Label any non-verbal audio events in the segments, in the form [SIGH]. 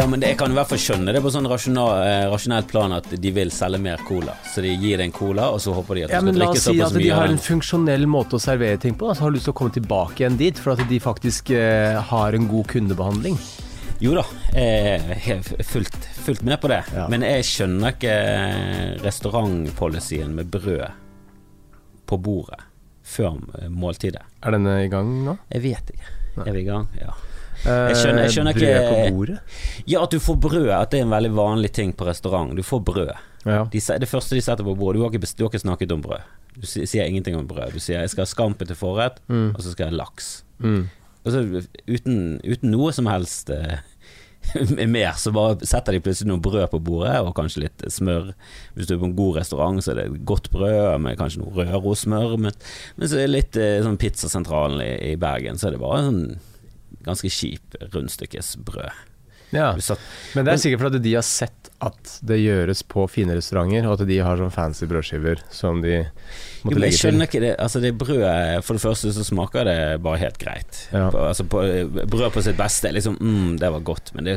Ja, men det, jeg kan i hvert fall skjønne det på sånn rasjonal, eh, rasjonelt plan at de vil selge mer cola. Så de gir deg en cola, og så håper de at du Ja, skal men La drikke oss si såpass at de har en funksjonell måte å servere ting på, da, så har du lyst til å komme tilbake igjen dit, for at de faktisk eh, har en god kundebehandling. Jo da, jeg er fullt, fullt med på det. Ja. Men jeg skjønner ikke restaurantpolicyen med brød på bordet før måltidet. Er denne i gang nå? Jeg vet ikke. Er vi i gang? Ja. Jeg skjønner- jeg skjønner brød ikke- på bordet? ja, at du får brød. At det er en veldig vanlig ting på restaurant. Du får brød. Ja. De, det første de setter på bordet Du har ikke, du har ikke snakket om brød. Du sier ingenting om brød. Du sier 'jeg skal ha scampi til forrett', Mm. og så skal jeg ha laks. Mm. Så uten, uten noe som helst eh, [LAUGHS] mer, så bare setter de plutselig noe brød på bordet, og kanskje litt smør. Hvis du er på en god restaurant, så er det godt brød med kanskje noe Rørosmør. Men, men så er det litt eh, sånn Pizzasentralen i, i Bergen, så er det bare sånn ganske kjip rundstykkesbrød. ja. Men det er sikkert fordi de har sett at det gjøres på fine restauranter, og at de har sånn fancy brødskiver som de måtte jo, legge til. Jeg skjønner ikke det. Altså det brødet For det første så smaker det bare helt greit. Ja. På, altså på, brød på sitt beste liksom mm, det var godt, men det,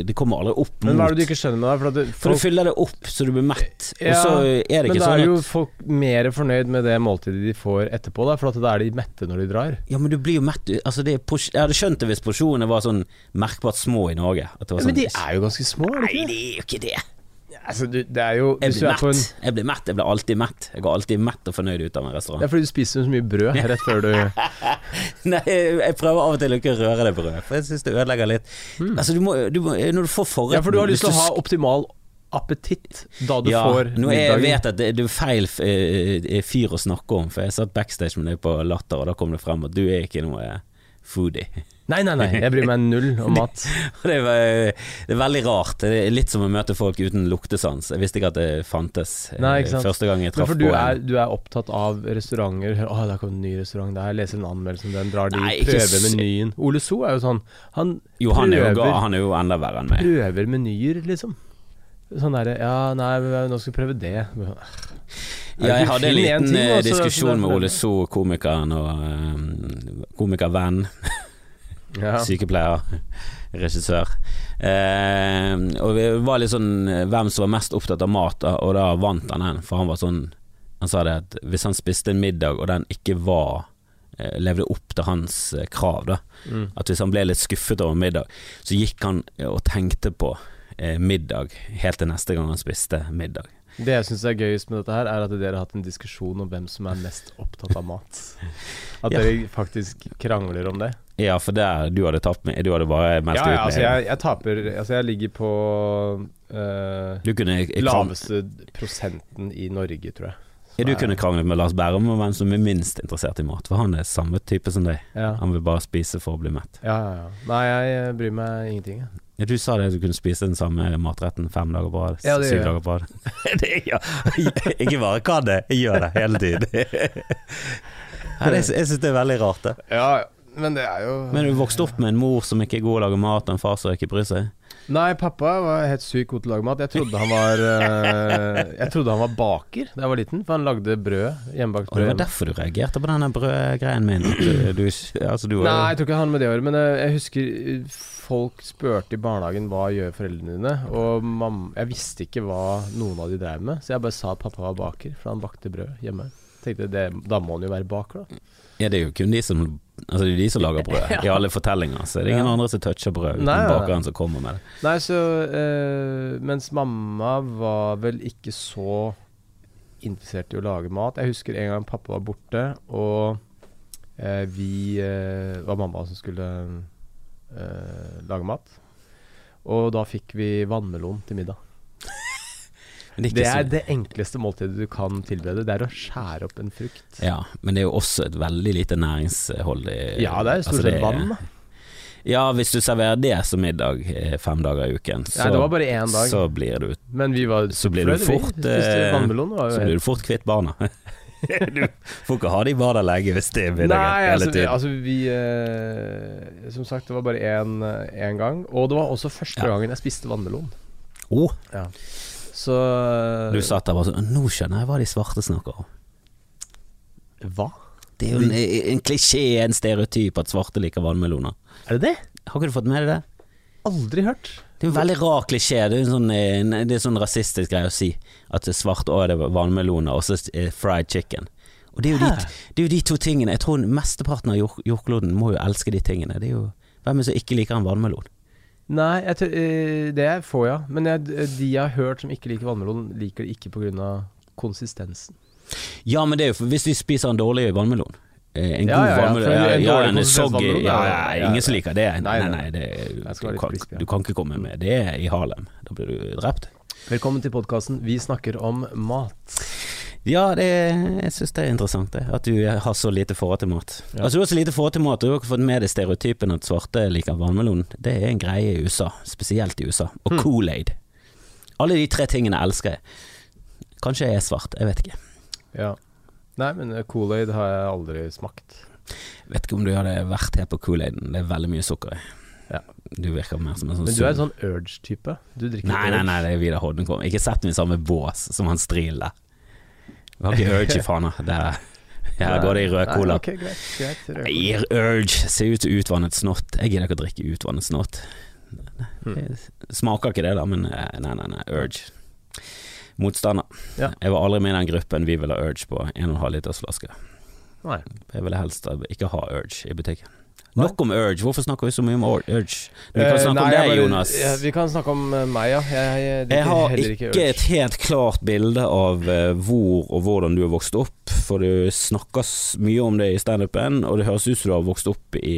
det kommer aldri opp mot Men hva er det du ikke skjønner med det? For, det, For du fyller det opp så du blir mett, og så er det men da sånn er jo folk mer fornøyd med det måltidet de får etterpå, da, for at da er de mette når de drar. Ja, men du blir jo mett altså det Jeg hadde skjønt det hvis porsjonene var sånn merkbart små i Norge. At det var Ja, men sånn, de er jo ganske små, er de ikke Nei, det er jo ikke det. Altså, du, det er jo Jeg blir en. Jeg blir mett. Jeg blir alltid mett. Jeg går alltid mett og fornøyd ut av en restaurant. Det er fordi du spiser så mye brød rett før du [LAUGHS] Nei, jeg prøver av og til å ikke røre det brødet, for jeg syns det ødelegger litt. Altså, du må, du må Når du får forretten. Ja, for du har lyst til å ha optimal appetitt da du ja, får nå jeg middagen. vet at det, det er feil eh, fyr å snakke om, for jeg satt backstage med deg på Latter, og da kom det frem at du er ikke noe eh, foodie. Nei, nei, nei, jeg bryr meg null om [LAUGHS] mat. Det, er, det er veldig rart. Det er litt som å møte folk uten luktesans. Jeg visste ikke at det fantes eh, Nei, første gang jeg traff på du er, du er opptatt av restauranter. Å, der kom en ny restaurant der. Leser en anmeldelse om den, drar de, Nei, prøver menyen. Ole So er jo sånn. Han Jo, han er jo, prøver, han er jo enda verre enn meg. prøver menyer, liksom. Sånn derre Ja, nei, nå skal vi prøve det. Ja, jeg hadde en liten ting, eh, og så- diskusjon med Ole So, komikeren og um, komikervenn. Ja. Sykepleier, regissør. Eh, og vi var litt sånn eh, hvem som var mest opptatt av mat, og da vant han den. For han var sånn Han sa det at hvis han spiste en middag, og den ikke var eh, Levde opp til hans eh, krav, da. Mm. At hvis han ble litt skuffet over middag, så gikk han og tenkte på middag helt til neste gang han spiste middag. Det jeg syns er gøyest med dette her, er at dere har hatt en diskusjon om hvem som er mest opptatt av mat. [LAUGHS] At Ja. dere faktisk krangler om det. Ja, for der du hadde tapt med Du hadde bare meldt Ja, ja, ut altså jeg, jeg taper Altså jeg ligger på uh, Du kunne laveste prosenten i Norge, tror jeg. Ja, du kunne kranglet med Lars Bærum om hvem som er minst interessert i mat, for han er samme type som deg. Ja. Han vil bare spise for å bli mett. ja, ja, ja. Nei, jeg bryr meg ingenting. jeg. Ja, du sa det, du kunne spise den samme matretten fem dager på rad. Ja, syv dager på rad. [LAUGHS] Det er- ja. Ikke bare kan det, jeg gjør det hele tiden. [LAUGHS] Ja, jeg syns det er veldig rart, det. Ja, Ja, men det er jo Men du vokste opp med en mor som ikke er god til å lage mat, og en far som ikke bryr seg. Nei, pappa var helt sykt god til å lage mat. Jeg trodde han var øh, Jeg trodde han var baker da jeg var liten, for han lagde brød. Hjemmebakt Og det var derfor du reagerte på denne brødgreien min. Du, altså, du Nei, jeg tror ikke han med det å gjøre, men øh, jeg husker øh, folk spurte i barnehagen hva gjør foreldrene dine, og mamma, jeg visste ikke hva noen av de drev med, så jeg bare sa at pappa var baker, for han bakte brød hjemme. Tenkte det, Da må han jo være baker, da. Ja, det er jo kun de som Altså det er de som lager brød. [LAUGHS] I alle fortellinger så er det ingen Ja. andre som toucher brød, uten bakeren som kommer med det. Nei, så uh, Mens mamma var vel ikke så interessert i å lage mat. Jeg husker en gang pappa var borte, og uh, vi uh, var mamma som skulle lage mat. Og da fikk vi vannmelon til middag. Det Det er så, det enkleste måltidet du kan tilberede. Det er å skjære opp en frukt. ja, men det er jo også et veldig lite næringshold i Ja, det er jo stort altså, sett vann. da. Ja, hvis du serverer det som middag eh, fem dager i uken, så, Nei, det var bare én dag. så blir du Men vi var så blir du vi. fort, eh. Var så blir du fort kvitt barna. [LAUGHS] du får ikke ha de barna lenge hvis det er middagen Nei, hele altså, vi, altså vi eh, Som sagt, det var bare én gang. Og det var også første Ja. gangen jeg spiste vannmelon. oh, Så eh, du satt der bare sånn Nå skjønner jeg hva de svarte snakker om. Hva? Det er jo en, en klisjé, en stereotyp, at svarte liker vannmeloner. Er det det? Har ikke du fått med deg det? Aldri hørt. Det er jo en veldig rar klisjé. Det er en sånn, eh, det er sånn rasistisk greie å si. At det er svart og det er vannmeloner, og så fried chicken. Og det er, jo de, det er jo de to tingene Jeg tror mesteparten av jordkloden må jo elske de tingene. Det er jo, hvem er det som ikke liker en vannmelon? Nei, jeg, eh, det får jeg. ja. Men jeg, de jeg har hørt som ikke liker vannmelon, liker det ikke pga. konsistensen. Ja, men det er jo for hvis de spiser en dårlig vannmelon. eh, En god vannmelon ja, ja, en soggy Ingen som liker det. Nei, Nei, nei, det, du, kan, du kan ikke komme med det i Harlem. Da blir du drept. Velkommen til podkasten Vi snakker om mat. Ja, det, jeg syns det er interessant det, at du har så lite forhold til mat. Ja. Altså Du har så lite forhold til mat, du har ikke fått med deg stereotypen at svarte liker vannmelon. Det er en greie i USA, spesielt i USA. Og Hmm. Kool-Aid. Alle de tre tingene elsker jeg. Kanskje jeg er svart, jeg vet ikke. Ja. Nei, men eh, Kool-Aid har jeg aldri smakt. Vet ikke om du hadde vært her på Kool-Aiden. Det er veldig mye sukker i. Ja. Du virker mer som en sånn Men du er en sånn Urge-type. Du drikker Nei, nei, Urge. nei, det er Vidar Hodnekom. Ikke sett meg i samme bås som han Stril der. Har ikke Urge i fana. Det er- Her går det i rød Nei, cola. Jeg greit, greit, rød cola. Urge ser ut som utvannet snott. Jeg gidder ikke å drikke utvannet snott. Hmm. Smaker ikke det, da, men eh, nei, nei, nei. Urge. Motstander. Ja. Jeg var aldri med i den gruppen vi ville ha Urge på 1,5 liters flaske. Nei. Jeg ville helst ikke ha Urge i butikken. Nok om Urge. Hvorfor snakker vi så mye om Urge? Vi kan Eh, snakke nei, om deg, bare- Jonas. Ja, vi kan snakke om eh, meg, ja. Jeg, jeg, Jeg har ikke Urge. et helt klart bilde av eh, hvor og hvordan du har vokst opp, for du snakkes mye om det i standupen, og det høres ut som du har vokst opp i,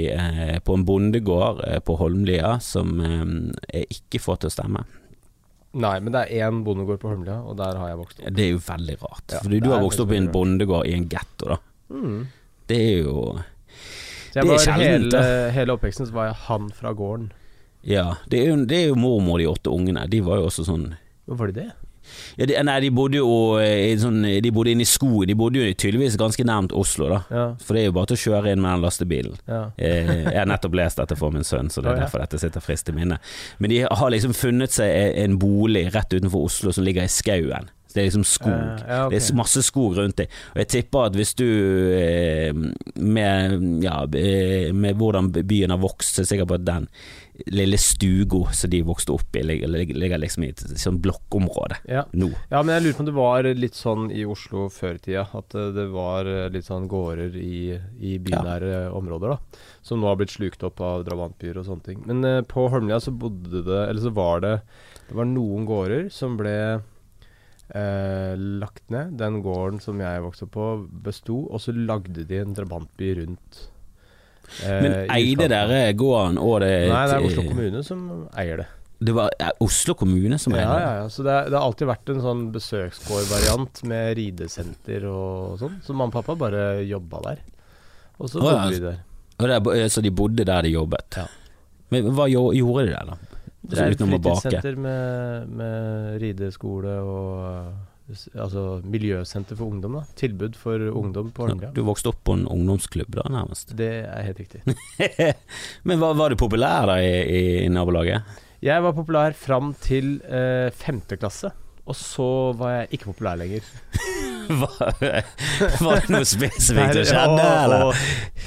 på en bondegård på Holmlia som jeg ikke får til å stemme. Nei, men det er én bondegård på Holmlia, og der har jeg vokst opp. Det er jo veldig rart, Ja, fordi du har vokst opp i en bondegård i en getto, da. Mm. Det er jo Så jeg Det var hele, hele oppveksten så var jeg han fra gården. Ja, det er jo, det er jo mormor og de åtte ungene. De var jo også sånn var de det? ja, de, Nei, de bodde jo eh, sånn De bodde inne i skogen. De bodde jo tydeligvis ganske nærmt Oslo, da. Ja, For det er jo bare til å kjøre inn med den lastebilen. ja. Eh, Jeg har nettopp lest dette for min sønn, så det er derfor dette sitter frist i minnet. Men de har liksom funnet seg en bolig rett utenfor Oslo som ligger i skauen. Så Det er liksom skog. Uh, ja, okay. Det er masse skog rundt deg. Og jeg tipper at hvis du eh, med, ja, eh, med hvordan byen har vokst, så er jeg sikker på at den lille stugo som de vokste opp i, ligger, liksom i et sånn blokkområde Ja. nå. ja, men jeg lurer på om det var litt sånn i Oslo før i tida. At det var litt sånn gårder i, i bynære områder, da. Som nå har blitt slukt opp av drabantbyer og sånne ting. Men eh, på Holmlia så bodde det Eller så var det Det var noen gårder som ble eh, lagt ned. Den gården som jeg vokste opp på, besto, og så lagde de en drabantby rundt. eh, Men eide dere gården og det Nei, det er Oslo kommune som eier det. Det var eh, Oslo kommune som eide Ja, det? ja, ja. Så det, er- det har alltid vært en sånn besøksgårdvariant med ridesenter og sånn. Så mamma og pappa bare jobba der. Og så Å, ja. bodde de der. Og det er bo- Så de bodde der de jobbet? Ja. Men hva gjorde de der, da? Det er et fritidssenter med, med rideskole og Altså miljøsenter for ungdom, da. Tilbud for ungdom på Holmlia. Du vokste opp på en ungdomsklubb da, nærmest? Det er helt riktig. [LAUGHS] Men var, var du populær da i, i nabolaget? Jeg var populær fram til eh, femte klasse. Og så var jeg ikke populær lenger. [LAUGHS] Var, var det noe spesifikt som skjedde, eller? og,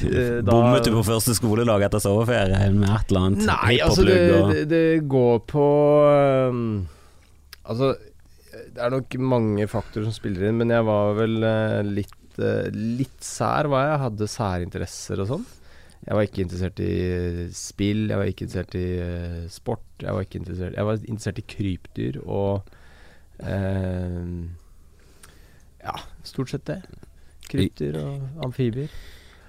eh, Bommet du på første skoledag etter sommerferie med et eller annet? Nei, altså det, det, det går på um, Altså, det er nok mange faktorer som spiller inn, men jeg var vel uh, litt, uh, litt sær, var jeg. Hadde særinteresser og sånn. Jeg var ikke interessert i spill, jeg var ikke interessert i sport. Jeg var interessert Jeg var interessert i krypdyr og Ja, stort sett det. Krypdyr og amfibier.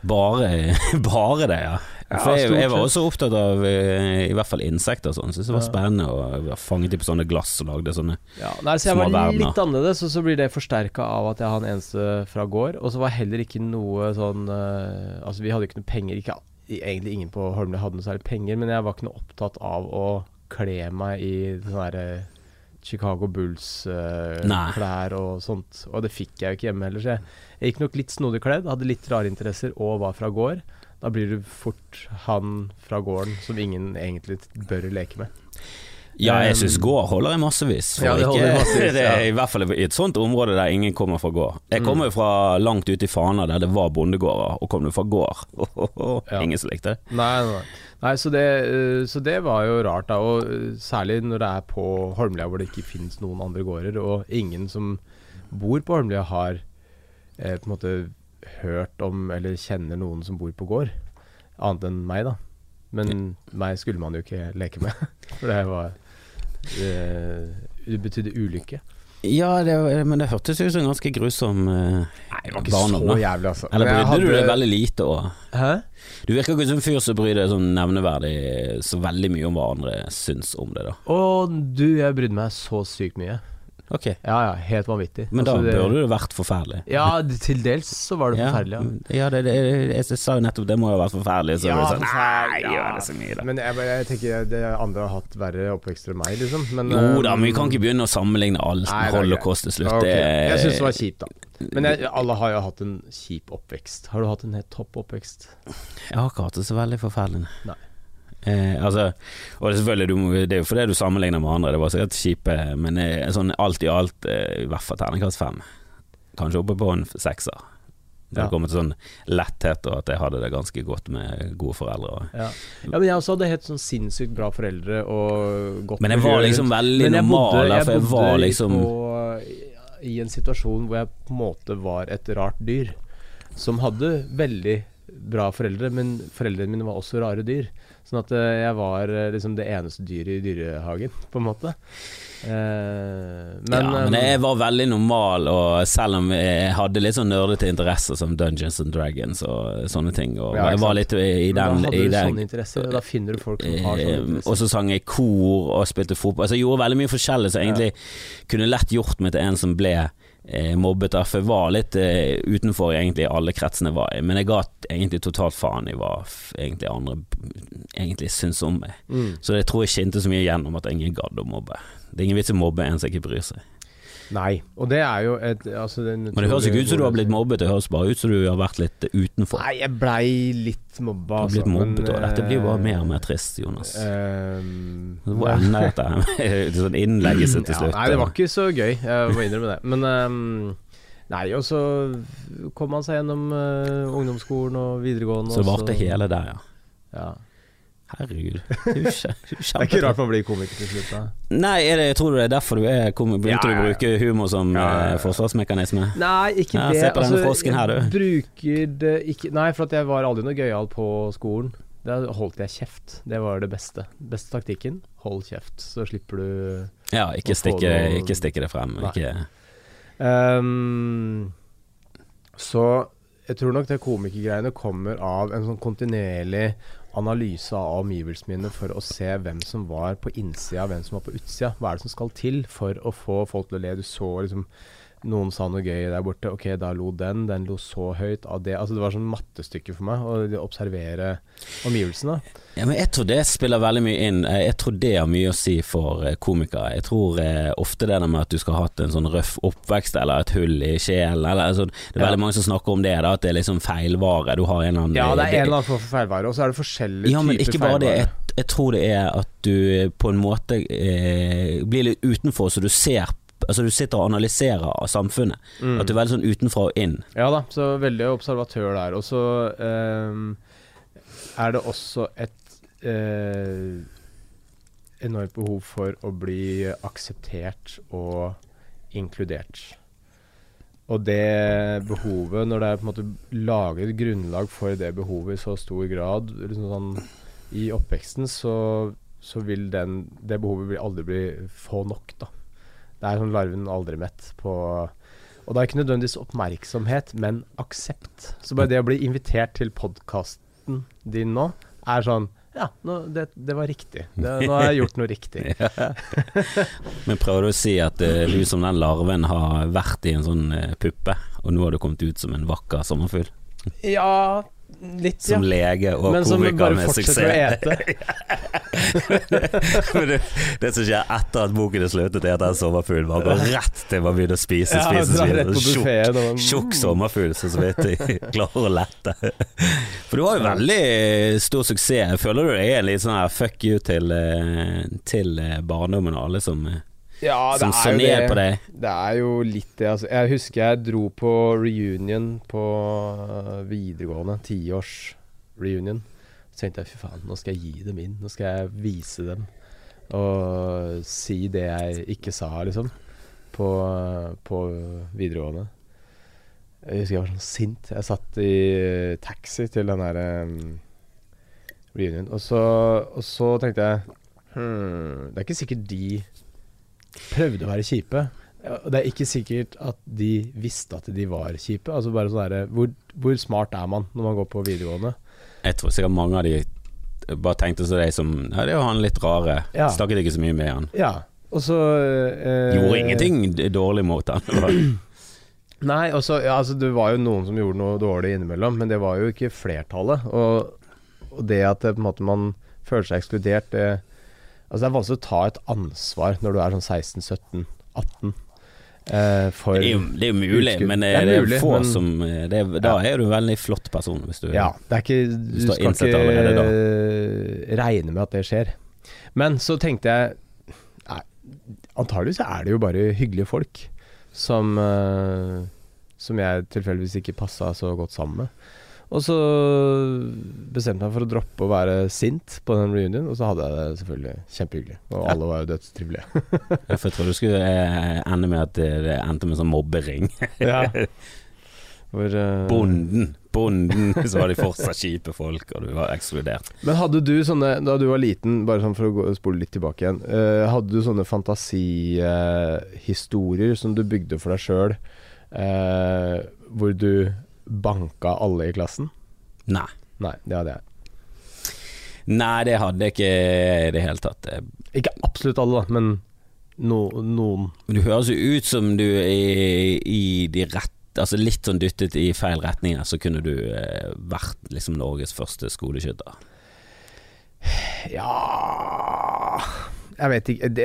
Bare, [LAUGHS] bare det, ja. For jeg, jeg var også opptatt av eh, i hvert fall insekter og sånn. så det var spennende. å fange fanget de på sånne glass og lagde sånne Ja, nei, så jeg Små var litt annerledes, og så blir det forsterka av at jeg har en eneste fra gård. Og så var heller ikke noe sånn eh, Altså, vi hadde ikke noe penger. Ikke, egentlig ingen på Holmlia hadde noe særlig penger, men jeg var ikke noe opptatt av å kle meg i sånn eh, Chicago Bulls-klær og sånt. Og det fikk jeg jo ikke hjemme heller, så jeg, jeg gikk nok litt snodig kledd, hadde litt rare interesser og var fra gård. Da blir du fort han fra gården som ingen egentlig bør leke med. Ja, jeg Um, syns gård holder i massevis. Ja, det holder ikke, massevis, [LAUGHS] det er. I hvert fall i et sånt område der ingen kommer fra gård. Jeg Mm. kommer jo fra langt ute i Fana der det var bondegårder, og kom du fra gård [LAUGHS] Ja. Ingen som likte det. Nei, nei. nei så, det, eh, så det var jo rart, da. Og eh, særlig når det er på Holmlia hvor det ikke finnes noen andre gårder, og ingen som bor på Holmlia har eh, på en måte hørt om eller kjenner noen som bor på gård, annet enn meg, da. Men meg skulle man jo ikke leke med, [LAUGHS] for det var Det betydde ulykke. Ja, det, men det hørtes ut som en ganske grusom eh, Nei, det var ikke barndom. så jævlig, altså. Eller brydde hadde... du deg veldig lite og Hæ? Du virker ikke som en fyr som bryr deg sånn nevneverdig så veldig mye om hva andre syns om det, da. Å, du, jeg brydde meg så sykt mye. Ok, Ja ja, helt vanvittig. men da Altså, det- burde det vært forferdelig. Ja, til dels så var det forferdelig, ja. ja det, det, jeg sa jo nettopp det må jo ha vært forferdelig. Så Ja, var det sånn, forferdelig, Nei, ja. gjør det så mye, da. Men jeg, bare- jeg tenker det andre har hatt verre oppvekster enn meg, liksom. Men, Jo da, eh, men vi kan ikke begynne å sammenligne alt Nei, med det er holocaust til slutt. Ok, Jeg syns det var kjipt, da. Men jeg, alle har jo hatt en kjip oppvekst. Har du hatt en helt topp oppvekst? Jeg har ikke hatt det så veldig forferdelig. Nei. Eh, altså, og det er selvfølgelig du, Det er jo fordi du sammenligner med andre, det var sikkert kjipe, men eh, sånn alt i alt eh, i hvert fall terningkast fem. Kanskje oppe på en sekser. Når Ja. kommet sånn letthet og at jeg hadde det ganske godt med gode foreldre. Ja. ja, men jeg også hadde helt sånn sinnssykt bra foreldre og godt Men jeg var liksom veldig normal, bodde- jeg for jeg var liksom på, i en situasjon hvor jeg på en måte var et rart dyr. Som hadde veldig bra foreldre, men foreldrene mine var også rare dyr. Sånn at eh, jeg var eh, liksom det eneste dyret i dyrehagen, på en måte. Eh, men, ja, men jeg var veldig normal, og selv om jeg hadde litt sånn nerdete interesser som Dungeons and Dragons og sånne ting, og Ja, jeg var litt i, den da hadde du den sånne interesser, da finner du folk som har sånne Eh, interesser. og så sang jeg kor og spilte fotball. Altså jeg gjorde veldig mye forskjellig jeg egentlig kunne lett gjort meg til en som ble mobbet. da, For jeg var litt eh, utenfor egentlig alle kretsene jeg var i, men jeg ga egentlig totalt faen i hva egentlig andre egentlig syns om meg. Mm. Så jeg tror jeg skinte så mye gjennom at ingen gadd å mobbe. Det er ingen vits i å mobbe en som ikke bryr seg. Nei, og det er jo et altså, Men det høres ikke ut som du har blitt mobbet, det høres bare ut som du har vært litt utenfor. Nei, jeg blei litt mobba, Du har altså. blitt mobbet, og dette blir jo bare mer og eh, mer trist, Jonas. ehm, Hvor ender dette [LAUGHS] sånn innleggelse til ja, slutt? Nei, det var ikke så gøy, jeg må innrømme det. Men um, Nei, og så kom han seg gjennom uh, ungdomsskolen og videregående. Så det varte hele der, ja. Ja. Herregud. Det er [LAUGHS] Det er ikke rart man blir komiker til slutt, da. Nei, er det, tror du det er derfor du er komiker? begynte Ja, ja, å bruke humor som Ja, ja, ja. eh, forsvarsmekanisme? Nei, ikke Ja, det. se på denne altså, frosken her, du. Bruker det ikke Nei, for at jeg var aldri noe gøyal på skolen. Da holdt jeg kjeft. Det var det beste. Beste taktikken. Hold kjeft, så slipper du Ja, ikke Å få stikke, noe- ikke stikke det frem. Nei. Ikke, Ehm, så jeg tror nok det komikergreiene kommer av en sånn kontinuerlig analyse av omgivelsene mine for å se hvem som var på innsida, hvem som var på utsida. Hva er det som skal til for å få folk til å le? Du så liksom noen sa noe gøy der borte. Ok, da lo den. Den lo så høyt av det. Altså Det var sånn mattestykke for meg å observere omgivelsene. ja, men jeg tror det spiller veldig mye inn. Eh, Jeg tror det har mye å si for eh, komikere. Jeg tror eh, ofte det med at du skal ha hatt en sånn røff oppvekst eller et hull i sjelen eller altså, Det er Ja. veldig mange som snakker om det, da, at det er liksom feilvare. Du har en eller annen Ja, det er en eller annen form for feilvare. Og så er det forskjellige Ja, men typer ikke bare det. Jeg, jeg tror det er at du på en måte eh, blir litt utenfor, så du ser Altså du sitter og analyserer av samfunnet. Mm. At du er veldig sånn utenfra og inn. Ja da, så veldig observatør der. Og så eh, er det også et eh, enormt behov for å bli akseptert og inkludert. Og det behovet, når det er på en måte laget grunnlag for det behovet i så stor grad liksom sånn, i oppveksten, så, så vil den, det behovet aldri bli få nok, da. Det er sånn larven aldri mett på og det er ikke nødvendigvis oppmerksomhet, men aksept. Så bare det å bli invitert til podkasten din nå, er sånn Ja, nå, det, det var riktig. Det, nå har jeg gjort noe riktig. [LAUGHS] Men prøver du å si at uh, du som den larven har vært i en sånn uh, puppe, og nå har du kommet ut som en vakker sommerfugl? Ja, Litt, ja. som lege og Men som komiker bare med fortsetter å suksess. ete. [LAUGHS] Det, det som skjer etter at boken er sluttet, er at den sommerfuglen bare går rett til man begynner å spise, Ja, spise, spise. Tjukk- Tjukk sommerfugl som så vidt jeg [LAUGHS] klarer å lette. For du har jo veldig stor suksess. Føler du det er en litt sånn her fuck you til, eh, til eh, barndommen og alle som, eh, Ja, som så ned på deg? Det er jo litt det, altså. Jeg husker jeg dro på reunion på øh, videregående. Tiårs-reunion. Så tenkte jeg fy faen, nå skal jeg gi dem inn. Nå skal jeg vise dem. Og si det jeg ikke sa, liksom. På, på videregående. Jeg husker jeg var sånn sint. Jeg satt i taxi til den derre um, reunion. Og så, og så tenkte jeg hmm, Det er ikke sikkert de prøvde å være kjipe. Og Det er ikke sikkert at de visste at de var kjipe. Altså bare sånn der, hvor, hvor smart er man når man går på videregående? Jeg tror sikkert mange av de bare tenkte seg det som Ja, det jo han litt rare. Ja. Snakket ikke så mye med han. Ja, og så eh, Gjorde ingenting dårlig mot han. [CLEARS THROAT] Nei, også, ja, altså, det var jo noen som gjorde noe dårlig innimellom, men det var jo ikke flertallet. Og, og det at en måte, man føler seg ekskludert, det Altså det er vanskelig å ta et ansvar når du er sånn 16-17-18. Uh, for Det er jo, det er jo mulig, utskudd. men Det eh, er det er mulig, få men- som eh, det er, Da Ja. er du en veldig flott person, hvis du Ja, det er ikke Du skal ikke allerede eh, regne med at det skjer. Men så tenkte jeg Nei, antagelig er det jo bare hyggelige folk som uh, Som jeg tilfeldigvis ikke passa så godt sammen med. Og så bestemte jeg meg for å droppe å være sint på den reunion, og så hadde jeg det selvfølgelig kjempehyggelig. Og Ja. alle var jo dødstrivelige. [LAUGHS] Jeg trodde du skulle eh, ende med at det, det endte med sånn mobbering. [LAUGHS] ja. [LAUGHS] Hvor, uh... Bonden, bonden, så var de fortsatt kjipe folk, og du var ekskludert. Men hadde du sånne, da du var liten, bare sånn for å gå, spole litt tilbake igjen, uh, hadde du sånne fantasihistorier som du bygde for deg sjøl, hvor du banka alle i klassen? Nei. Nei, det hadde jeg. Nei, det hadde jeg ikke i det hele tatt. Ikke absolutt alle, da, men no, noen. Du høres jo ut som du er i de rett Altså litt sånn dyttet i feil retninger så kunne du eh, vært liksom Norges første skoleskytter. Ja Jeg vet ikke. Det,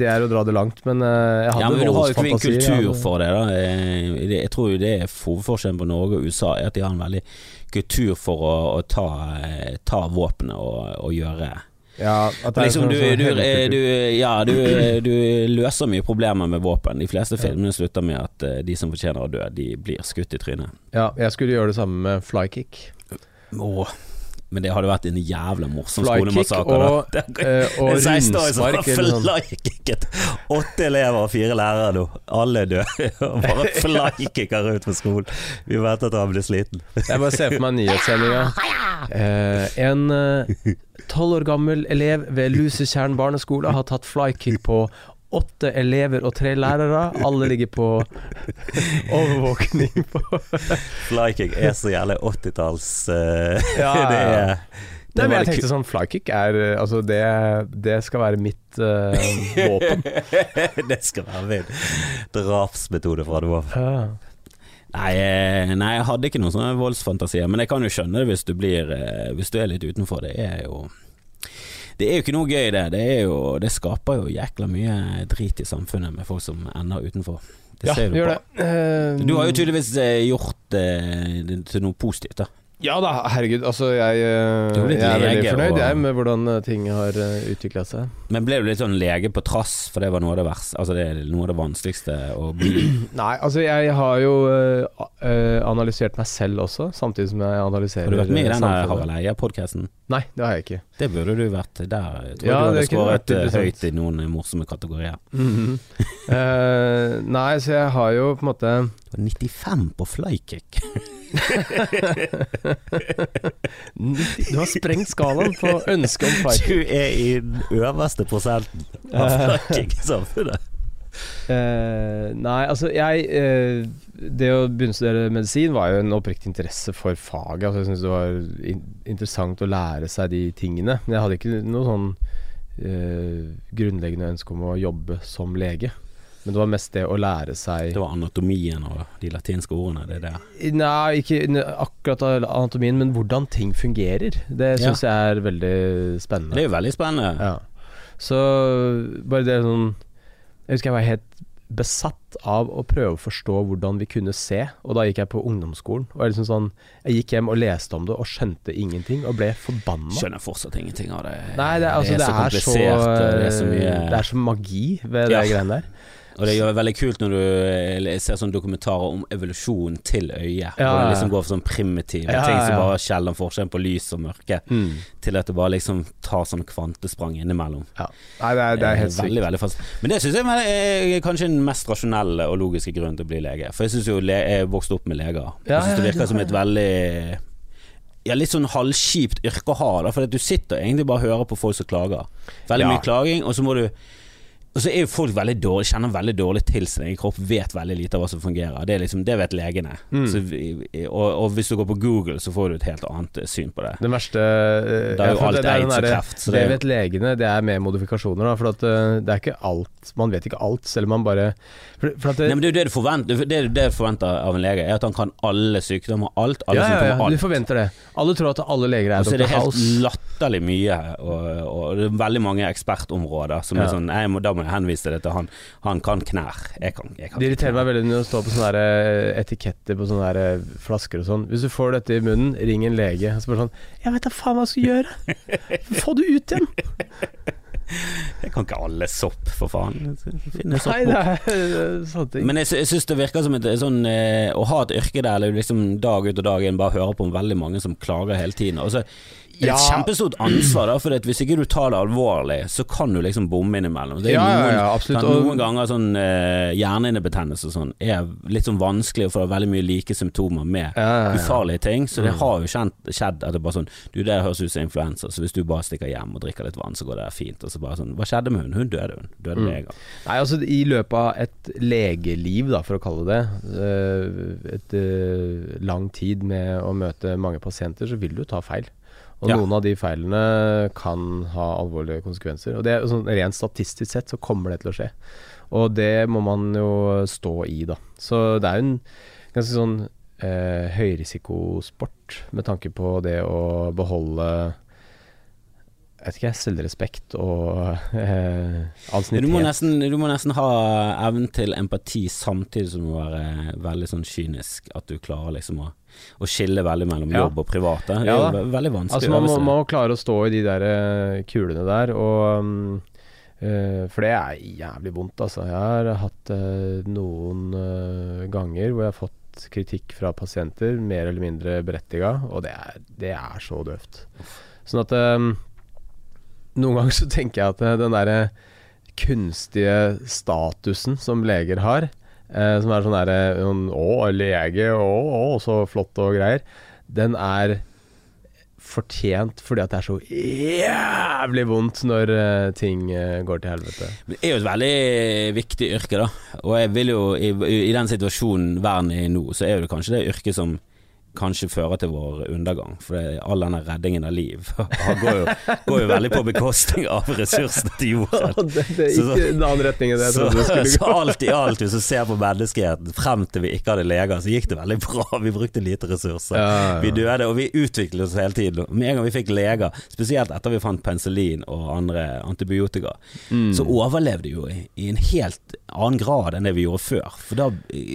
det er å dra det langt, men eh, jeg hadde Ja, men du har jo ikke en kultur for det, da. Jeg, Jeg tror jo det er hovedforskjellen på Norge og USA, er at de har en veldig kultur for å, å ta, eh, ta våpenet og, og gjøre Ja, Liksom sånn- du, sånn du, du, ja, du, du løser mye problemer med våpen. De fleste filmene slutter med at eh, de som fortjener å dø, de blir skutt i trynet. Ja, jeg skulle gjøre det samme med flykick. Åh, men det hadde vært en jævla morsom skolemassakre. og, [LAUGHS] eh, og En 16-åring som rundspark. flykicket åtte elever og fire lærere nå. Alle er døde. [LAUGHS] Og bare [LAUGHS] flykicker ut på skolen. Vi venter at han blir sliten. Jeg bare ser for meg nyhetssendinga. Eh, en tolv år gammel elev ved Lusetjern barneskole har tatt flykick på åtte elever og tre lærere. Alle ligger på [LAUGHS] overvåkning på Flykick er så jævlig 80-talls uh, Ja, Det ja. det Nei, men jeg det tenkte sånn Flykick er eh, Altså, det, det skal være mitt uh, våpen. [LAUGHS] det skal være min drapsmetode fra nå av. Ja. Nei, eh, nei, jeg hadde ikke noen sånne voldsfantasier, men jeg kan jo skjønne det hvis du blir eh, Hvis du er litt utenfor. Det er jo Det er jo ikke noe gøy, det. Det, jo, det skaper jo jækla mye drit i samfunnet med folk som ender utenfor. Det Ja, ser du på. det. Eh, Du har jo tydeligvis eh, gjort eh, det til noe positivt, da. Ja da, herregud. Altså, jeg, eh, jeg er veldig fornøyd jeg, med hvordan eh, ting har utvikla seg. Men ble du litt sånn lege på trass, for det var noe av det verste Altså det er noe av det vanskeligste å bli. [CLEARS THROAT] Nei, altså jeg har jo uh, eh, analysert meg selv også, samtidig som jeg analyserer Har du vært med i eh, samfunnet. Harald Eia-podkasten? Nei, det har jeg ikke. Det burde du vært der. Jeg tror Ja, du hadde skåret eh, høyt i noen eh, morsomme kategorier. [LAUGHS] Eh, nei, så jeg har jo på en måte 95 på flykick. Du har sprengt skalaen på ønsket om Du er i den øverste prosenten av flykick i samfunnet. Uh, nei, altså jeg uh, Det å begynne studere medisin var jo en oppriktig interesse for faget. Altså jeg syntes det var in interessant å lære seg de tingene. Men jeg hadde ikke noe sånn uh, grunnleggende ønske om å jobbe som lege. Men det var mest det å lære seg Det var anatomien og de latinske ordene, det er det. Nei, ikke akkurat anatomien, men hvordan ting fungerer. Det Ja. jeg er veldig spennende. Det er jo veldig spennende. Ja. Så bare det sånn Jeg husker jeg var helt besatt av å prøve å forstå hvordan vi kunne se, og da gikk jeg på ungdomsskolen. Og jeg, liksom sånn, jeg gikk hjem og leste om det og skjønte ingenting, og ble forbanna. Skjønner fortsatt ingenting av det. Nei, det, er- altså, det, så er så, komplisert, så, det er så mye det er så magi ved Ja. det greiene der. Og det er veldig kult når du eh, ser sånne dokumentarer om evolusjon til øyet. Ja, Hvor det liksom går for sånn primitive Ja, ting som ja. bare skjelner forskjellen på lys og mørke, Mm. til at det bare liksom tar sånne kvantesprang innimellom. Ja. Nei, det er, det er helt Eh, sykt. veldig, veldig fast. Men det syns jeg er er kanskje den mest rasjonelle og logiske grunnen til å bli lege. For jeg syns jo jeg vokste opp med leger. Jeg syns det virker som et veldig ja, litt sånn halvkjipt yrke å ha, da, for du sitter egentlig bare og hører på folk som klager. Veldig mye klaging, og så må du og så er jo folk veldig dårlig, kjenner veldig dårlig til sin egen kropp, vet veldig lite av hva som fungerer. Det, liksom, det vet legene. Mm. Så, vi- og, og hvis du går på Google, så får du et helt annet eh, syn på det. Den verste Da er jo alt det- det aids og kreft, så Det det- vet legene, det er med modifikasjoner. Da, for at eh, det er ikke alt Man vet ikke alt, selv om man bare For, for det, Nei, men det er jo det du forventer, det det du forventer av en lege, er at han kan alle sykdommer, alt. Alle ja, ja, ja, alt. du forventer det. Alle tror at alle leger er Og så er Dr. det helt latterlig mye, og, og det er veldig mange ekspertområder som Ja. er sånn må, Da må jeg henvise det til han. Han kan knær. Jeg kan, jeg kan Det irriterer meg veldig når det står på sånne eh, etiketter på sånne eh, flasker og sånn. Hvis du får dette i munnen, ring en lege. Og så bare sånn Jeg vet da faen hva jeg skal gjøre! [LAUGHS] Få det ut igjen! Jeg kan ikke alle sopp, for faen. Finne sopp ting. Men jeg, jeg syns det virker som et sånn eh, Å ha et yrke der eller liksom dag ut og dag inn bare høre på om veldig mange som klager hele tiden. Og så det er et Ja. kjempestort ansvar, da, for hvis ikke du tar det alvorlig, så kan du liksom bomme innimellom. Det er ja, ja, noen, ja, kan, noen ganger sånn eh, hjernehinnebetennelse og sånn er litt sånn vanskelig å få veldig mye like symptomer med ja, ja, ja. ufarlige ting. Så det Mm. har jo kjent, skjedd at det bare sånn Du, det høres ut som influensa, så hvis du bare stikker hjem og drikker litt vann, så går det fint. Og så bare sånn Hva skjedde med hun? Hun døde, hun. Døde Mm. leger. Nei, altså I løpet av et legeliv, da, for å kalle det det, et eh, lang tid med å møte mange pasienter, så vil du ta feil. Og Ja. noen av de feilene kan ha alvorlige konsekvenser. Og det sånn Rent statistisk sett så kommer det til å skje. Og det må man jo stå i, da. Så det er jo en ganske sånn eh, høyrisikosport med tanke på det å beholde jeg vet ikke, selvrespekt og [LAUGHS] eh, Du må, nesten, du må nesten ha evnen til empati samtidig som du må være veldig sånn kynisk. At du klarer liksom å, å skille veldig mellom jobb og private. Det er Ja jo veldig vanskelig. Altså man må, man må klare å stå i de der eh, kulene der, og um, Uh, For det er jævlig vondt, altså. Jeg har hatt uh, noen uh, ganger hvor jeg har fått kritikk fra pasienter, mer eller mindre berettiga, og det er, det er så døvt. Sånn at um, Noen ganger så tenker jeg at den derre kunstige statusen som leger har, eh, som er sånn derre sånn, Å, lege, å, å, så flott og greier. Den er fortjent fordi at det er så jævlig vondt når eh, ting eh, går til helvete. Det er jo et veldig viktig yrke, da. Og jeg vil jo, i, i den situasjonen verden er i nå, så er det kanskje det yrket som kanskje fører til vår undergang. For det, all denne reddingen av liv [LAUGHS] går jo, går jo veldig på bekostning av ressursene til jorden. det, det er Så- ikke en annen retning enn jeg trodde det skulle så alt i alt, hvis du ser på menneskeheten, frem til vi ikke hadde leger, så gikk det veldig bra. [LAUGHS] Vi brukte lite ressurser. Ja, ja, Vi døde, og vi utviklet oss hele tiden. Med en gang vi fikk leger, spesielt etter vi fant penicillin og andre antibiotika, Mm. så overlevde jo i, i en helt annen grad enn det vi gjorde før. For da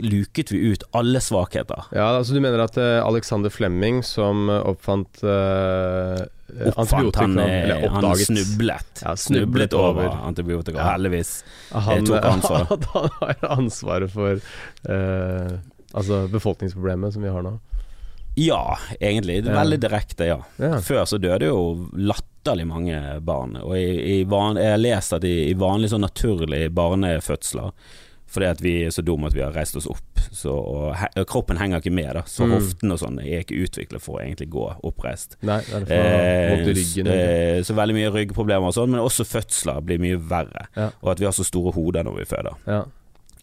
luket vi ut alle svakheter. Ja, altså du mener at eh, Alexander Flemming, som eh, oppfant uh, Oppfant han, eller oppdaget. han snublet. Ja, snublet over over. antibiotika, Ja. heldigvis. han, tok [LAUGHS] ansvar. han har ansvaret for uh, altså befolkningsproblemet som vi har nå. Ja, egentlig. Veldig direkte, ja. Ja. Før så døde jo latterlig mange barn. Og i, i van, jeg har lest at i, i vanlige sånn naturlige barnefødsler fordi at vi er så dumme at vi har reist oss opp, så, og he, kroppen henger ikke med. da Så Mm. hoften og sånn er ikke utviklet for å egentlig gå oppreist. Nei, det for eh, ryggen. eh, så veldig mye ryggproblemer og sånn, men også fødsler blir mye verre. Ja. Og at vi har så store hoder når vi føder. ja.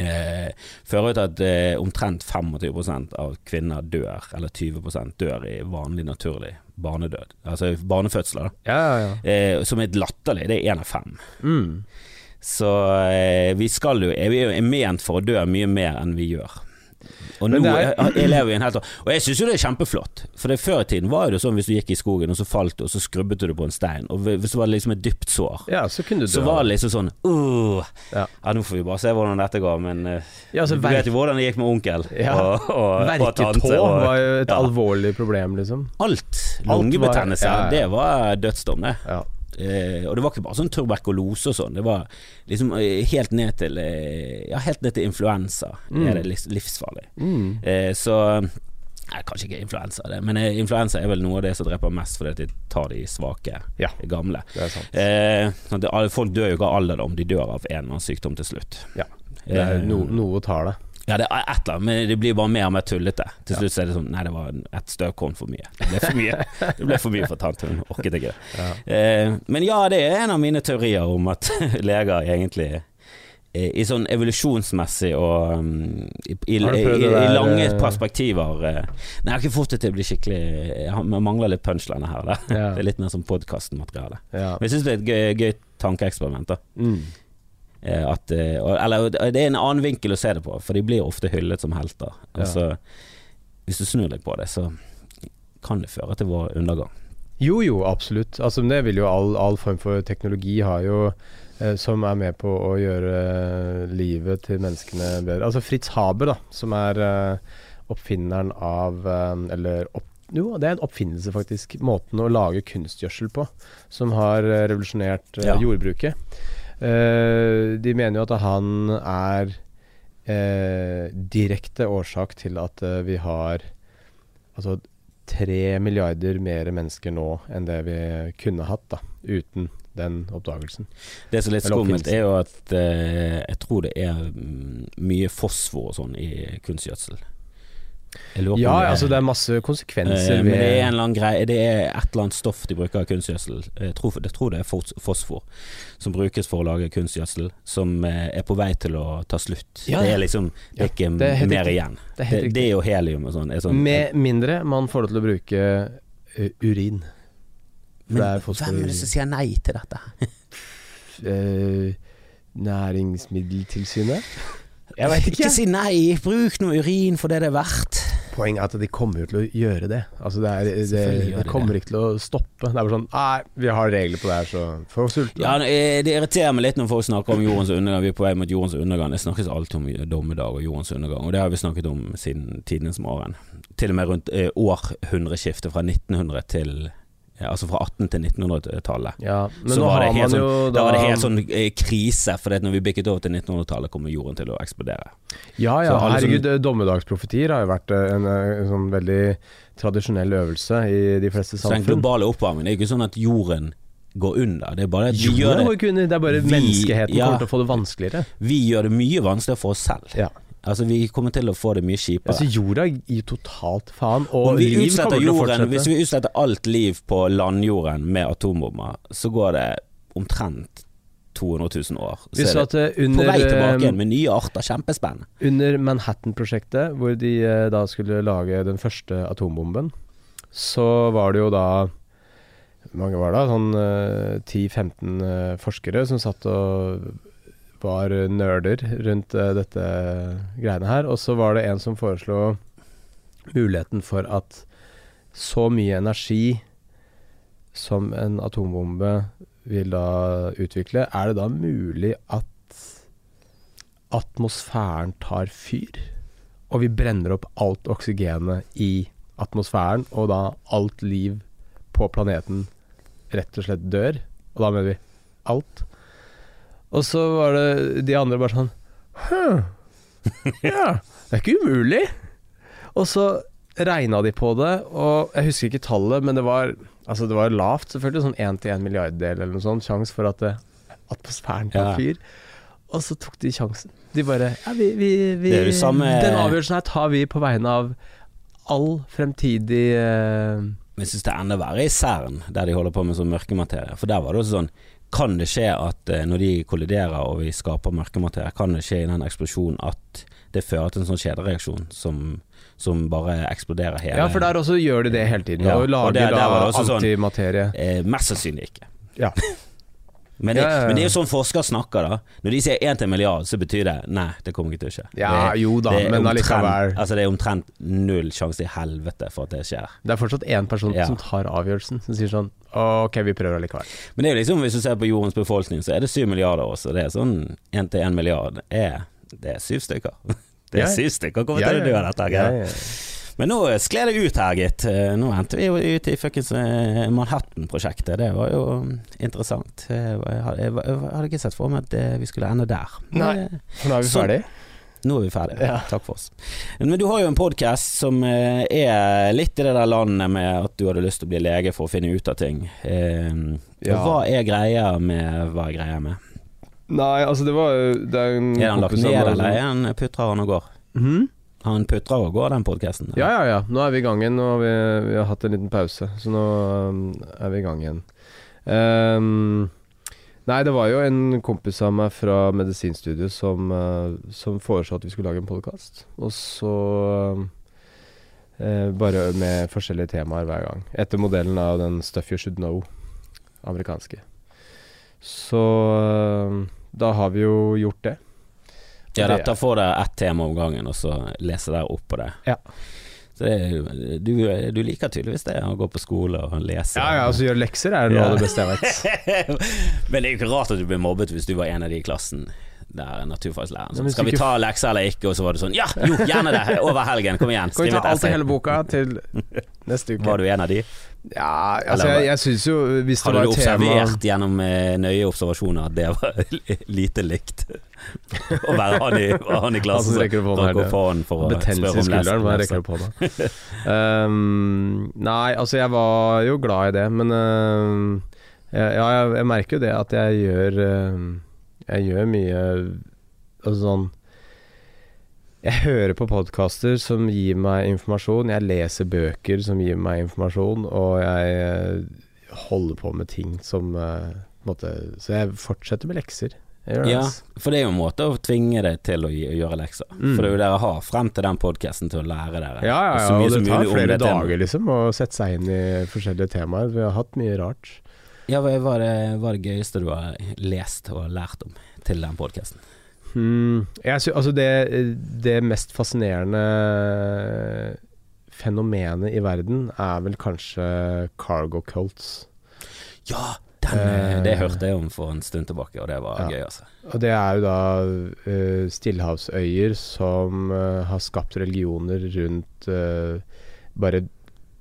Eh, fører ut at eh, omtrent 25 av kvinner dør, eller 20 dør i vanlig naturlig barnedød. Altså barnefødsler, da. ja, ja, ja. Eh, som er latterlig. Det er én av fem. Mm. Så eh, vi skal jo Vi er jo ment for å dø mye mer enn vi gjør. Og nå er- jeg, jeg lever i en helt Og jeg syns jo det er kjempeflott. For det, før i tiden var det sånn hvis du gikk i skogen og så falt du, og så skrubbet du på en stein, og hvis det var liksom et dypt sår, Ja, så kunne du så var det liksom sånn uh, Ja. ja. nå får vi bare se hvordan dette går, men uh, Ja, altså, du vet jo hvordan det gikk med onkel Ja. og, og, Verketå var jo et ja. alvorlig problem, liksom. alt. Lungebetennelse, ja, ja. det var dødsdom, det. Eh, og det var ikke bare sånn tuberkulose og sånn, det var liksom eh, helt ned til eh, Ja, helt ned til influensa Mm. er det livsfarlig. Mm. Eh, så Nei, kanskje ikke influensa, det, men eh, influensa er vel noe av det som dreper mest fordi at de tar de svake, Ja. gamle. Det er sant. Eh, sånn det, folk dør jo ikke av alderdom, de dør av en eller annen sykdom til slutt. Ja. Det er Eh, no, noe tar det. Ja, det er et eller annet, men det blir bare mer og mer tullete. Til slutt så er det sånn Nei, det var et støvkorn for mye. Det ble for mye Det ble for mye for tante, hun orket ikke det. Ja. Eh, men ja, det er en av mine teorier om at [LAUGHS] leger egentlig eh, i sånn evolusjonsmessig og um, i, i, i, i, lange eh, perspektiver eh, Nei, jeg har ikke fått det til å bli skikkelig Jeg mangler litt punchliner her. Ja. [LAUGHS] Det er litt mer som podkastmateriale. Ja. Men jeg syns det er et gøy, gøy tankeeksperiment. da Mm. Eh, At, eh, eller det er en annen vinkel å se det på, for de blir ofte hyllet som helter. Altså, hvis du snur deg på det, så kan det føre til vår undergang. Jo, jo, absolutt. Altså, det vil jo all, all form for teknologi har jo eh, som er med på å gjøre eh, livet til menneskene bedre. Altså Fritz Haber, da, som er eh, oppfinneren av eh, Eller opp, jo, det er en oppfinnelse, faktisk. Måten å lage kunstgjødsel på, som har revolusjonert Ja. jordbruket. Eh, de mener jo at han er eh, direkte årsak til at eh, vi har altså tre milliarder mer mennesker nå enn det vi kunne hatt da, uten den oppdagelsen. Det som er litt skummelt, er jo at eh, jeg tror det er mm, mye fosfor og sånn i kunstgjødsel. Ja, altså det er masse konsekvenser ved men det er greie Det er et eller annet stoff de bruker i kunstgjødsel. Jeg tror, jeg tror det er fosfor som brukes for å lage kunstgjødsel, som eh, er på vei til å ta slutt. Ja, det er liksom Det er ikke det er mer igjen. Det Det, er jo helium og sånn. Sånn Med mindre man får det til å bruke uh, urin. Men er hvem er det som sier nei til dette? uh, [LAUGHS] Næringsmiddeltilsynet? Jeg vet ikke. [LAUGHS] Ikke si nei, bruk noe urin for det det er verdt. Poenget er at de kommer jo til å gjøre det. Altså det, er, det, det de kommer ikke til å stoppe. Det er bare sånn Nei, vi har regler på det her, så for sultne. Ja, eh, Det irriterer meg litt når folk snakker om jordens undergang. Vi er på vei mot jordens undergang. Det snakkes alltid om dommedag og jordens undergang, og det har vi snakket om siden tidenes morgen. Til og med rundt eh, århundreskiftet fra 1900 til Altså fra 1800- til 1900-tallet. Ja, men Så nå var det helt sånn, Da da var det helt sånn eh, krise, for når vi bikket over til 1900-tallet, kommer jorden til å eksplodere. Ja ja, Så alle herregud, dommedagsprofetier har jo vært eh, en, eh, en sånn veldig tradisjonell øvelse i de fleste Så den globale oppvarmingen er ikke sånn at jorden går under. Det er bare at vi Jo, gjør det, det er bare Vi- menneskeheten ja. kommer til å få det vanskeligere. vi gjør det mye vanskeligere for oss selv. Ja. Altså Vi kommer til å få det mye kjipere. Altså Jorda gir totalt faen, og vi liv kommer til å jorden, hvis vi utsletter alt liv på landjorden med atombomber, så går det omtrent 200 000 år. Så Vi er det eh, det på vei tilbake eh, igjen med nye arter. Kjempespennende. under Manhattan-prosjektet, hvor de eh, da skulle lage den første atombomben, så var det jo da mange var det? Sånn eh, 10-15 eh, forskere som satt og var nerder rundt uh, dette greiene her. Og så var det en som foreslo muligheten for at så mye energi som en atombombe vil da utvikle, er det da mulig at atmosfæren tar fyr? Og vi brenner opp alt oksygenet i atmosfæren, og da alt liv på planeten rett og slett dør. Og da mener vi alt. Og så var det de andre bare sånn Hm. Ja, det er ikke umulig. Og så regna de på det, og jeg husker ikke tallet, men det var Altså det var lavt, selvfølgelig. Sånn én til én milliarddel eller noe sånt. Sjanse for at det, atmosfæren tar Ja. fyr. Og så tok de sjansen. De bare Ja, vi, vi, vi Den avgjørelsen her tar vi på vegne av all fremtidig uh... Men jeg syns det er enda verre i CERN, der de holder på med sånn mørkematerie. For der var det også sånn Kan det skje at eh, når de kolliderer og vi skaper mørkematerie, kan det skje i den eksplosjonen at det fører til en sånn kjedereaksjon som, som bare eksploderer hele Ja, for der også gjør de det hele tiden. Ja, og og lager der det da antimaterie. sånn- antimaterie. eh, Mest sannsynlig ikke. Ja. [LAUGHS] Men det, Ja, ja, ja. men det er jo sånn forskere snakker, da. Når de sier én til en milliard, så betyr det nei, det kommer ikke til å skje. Ja, det, jo da, det men allikevel. Altså, det er omtrent null sjanse i helvete for at det skjer. Det er fortsatt én person som tar avgjørelsen, som sier sånn Ok, vi prøver allikevel. Men det er jo liksom, hvis du ser på jordens befolkning, så er det syv milliarder også. Det er sånn én til én milliard. Er, det er syv stykker. [LAUGHS] Det er syv stykker kommer til å dø av dette. Ja, ja. Men nå skled det ut her, gitt. Eh, Nå endte vi jo ute i fuckings eh, Manhattan-prosjektet. Det var jo interessant. Eh, Jeg hadde, ikke sett for meg at vi skulle ende der. Nei. For nå er vi ferdige ferdig. Nå er vi ferdige. Ja. Takk for oss. Men du har jo en podkast som er litt i det der landet med at du hadde lyst til å bli lege for å finne ut av ting. Ja. Hva er greia med hva er greia med? Nei, altså det var jo Det er Er han lagt ned, eller er han putrer han og går? Mhm. Han putrer og går, den podkasten? Ja, ja, ja. Nå er vi i gang igjen. Har vi, vi har hatt en liten pause, så nå um, er vi i gang igjen. Um, nei, det var jo en kompis av meg fra medisinstudiet som, uh, som foreslo at vi skulle lage en podkast. Og så uh, Bare med forskjellige temaer hver gang. Etter modellen av den Stuff You Should Know, amerikanske. Så uh, da har vi jo gjort det. Ja, Det- dette får dere ett tema om gangen, og så leser dere opp på det. Ja. Så det du, du liker tydeligvis det, å gå på skole og lese. Ja, ja, altså gjøre lekser er noe Ja. det beste jeg vet. [LAUGHS] Men det er jo ikke rart at du blir mobbet hvis du var en av de i klassen der naturfaglæreren sånn, Skal vi ta lekser eller ikke? Og så var det sånn Ja, jo, gjerne det! Over helgen, kom igjen. Kan vi ta alt i hele boka til [LAUGHS] neste uke? Var du en av de? Ja, altså Eller- jeg, jeg syns jo Hvis det Hadde var du et tema observert gjennom eh, nøye observasjoner at det var [LAUGHS] lite likt? [LAUGHS] Å være han i, han i klassen som rekker opp hånden for å Betennelse i skulderen, hva rekker lese- på da? um, [LAUGHS] nei, altså jeg var jo glad i det, men uh, Ja, jeg, jeg merker jo det at jeg gjør uh, Jeg gjør mye Altså sånn Jeg hører på podkaster som gir meg informasjon, jeg leser bøker som gir meg informasjon, og jeg eh, holder på med ting som eh, måte, Så jeg fortsetter med lekser. Ja, for det er jo en måte å tvinge deg til å gjøre lekser. Mm. For det er jo dere har frem til den podkasten til å lære dere. Ja, ja, ja, og det tar flere det dager liksom å sette seg inn i forskjellige temaer. Vi har hatt mye rart. Ja, hva er det, det gøyeste du har lest og lært om til den podkasten? Hmm, jeg sy altså det, det mest fascinerende fenomenet i verden er vel kanskje cargo cults. Ja, den, Eh, det hørte jeg om for en stund tilbake, og det var Ja. gøy, altså. Og det er jo da uh, stillehavsøyer som uh, har skapt religioner rundt uh, bare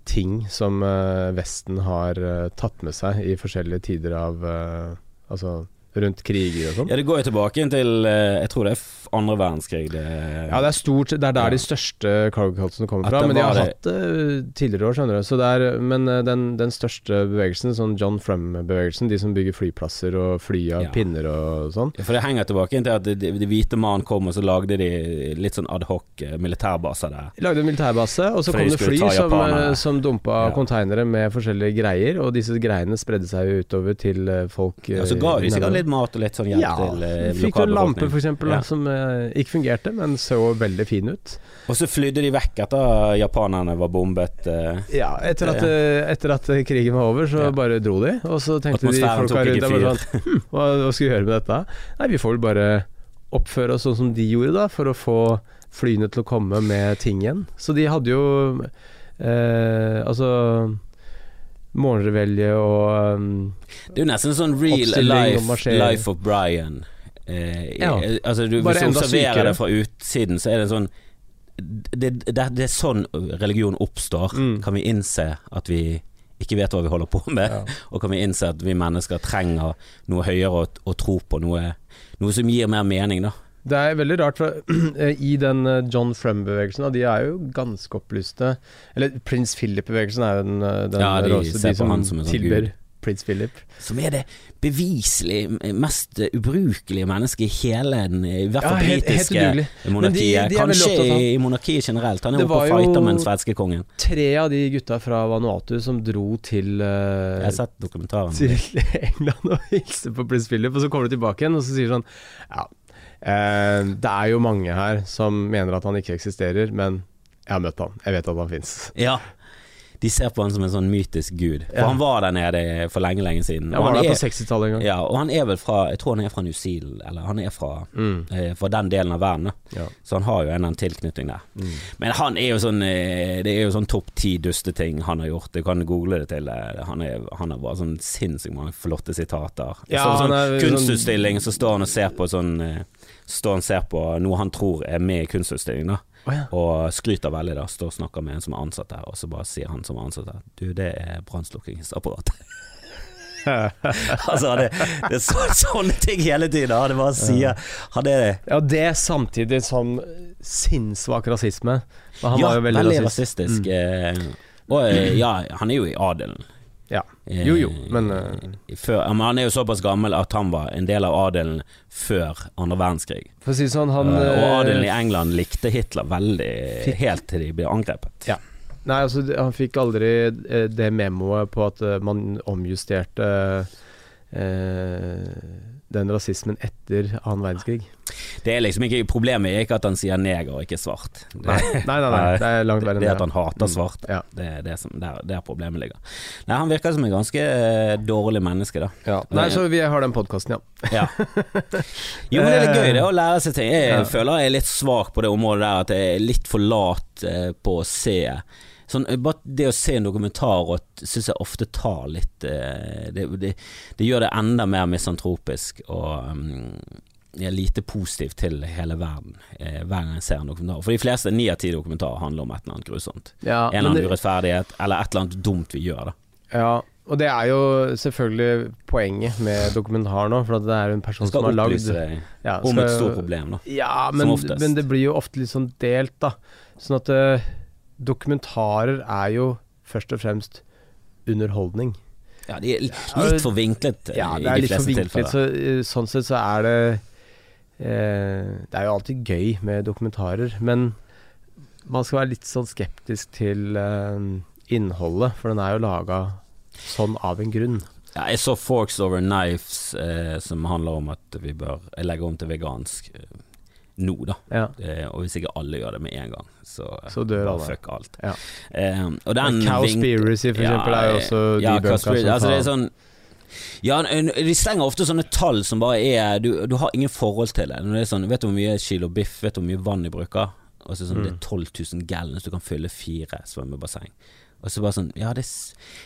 ting som eh, Vesten har eh, tatt med seg i forskjellige tider av eh, Altså rundt kriger og sånn. Ja, det går jo tilbake til eh, Jeg tror det er andre verdenskrig. Det, Ja, det er stort. Det er der Ja. de største cargo cultsene kommer fra. Men de har det- hatt det tidligere år, skjønner du. Så det er, men eh, den, den største bevegelsen, sånn John Frum-bevegelsen, de som bygger flyplasser og fly av Ja. pinner og sånn. For det henger tilbake til at de, de hvite mann kom, og så lagde de litt sånn adhoc eh, militærbaser der. De lagde en militærbase, og så kom det fly som, eh, som dumpa Ja. konteinere med forskjellige greier, og disse greiene spredde seg utover til eh, folk Ja, så ga de eh, sikkert. Litt mat og litt sånn hjelp ja, til eh, fikk jo lamper lampe, eksempel, Ja. som eh, ikke fungerte, men så veldig fin ut. Og så flydde de vekk etter japanerne var bombet. eh, Ja, etter at, eh, etter at eh, krigen var over, så Ja. bare dro de. Og så tenkte de folka rundt der sånn hm, hva, hva skal vi gjøre med dette? Nei, vi får vel bare oppføre oss sånn som de gjorde, da, for å få flyene til å komme med ting igjen. Så de hadde jo eh, Altså Morgenrevelje og um, Det er jo nesten sånn real life, life of Brian. Eh, Ja. eh, altså du, hvis du observerer det fra utsiden, så er det sånn det, det, det er sånn religion oppstår. Mm. Kan vi innse at vi ikke vet hva vi holder på med, Ja. [LAUGHS] og kan vi innse at vi mennesker trenger noe høyere å, å tro på, noe, noe som gir mer mening, da. Det er veldig rart, for [CLEARS THROAT] i den eh, John Frum-bevegelsen, og de er jo ganske opplyste Eller prins Philip-bevegelsen er jo den, eh, den Ja, de råeste, ser de som som sånn tilber prins Philip. Som er det beviselig mest ubrukelige mennesket i hele den, i hvert fall Ja, britiske de- monarkiet. de er Kanskje i monarkiet generelt. Han er Det oppe og var jo- fighter med den svenske kongen. Tre av de gutta fra Vanuatu som dro til, uh, Jeg har sett dokumentaren. til [LAUGHS] England og hilste på prins Philip, og så kommer de tilbake igjen og så sier de sånn Ja, eh, det er jo mange her som mener at han ikke eksisterer, men jeg har møtt han. Jeg vet at han fins. Ja. De ser på han som en sånn mytisk gud. For Ja. han var der nede for lenge, lenge siden. Ja, var der er- på 60-tallet en gang. Ja, og han er vel fra Jeg tror han er fra New Zealand, eller han er fra, Mm. eh, fra den delen av verden. Ja. Så han har jo en eller annen tilknytning der. Mm. Men han er jo sånn eh, Det er jo sånn topp ti dusteting han har gjort. Du kan google det til. eh, Han, er, han har bare sånn sinnssykt mange flotte sitater. Ja, så, sånn er sånn- kunstutstilling, så står han og ser på sånn eh, Står og ser på noe han tror er med i kunstutstillingen, da. Oh, ja. Og skryter veldig, da. Står og snakker med en som er ansatt der, og så bare sier han som er ansatt der Du, det er brannslukkingsapparat. [LAUGHS] altså, det, det er så, sånne ting hele tiden. Det bare sier Han det. Ja, det er samtidig som sinnssvak rasisme. Men han ja, var jo veldig, veldig rasist. Rasistisk. Mm. Og eh, ja, han er jo i adelen. Ja. Jo, jo, men uh... før, Han er jo såpass gammel at han var en del av adelen før andre verdenskrig. For å si sånn, han uh, og adelen i England likte Hitler veldig, Fikk- helt til de ble angrepet. Ja. Nei, altså han fikk aldri det memoet på at man omjusterte eh, den rasismen etter annen verdenskrig. Det er liksom ikke Problemet er ikke at han sier neger og ikke svart. Det, Nei, nei, nei, nei det er langt verre enn det det. at han hater Mm, svart. Ja. Det er det som, der, der problemet ligger. Nei, Han virker som en ganske eh, dårlig menneske, da. Ja. Nei, så vi har den podkasten, ja. Ja. [LAUGHS] Jo, men det er litt gøy det å lære seg ting. Jeg Ja. føler jeg er litt svak på det området der, at jeg er litt for lat eh, på å se Sånn, bare det å se en dokumentar syns jeg ofte tar litt eh, det, det, det gjør det enda mer misantropisk og um, jeg er lite positiv til hele verden eh, hver gang jeg ser en dokumentar. For de fleste, ni av ti dokumentarer handler om et eller annet grusomt. ja En eller annen det- urettferdighet, eller et eller annet dumt vi gjør, da. Ja, og det er jo selvfølgelig poenget med dokumentar nå, for det er en person som har lagd ja, om et stort problem, da. Ja, men, men det blir jo ofte litt sånn delt, da. Sånn at eh, dokumentarer er jo først og fremst underholdning. Ja, de er litt forvinklet Ja, i de fleste tilfeller. så eh, sånn sett så er det eh, Det er jo alltid gøy med dokumentarer, men man skal være litt sånn skeptisk til eh, innholdet, for den er jo laga sånn av en grunn. Ja, jeg så Forks Over Knives, eh, som handler om at vi bør legge om til vegansk eh, nå, da. Ja. Eh, og hvis ikke alle gjør det med en gang, så, Så dør alle. fuck alt. Ja. Eh, og den Cowspiracy, for Ja, eksempel, er jo også ja, de bøkene Cowspiracy, som altså det er sånn ja, de slenger ofte sånne tall som bare er Du, du har ingen forhold til det. Når det er sånn, vet du hvor mye kilo biff, vet du hvor mye vann de bruker? Og så sånn, Det er 12 000 gallons, du kan fylle fire svømmebasseng. Og så bare sånn Ja, det,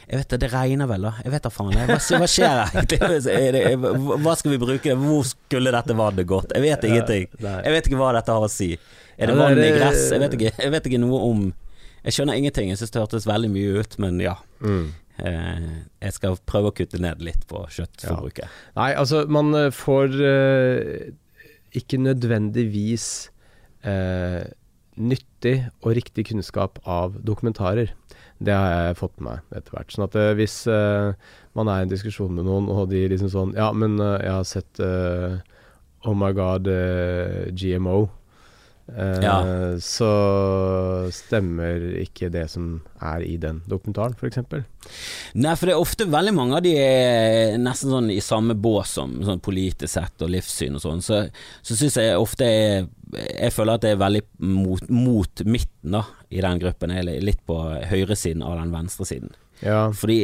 jeg vet det, det regner vel, da. Jeg vet da faen. Hva, hva skjer egentlig? [LAUGHS] Hva- skal vi bruke det? Hvor skulle dette vannet gått? Jeg vet ingenting. Jeg vet ikke hva dette har å si. Er det Ja, vann i gress? Jeg vet ikke, jeg vet ikke noe om Jeg skjønner ingenting. Jeg syns det hørtes veldig mye ut, men ja. Mm. Eh, jeg skal prøve å kutte ned litt på kjøttforbruket. Nei, altså, man eh, får eh, ikke nødvendigvis eh, nyttig og riktig kunnskap av dokumentarer. Det har jeg fått med meg etter hvert. Sånn at eh, hvis uh, man er i en diskusjon med noen, og de liksom sånn Ja, men uh, jeg har sett uh, Oh my god, GMO. Eh, Ja. Så stemmer ikke det som er i den dokumentaren, f.eks. Nei, for det er ofte veldig mange av de er nesten sånn i samme bås som sånn politisk sett og livssyn og sånn. Så, så syns jeg ofte jeg, Jeg føler at det er veldig mot, mot midten da i den gruppen. Eller litt på høyresiden av den venstresiden. Ja. Fordi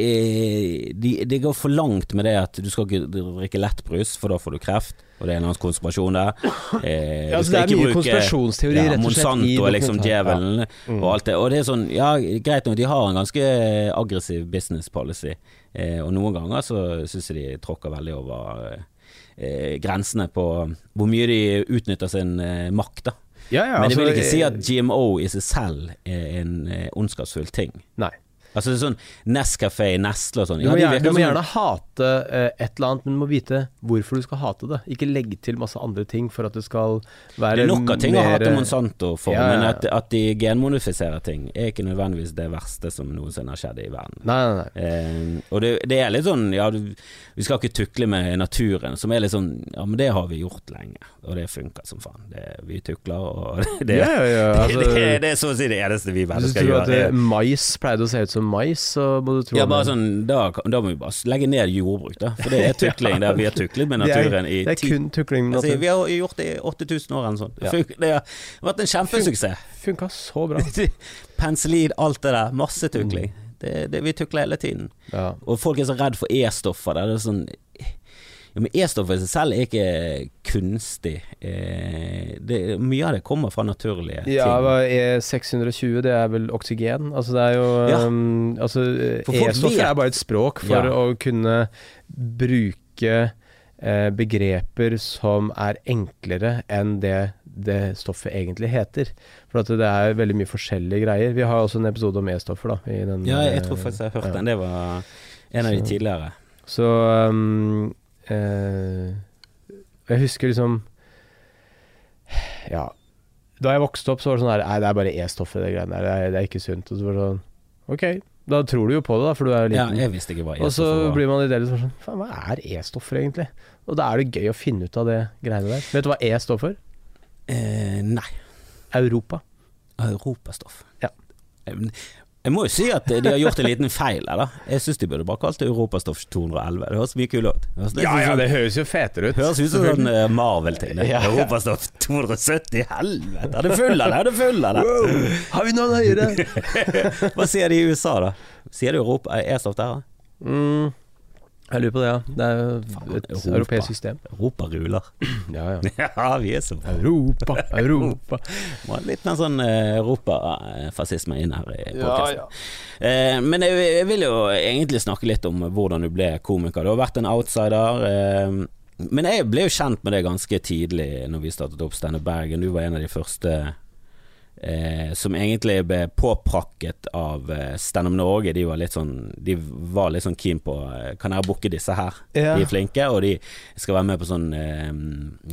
det de, går for langt med det at du skal ikke drikke lettbrus, for da får du kreft. Og det er en eller annen konspirasjon der. [LAUGHS] Eh, Ja, altså, det er mye bruke- konspirasjonsteori, ja, rett og slett, Monsanto er liksom djevelen ja. Mm. og alt det. Og det er sånn, ja greit nok, de har en ganske aggressiv business policy, eh, og noen ganger så syns jeg de tråkker veldig over eh, grensene på hvor mye de utnytter sin eh, makt, da. Ja, ja, Men vil altså, ikke si eh, at GMO i seg selv er en eh, ondskapsfull ting. Nei. Altså det sånn Nescafé, Nestle og sånn. Du må, du må gjerne hate uh, et eller annet, men du må vite hvorfor du skal hate det. Ikke legge til masse andre ting for at det skal være Det er nok av ting å hate Monsanto for, Ja, ja, men at, at de genmodifiserer ting, er ikke nødvendigvis det verste som noensinne har skjedd i verden. Nei, nei, nei. Uh, og det, det er litt sånn Ja, du, vi skal ikke tukle med naturen, som er litt sånn Ja, men det har vi gjort lenge, og det funker som faen. Det, vi tukler, og [LAUGHS] det, ja, ja, ja, altså, det, det, det er så å si det eneste vi mennesker du tror at gjør. eh, mais pleide å se ut som mais, så må du tro Ja, bare sånn, da, da må vi bare legge ned jordbruk, da. For det er [LAUGHS] tukling der vi har tuklet med naturen i Det er kun tukling med altså. Vi har gjort det i 8000 år eller. Det Ja. Det har vært en kjempesuksess. Funka så bra. [LAUGHS] Penicillin, alt det der. Masse tukling. Det, det, vi tukler hele tiden. Ja. Og folk er så redd for E-stoffer. Det er sånn men E-stoffet i seg selv er ikke kunstig. Eh, det, mye av det kommer fra naturlige ting. Ja, hva er 620, det er vel oksygen? Altså det er jo Ja. um, Altså E-stoffet er bare et språk for Ja. å kunne bruke eh, begreper som er enklere enn det det stoffet egentlig heter. For det er veldig mye forskjellige greier. Vi har også en episode om E-stoffer, da. I den, Ja, jeg tror eh, faktisk jeg har hørt ja. den. Det var en av de tidligere. Så um, eh, Jeg husker liksom Ja. Da jeg vokste opp, så var det sånn her Nei, det er bare E-stoffet, det greiene der. Det er, det er ikke sunt. Og så var det sånn Ok, da tror du jo på det, da, for du er jo Ja, jeg visste ikke hva E-stoffer var. Og så blir man i det litt sånn Faen, hva er E-stoffer, egentlig? Og da er det gøy å finne ut av det greiene der. Vet du hva E står for? Eh, nei. Europa. Europastoff. Ja. Jeg må jo si at de har gjort en liten feil her, da. Jeg syns de burde bare kalt det Europastoff 211. Det høres mye kulere ut. Ja, høres sånn- det høres jo fetere ut. Høres ut som en eh, Marvel-ting. Ja, Ja. Europastoff 270, helvete! Er det full av det? Er det full av det? Har vi noen høyere? [LAUGHS] Hva sier de i USA, da? Sier de Europa? Er E-stoff der? da? mm, jeg lurer på det, ja. Det er jo et Europa. europeisk system. Europa ruler. [CLEARS THROAT] Ja, ja. Ja, vi er så bra. Europa, [LAUGHS] Europa. Må ha litt mer sånn eh, europafascisme inn her i Ja, podkasten. ja. Eh, men jeg, jeg vil jo egentlig snakke litt om hvordan du ble komiker. Du har vært en outsider. Eh, men jeg ble jo kjent med det ganske tidlig når vi startet opp Steinar Bergen. Du var en av de første eh, som egentlig ble påprakket av eh, Standup Norge. De var litt sånn De var litt sånn keen på eh, Kan dere booke disse her? Ja. De er flinke, og de skal være med på sånn eh,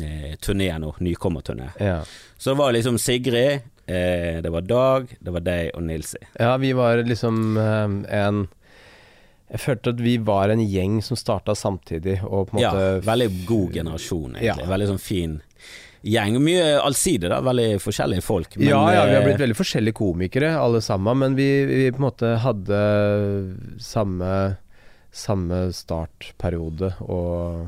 eh, turné nå. Nykommerturné. Ja. Så det var liksom Sigrid, eh, det var Dag, det var deg og Nilsi. ja, vi var liksom eh, en Jeg følte at vi var en gjeng som starta samtidig, og på en Ja, veldig god generasjon, egentlig. Ja. Veldig sånn fin gjeng. Mye allsidig, da. Veldig forskjellige folk. Men, ja, ja, vi har eh, blitt veldig forskjellige komikere alle sammen, men vi, vi på en måte hadde samme, samme startperiode og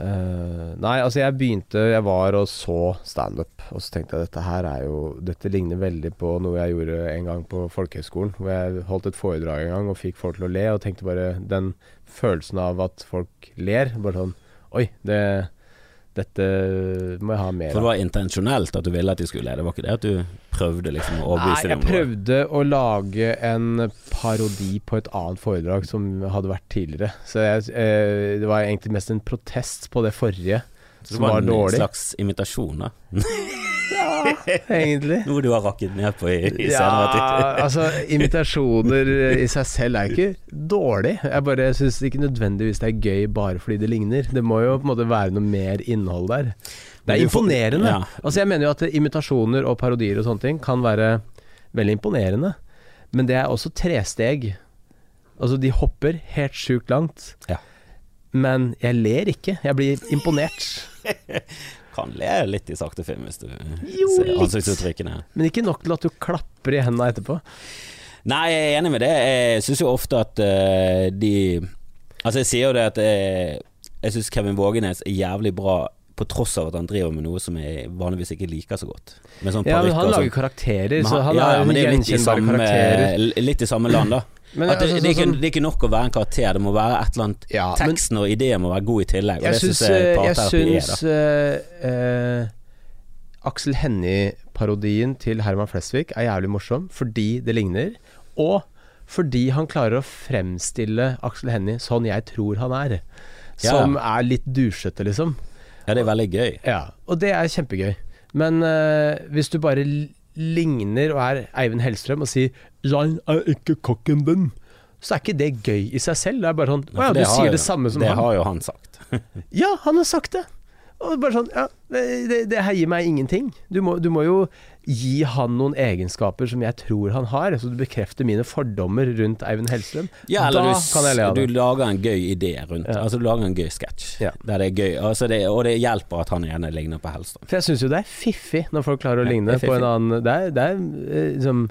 uh, Nei, altså jeg begynte Jeg var og så standup, og så tenkte jeg dette her er jo Dette ligner veldig på noe jeg gjorde en gang på folkehøyskolen, hvor jeg holdt et foredrag en gang og fikk folk til å le, og tenkte bare Den følelsen av at folk ler, bare sånn Oi, det dette må jeg ha mer For det var intensjonelt at du ville at de skulle le? Det var ikke det at du prøvde liksom å overbevise dem? Nei, jeg prøvde å lage en parodi på et annet foredrag som hadde vært tidligere. Så jeg, eh, det var egentlig mest en protest på det forrige, som det var var en slags imitasjon, da? [LAUGHS] Ja, egentlig. [LAUGHS] Noe du har rakket ned på i, i Ja, senere [LAUGHS] tid? altså Imitasjoner i seg selv er ikke dårlig. Jeg bare syns ikke nødvendigvis det er gøy bare fordi det ligner. Det må jo på en måte være noe mer innhold der. Det er imponerende. ja. Altså Jeg mener jo at imitasjoner og parodier og sånne ting kan være veldig imponerende. Men det er også tresteg. Altså de hopper helt sjukt langt. Ja. Men jeg ler ikke. Jeg blir imponert. [LAUGHS] Kan le litt i sakte film hvis du Jo, ser ansiktsuttrykkene. Men ikke nok til at du klapper i hendene etterpå. Nei, jeg er enig med det. Jeg syns jo ofte at uh, de Altså, jeg sier jo det at jeg, jeg syns Kevin Vågenes er jævlig bra på tross av at han driver med noe som jeg vanligvis ikke liker så godt. Sånn Ja, men han og sånn. lager karakterer, så han ja, ja, men det er litt i samme, litt i samme land, da. Men at det, altså, det, er ikke, sånn- det er ikke nok å være en karakter, det må være et eller annet Ja, men Teksten og ideen må være god i tillegg, og jeg det syns, jeg er. syns da eh, eh, Aksel Hennie-parodien til Herman Flesvig er jævlig morsom fordi det ligner, og fordi han klarer å fremstille Aksel Hennie sånn jeg tror han er. Ja. Som er litt dusjete, liksom. Ja, det er veldig gøy. Ja, og det er kjempegøy. Men uh, hvis du bare ligner og er Eivind Hellstrøm og sier 'Jeg er ikke kokken din', så er ikke det gøy i seg selv. Det er bare sånn Å ja, du sier jo- det samme som Det han. har jo han sagt. [LAUGHS] Ja, han har sagt det. Og bare sånn Ja, det, det, det her gir meg ingenting. Du må, du må jo gi han noen egenskaper som jeg tror han har, så du bekrefter mine fordommer rundt Eivind Hellstrøm. Ja, eller da du, kan jeg le av du lager en gøy idé rundt Ja. Altså du lager en gøy sketsj Ja. der det er gøy, altså det, og det hjelper at han ene ligner på Hellstrøm. For jeg syns jo det er fiffig når folk klarer å Ja, ligne på en annen Det er, det er eh, liksom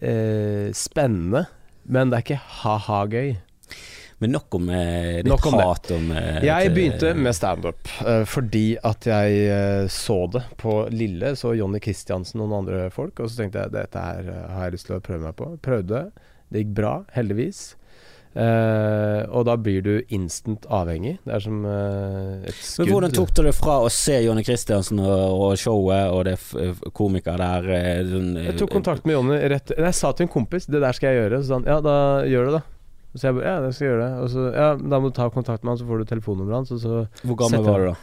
eh, spennende, men det er ikke ha-ha-gøy. Men nok om eh, ditt om det. hat om eh, Jeg begynte med standup eh, fordi at jeg eh, så det på Lille. Så Jonny Christiansen og noen andre folk. Og så tenkte jeg dette her eh, har jeg lyst til å prøve meg på. Prøvde. Det gikk bra, heldigvis. Eh, og da blir du instant avhengig. Det er som eh, et skudd. Men hvordan tok du det fra å se Jonny Christiansen og, og showet og det f- f- komiker der eh, Jeg tok kontakt med Jonny rett Jeg sa til en kompis det der skal jeg gjøre. Så sa han ja, da gjør du det, da. Så jeg bare ja, jeg skal gjøre det. Og så ja, da må du ta kontakt med han, så får du telefonnummeret hans. Hvor gammel var du da?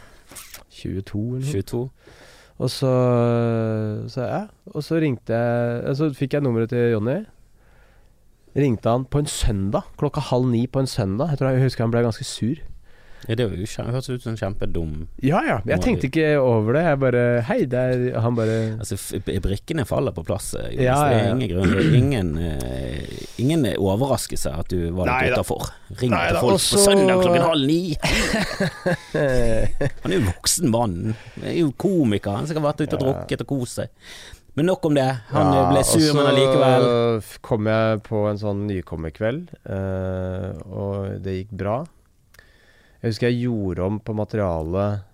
22 eller noe. 22? Og så, så ja, og så ringte jeg Så fikk jeg nummeret til Jonny. Ringte han på en søndag, klokka halv ni på en søndag. Jeg tror jeg husker han ble ganske sur. Ja, det høres hørtes ut som en kjempedum Ja ja, jeg tenkte ikke over det. Jeg bare Hei, det er Han bare Altså, brikkene faller på plass. eh, Jonas. Ja, ja, Det er ingen grunn ingen, uh, ingen overraskelse at du var litt utafor. Ring Nei til folk også... på søndag klokken halv ni! [LAUGHS] Han er jo voksen mann. Han er jo komiker. Han skal ha vært ute og drukket og kost seg. Men nok om det. Han Ja, ble sur, men allikevel Så kom jeg på en sånn nykommerkveld, uh, og det gikk bra. Jeg husker jeg gjorde om på materialet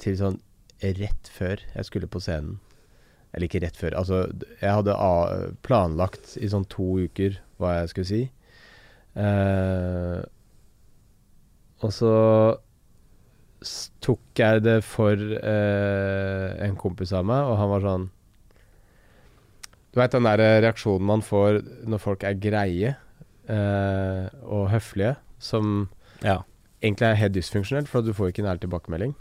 til sånn rett før jeg skulle på scenen. Eller ikke rett før. Altså, jeg hadde planlagt i sånn to uker hva jeg skulle si. Eh, og så tok jeg det for eh, en kompis av meg, og han var sånn Du veit den der reaksjonen man får når folk er greie eh, og høflige, som Ja. Egentlig er helt dysfunksjonelt, for du får ikke en ærlig tilbakemelding.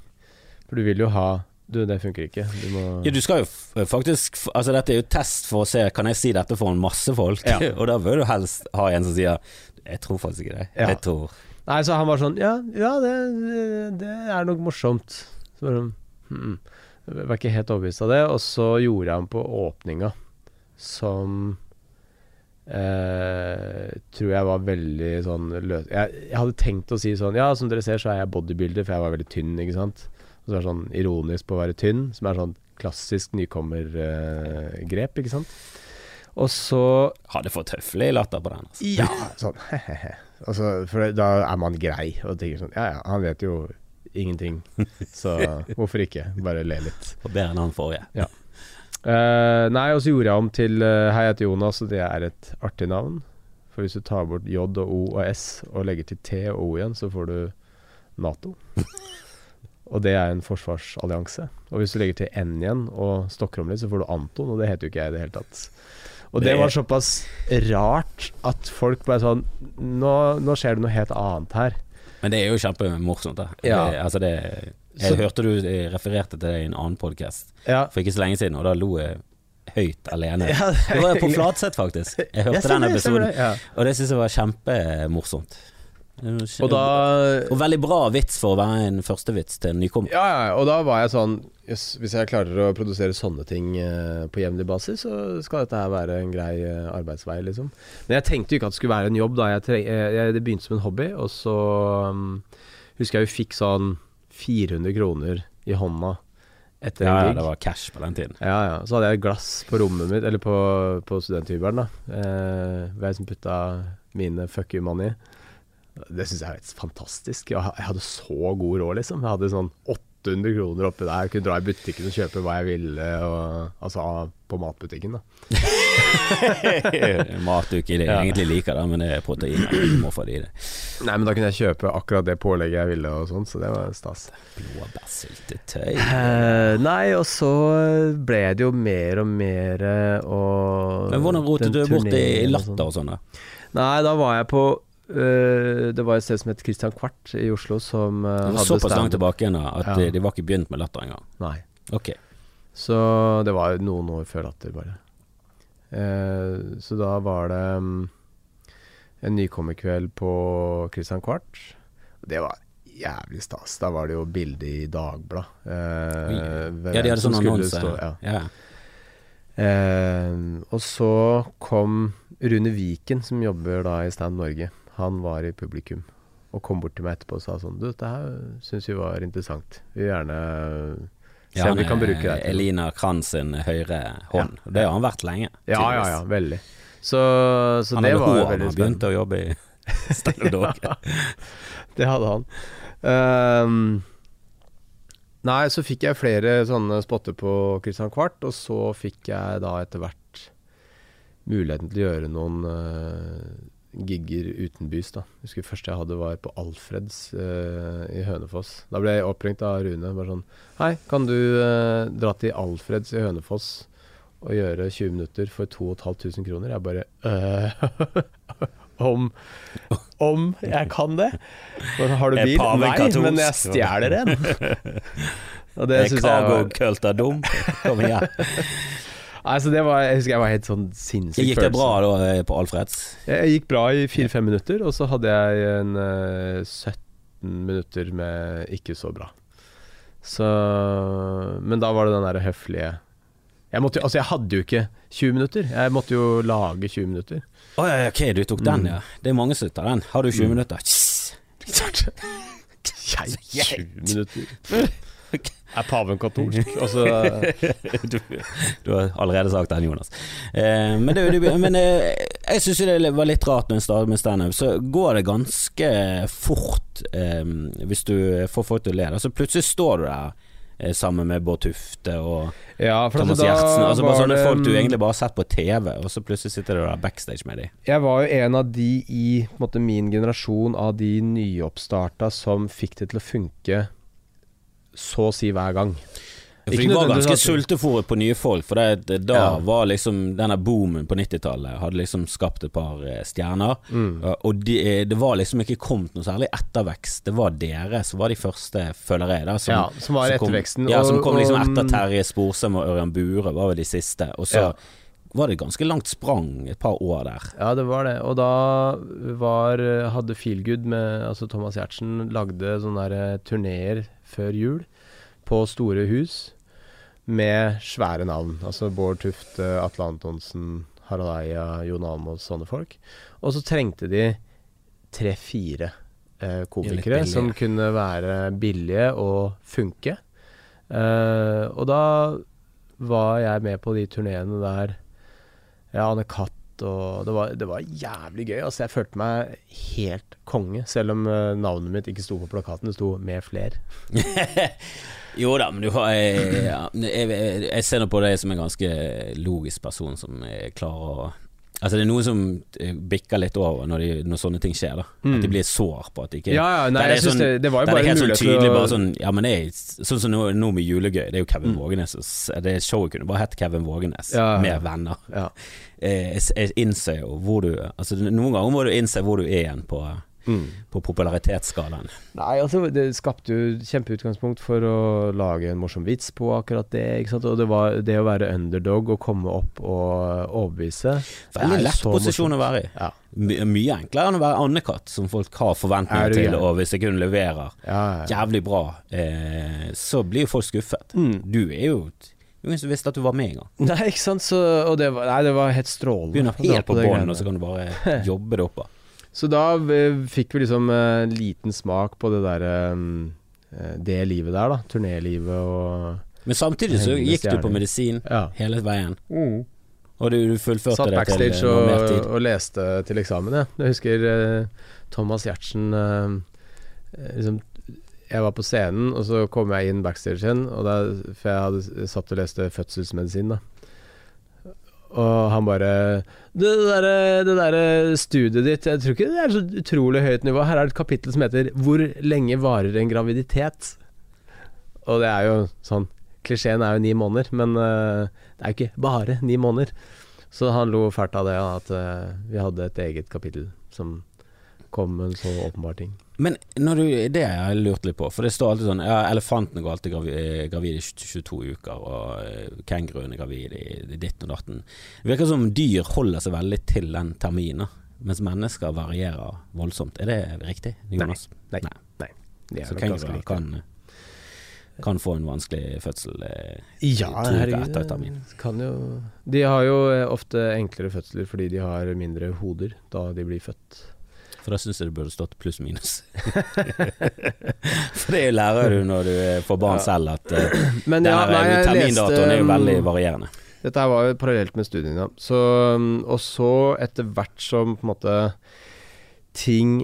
For du vil jo ha Du, det funker ikke. Du må Ja, du skal jo faktisk Altså, dette er jo test for å se Kan jeg si dette for en masse folk. Ja. [LAUGHS] og da bør du helst ha en som sier Jeg tror faktisk ikke det. Ja. Jeg tror Nei, så han var sånn Ja, ja det, det er nok morsomt. Så var hmm. Jeg var ikke helt overbevist av det. Og så gjorde han på åpninga, som eh, tror jeg var veldig sånn løs... Jeg, jeg hadde tenkt å si sånn Ja, som dere ser, så er jeg bodybuilder, for jeg var veldig tynn, ikke sant. Og så er det sånn ironisk på å være tynn, som er sånn klassisk nykommergrep, ikke sant. Og så Hadde fått høflig latter på den. Altså. ja, sånn [LAUGHS] he-he-he. Altså, for da er man grei og tenker sånn Ja ja, han vet jo ingenting, så [LAUGHS] hvorfor ikke? Bare le litt. Og bedre enn han forrige. Eh, nei, og så gjorde jeg om til uh, Hei, jeg heter Jonas, og det er et artig navn. For hvis du tar bort J og O og S og legger til T og O igjen, så får du Nato. [LAUGHS] og det er en forsvarsallianse. Og hvis du legger til N igjen og stokker om litt, så får du Anton, og det heter jo ikke jeg i det hele tatt. Og det Det- var såpass rart at folk bare sånn Nå, nå skjer det noe helt annet her. Men det er jo kjempemorsomt. Da. Ja. Det, altså det, jeg Så- hørte du eh, refererte til det i en annen podkast Ja, for ikke så lenge siden, og da lo jeg høyt alene. Ja, det var på Flatseth, faktisk. Jeg [LAUGHS] hørte stemmer den episoden, det, ja. og det syns jeg var kjempemorsomt. Og da Og veldig bra vits for å være en førstevits til en nykommer. Ja, ja, og da var jeg sånn yes, Hvis jeg klarer å produsere sånne ting eh, på jevnlig basis, så skal dette her være en grei eh, arbeidsvei, liksom. Men jeg tenkte jo ikke at det skulle være en jobb, da. Jeg, jeg, jeg, det begynte som en hobby, og så um, husker jeg jo fikk sånn 400 kroner i hånda etter Ja, en ja, det var cash på den tiden. Ja, ja. Så hadde jeg et glass på rommet mitt, eller på, på studenthybelen, da. Eh, hvor jeg som putta mine fuck you money. Det syns jeg er helt fantastisk. Jeg hadde så god råd, liksom. Jeg hadde sånn 800 kroner oppi der. Jeg kunne dra i butikken og kjøpe hva jeg ville, og, altså på matbutikken, da. [LAUGHS] Mat du ikke Ja. egentlig liker, da, men det er proteiner. Du må få det i det. Nei, men da kunne jeg kjøpe akkurat det pålegget jeg ville, og sånn, så det var stas. Blåbærsyltetøy. Uh, nei, og så ble det jo mer og mer eh, og Men hvordan rotet du bort i turneringen og sånn. latter og sånn, da? Nei, da var jeg på øh, Det var et sted som het Christian Kvart i Oslo, som uh, Det var såpass langt tilbake igjen at Ja. de, de var ikke begynt med latter engang. Nei. Okay. Så det var noen år før Latter, bare. Uh, så da var det um, en nykommerkveld på Christian Kvart. Det var jævlig stas. Da var det jo bilde i Dagbladet. Eh, Ja, de hadde sånn annonse. stå- ja. Ja. Eh, og så kom Rune Viken, som jobber da i Stand Norge. Han var i publikum og kom bort til meg etterpå og sa sånn Du, dette her syns vi var interessant. Vi vil gjerne se Ja, om vi kan bruke det. til. Elina Kranz sin høyre hånd. Ja. Det har han vært lenge. Ja, ja, tydeligvis. ja, veldig. Så, så han det var han veldig har begynt spennende. å jobbe i [LAUGHS] Stein Dog. Det hadde han. Um, nei, så fikk jeg flere sånne spotter på Christian Kvart, og så fikk jeg da etter hvert muligheten til å gjøre noen eh, gigger utenbys. da Jeg husker første jeg hadde var på Alfreds uh, i Hønefoss. Da ble jeg oppringt av Rune. Bare sånn Hei, kan du uh, dra til Alfreds i Hønefoss og gjøre 20 minutter for 2500 kroner? Jeg bare øh, [LAUGHS] om, om jeg kan det? Men har du bil? Nei, men jeg stjeler en. [LAUGHS] Og det syns jeg var? Kom igjen. Nei, så det var, Jeg husker jeg var helt sånn sinnssyk Gikk det bra da eh, på Alfreds? Jeg gikk bra i fire-fem minutter, og så hadde jeg en uh, 17 minutter med ikke så bra. Så Men da var det den derre høflige jeg, måtte, altså jeg hadde jo ikke 20 minutter. Jeg måtte jo lage 20 minutter. Å ja, ok, du tok den, Mm. ja. Det er mange som tar den. Har du 20 Mm. minutter? Jeg, Jeg- 20 minutter. [LAUGHS] Er paven katolsk? [LAUGHS] Altså [LAUGHS] du, du har allerede sagt den, Jonas. Eh, men det, du, men eh, jeg syns det var litt rart når en starter med standup. Så går det ganske fort eh, hvis du får folk til å le. Altså, plutselig står du der eh, sammen med Bård Tufte og Ja, for Thomas at Gjertsen. Altså, bare sånne det- folk du egentlig bare har sett på TV, og så plutselig sitter du der backstage med dem. Jeg var jo en av de i på måte, min generasjon av de nyoppstarta som fikk det til å funke så å si hver gang. For Ikke var ganske sultefòret på nye folk, for det, det, da Ja. var liksom denne boomen på 90-tallet hadde liksom skapt et par eh, stjerner. Mm. Og de, det var liksom ikke kommet noe særlig ettervekst. Det var dere som var de første, føler jeg. Da, som, ja, som var som kom- Ja, som kom liksom etter Terje Sporsem og Ørjan Bure, var vel de siste. Og så Ja. var det ganske langt sprang et par år der. Ja, det var det. Og da var, hadde Feelgood med altså Thomas Giertsen lagde sånne der turneer før jul på store hus med svære navn. Altså Bård Tufte, Atle Antonsen, Harald Eia, Jon Almaas, sånne folk. Og så trengte de tre-fire eh, komikere som kunne være billige og funke. Eh, og da var jeg med på de turneene der ja, Anne Katt og det var, det var jævlig gøy. Altså, jeg følte meg helt konge, selv om eh, navnet mitt ikke sto på plakaten. Det sto 'med fler'. [LAUGHS] Jo da, men du har jeg, ja, jeg, jeg, jeg ser nå på deg som en ganske logisk person som eh, klarer å Altså Det er noe som eh, bikker litt over når, de, når sånne ting skjer. da Mm. At de blir sår på at de ikke Ja, ja, nei, jeg synes sånn- det, det var jo bare en helt sånn mulighet tydelig til å bare sånn Ja, men jeg, Sånn som nå, nå med Julegøy, det er jo Kevin Mm. Vågenes. Det showet kunne bare hett Kevin Vågenes Ja, ja. med venner. ja. Eh, Jeg, jeg innser jo hvor du Altså Noen ganger må du innse hvor du er igjen på, Mm. på popularitetsskalaen. Nei, altså Det skapte jo kjempeutgangspunkt for å lage en morsom vits på akkurat det. Ikke sant? Og det var det å være underdog og komme opp og overbevise. Veldig en lett posisjon morsomt. å være i. Ja. My, mye enklere enn å være Anne-Katt, som folk har Er forventninger til, og hvis jeg kun leverer Ja, ja. jævlig bra, eh, så blir jo folk skuffet. Mm. Du er jo Ingen som visste at du var med engang. [LAUGHS] Nei, ikke sant. Så, og det var, nei, det var helt strålende. Begynner helt på bånn, og så kan du bare [LAUGHS] jobbe det opp. Så da eh, fikk vi liksom eh, en liten smak på det derre eh, Det livet der, da. Turnélivet og Men samtidig så gikk du på medisin Ja. hele veien, og du, du fullførte Satt det til backstage eh, og, og leste til eksamen, jeg. Jeg husker eh, Thomas Giertsen eh, liksom, Jeg var på scenen, og så kom jeg inn backstage igjen, og der, for jeg hadde satt og leste fødselsmedisin, da. Og han bare Det derre der studiet ditt Jeg tror ikke det er så utrolig høyt nivå. Her er det et kapittel som heter 'Hvor lenge varer en graviditet?' Og det er jo sånn Klisjeen er jo ni måneder, men uh, det er jo ikke bare ni måneder. Så han lo fælt av det, at uh, vi hadde et eget kapittel som kom med en så åpenbar ting. Men når du, det har jeg lurt litt på, for det står alltid sånn Ja, elefantene går alltid gravid, eh, gravid i 22 uker, og eh, kenguruen er gravid i, ditten og datten. Det virker som dyr holder seg veldig til den terminen, mens mennesker varierer voldsomt. Er det riktig, Jonas? Nei. Nei. Nei. Er Så kenguruer kan, kan få en vanskelig fødsel eh, Ja, to uker etter termin. Kan jo De har jo ofte enklere fødsler fordi de har mindre hoder da de blir født. For da syns jeg det burde stått pluss minus. [LAUGHS] For det lærer du når du eh, får barn Ja. selv, at uh, [CLEARS THROAT] Men ja, nei, termindatoen er jo veldig um, varierende. Dette her var jo parallelt med studiene. Så, um, og så, etter hvert som på en måte ting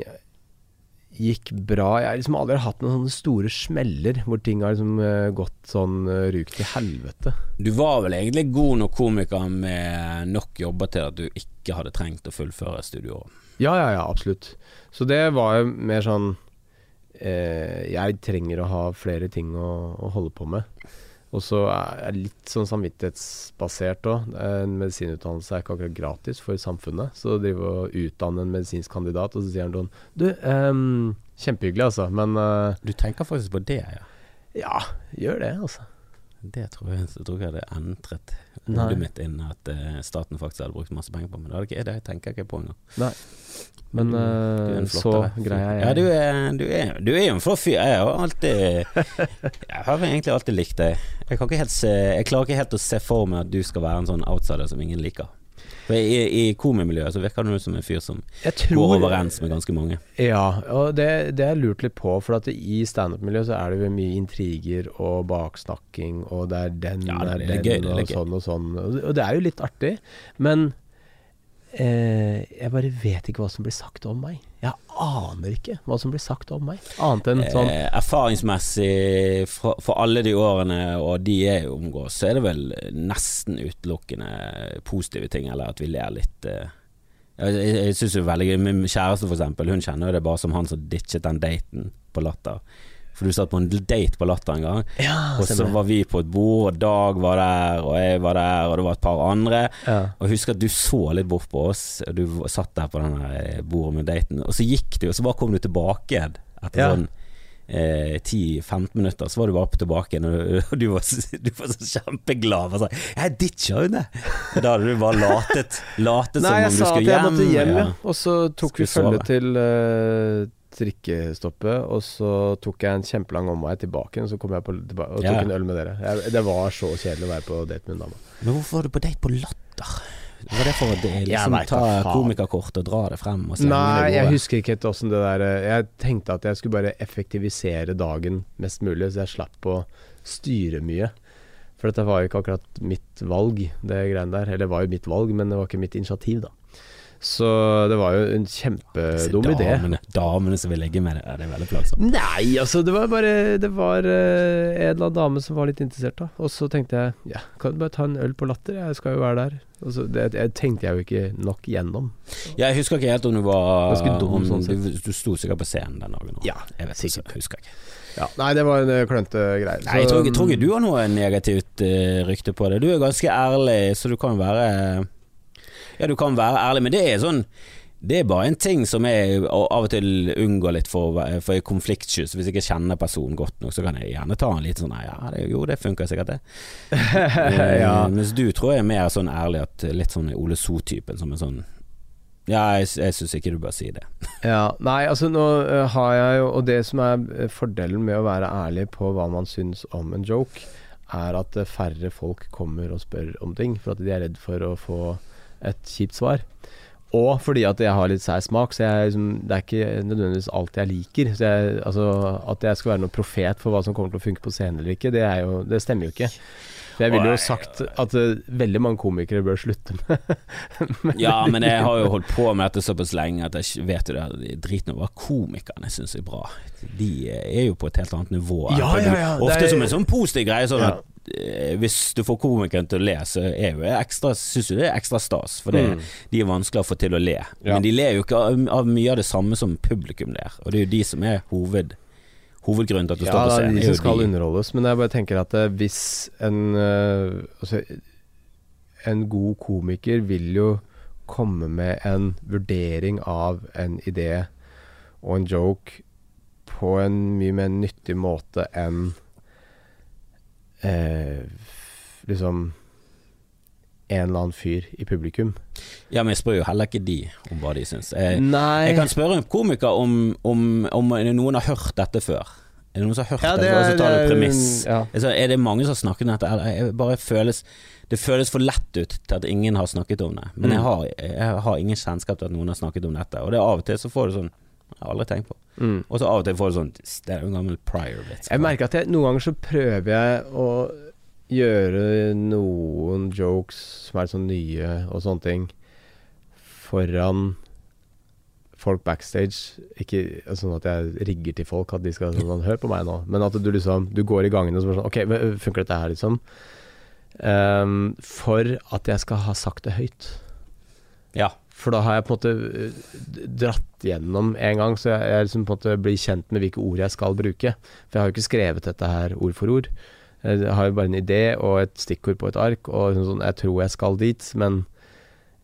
gikk bra. Jeg har liksom aldri hatt noen sånne store smeller hvor ting har liksom eh, gått sånn ruk til helvete. Du var vel egentlig god nok komiker med nok jobber til at du ikke hadde trengt å fullføre studieåret? Ja, ja, ja, absolutt. Så det var jo mer sånn eh, Jeg trenger å ha flere ting å, å holde på med. Og så er jeg litt sånn samvittighetsbasert òg. En medisinutdannelse er ikke akkurat gratis for samfunnet. Så å drive og utdanne en medisinsk kandidat, og så sier han sånn Du, um, kjempehyggelig, altså, men uh, Du tenker faktisk på det, ja? Ja, gjør det, altså. Det tror jeg, så tror jeg hadde entret hodet mitt inn at uh, staten faktisk hadde brukt masse penger på. Men det, er det jeg tenker ikke på engang. Nei. Men uh, så greier jeg. Ja, du er, du er, du er jo en flott fyr. Jeg har alltid [LAUGHS] Jeg har egentlig alltid likt deg. Jeg, se, jeg, klarer ikke helt å se for meg at du skal være en sånn outsider som ingen liker. I, i komimiljøet så virker du som en fyr som tror, går overens med ganske mange. Ja, og det, det er lurt litt på. For at i standup-miljøet så er det jo mye intriger og baksnakking, og det er den, ja, det er, det er den, gøy, og sånn og sånn. Og det er jo litt artig. Men Eh, jeg bare vet ikke hva som blir sagt om meg. Jeg aner ikke hva som blir sagt om meg. Annet enn sånn eh, Erfaringsmessig, for, for, alle de årene og de jeg omgås, så er det vel nesten utelukkende positive ting, eller at vi ler litt. Eh. Jeg, jeg, jeg synes jo veldig gøy Min kjæreste, for eksempel, hun kjenner jo det bare som han som ditchet den daten på Latter. For du satt på en date på Latter en gang, ja, og så var vi på et bord, og Dag var der, og jeg var der, og det var et par andre. Ja. Og jeg husker at du så litt bort på oss, og du satt der på denne bordet med daten, og så gikk du, og så bare kom du tilbake igjen etter ja. sånn eh, 10-15 minutter, så var du bare på tilbake igjen, og du var, du var så kjempeglad. Og sa 'Jeg ditcha henne!' Da hadde du bare latet, latet som om du skulle hjem. Nei, jeg sa at jeg måtte hjem, ja. Og så tok vi følge til uh, trikkestoppet, og så tok jeg en kjempelang omvei tilbake, og så kom jeg på, tilbake, og tok ja. en øl med dere. Jeg, det var så kjedelig å være på date med en dame. Men hvorfor var du på date på Latter? Var det for å liksom, ta komikerkort og dra det frem? Nei, jeg husker ikke helt åssen det der eh, Jeg tenkte at jeg skulle bare effektivisere dagen mest mulig, så jeg slapp å styre mye. For dette var jo ikke akkurat mitt valg, det greiene der. Eller det var jo mitt valg, men det var ikke mitt initiativ, da. Så det var jo en kjempedum idé. Damene, damene som vil legge med det, det er veldig plagsomt. Nei, altså det var bare Det var uh, en eller annen dame som var litt interessert, da. Og så tenkte jeg ja, kan du bare ta en øl på Latter, jeg skal jo være der. Og så, det, det tenkte jeg jo ikke nok gjennom. Ja, jeg husker ikke helt om du var dum, om, sånn du, du sto sikkert på scenen den dagen. Ja, jeg vet sikkert. Ikke, husker ikke. Ja, nei, det var en eh, klønete greie. Nei, jeg tror, jeg tror ikke du har noe negativt uh, rykte på det. Du er ganske ærlig, så du kan være ja, du kan være ærlig, men det er sånn det er bare en ting som jeg av og til unngår litt for, for jeg er konfliktsky. Hvis jeg ikke kjenner personen godt nok, så kan jeg gjerne ta en litt sånn Ja, det, jo, det funker sikkert, det. [LAUGHS] ja. Eh, mens du tror jeg er mer sånn ærlig at litt sånn Ole So-typen som en sånn ja, jeg, jeg syns ikke du bør si det. [LAUGHS] ja, Nei, altså nå uh, har jeg jo Og det som er eh, fordelen med å være ærlig på hva man syns om en joke, er at færre folk kommer og spør om ting, for at de er redd for å få et kjipt svar. Og fordi at jeg har litt sær smak, så jeg, liksom, det er ikke nødvendigvis alt jeg liker. Jeg, altså, at jeg skal være noen profet for hva som kommer til å funke på scenen eller ikke, det, jo, det stemmer jo ikke. For jeg ville jo sagt at uh, veldig mange komikere bør slutte [LAUGHS] med Ja, men jeg har jo holdt på med dette såpass lenge at jeg vet jo det driten over komikerne syns er bra. De er jo på et helt annet nivå. Ja, ja, ja, Ofte er, som en sånn positiv greie. Sånn at hvis du får komikeren til å le, så er jo ekstra, synes du det er ekstra stas. For det, mm. de er vanskelig å få til å le. Ja. Men de ler jo ikke av, av, mye av det samme som publikum ler. Og det er jo de som er hoved, hovedgrunnen til at du ja, står på scenen. Ja, de som skal de. underholdes. Men jeg bare tenker at uh, hvis en uh, Altså, en god komiker vil jo komme med en vurdering av en idé og en joke på en mye mer nyttig måte enn eh, liksom en eller annen fyr i publikum. Ja, men jeg spør jo heller ikke de om hva de syns. Jeg, jeg, kan spørre en komiker om, om, om, noen har hørt dette før. Er det noen som har hørt ja, det, det, og så tar det premiss? Ja. Er det mange som har snakket om dette? Eller, bare føles, det føles for lett ut til at ingen har snakket om det. Men mm. jeg, har, jeg, har, ingen kjennskap til at noen har snakket om dette. Og det er av og til så får du sånn jeg har aldri tenkt på. Mm. Og så av og til får du sånn Det er jo en gammel prior-vits. Jeg merker at jeg, noen ganger så prøver jeg å gjøre noen jokes som er sånn nye og sånne ting, foran folk backstage Ikke sånn at jeg rigger til folk at de skal sånn Hør på meg nå. Men at du liksom Du går i gangene og så bare sånn Ok, funker dette her, liksom? Um, for at jeg skal ha sagt det høyt. Ja. For da har jeg på en måte eh, dratt gjennom en gang, så jeg, jeg liksom på en måte blir kjent med hvilke ord jeg skal bruke. For jeg har jo ikke skrevet dette her ord for ord. Jeg har jo bare en idé og et stikkord på et ark, og liksom sånn, jeg tror jeg skal dit, men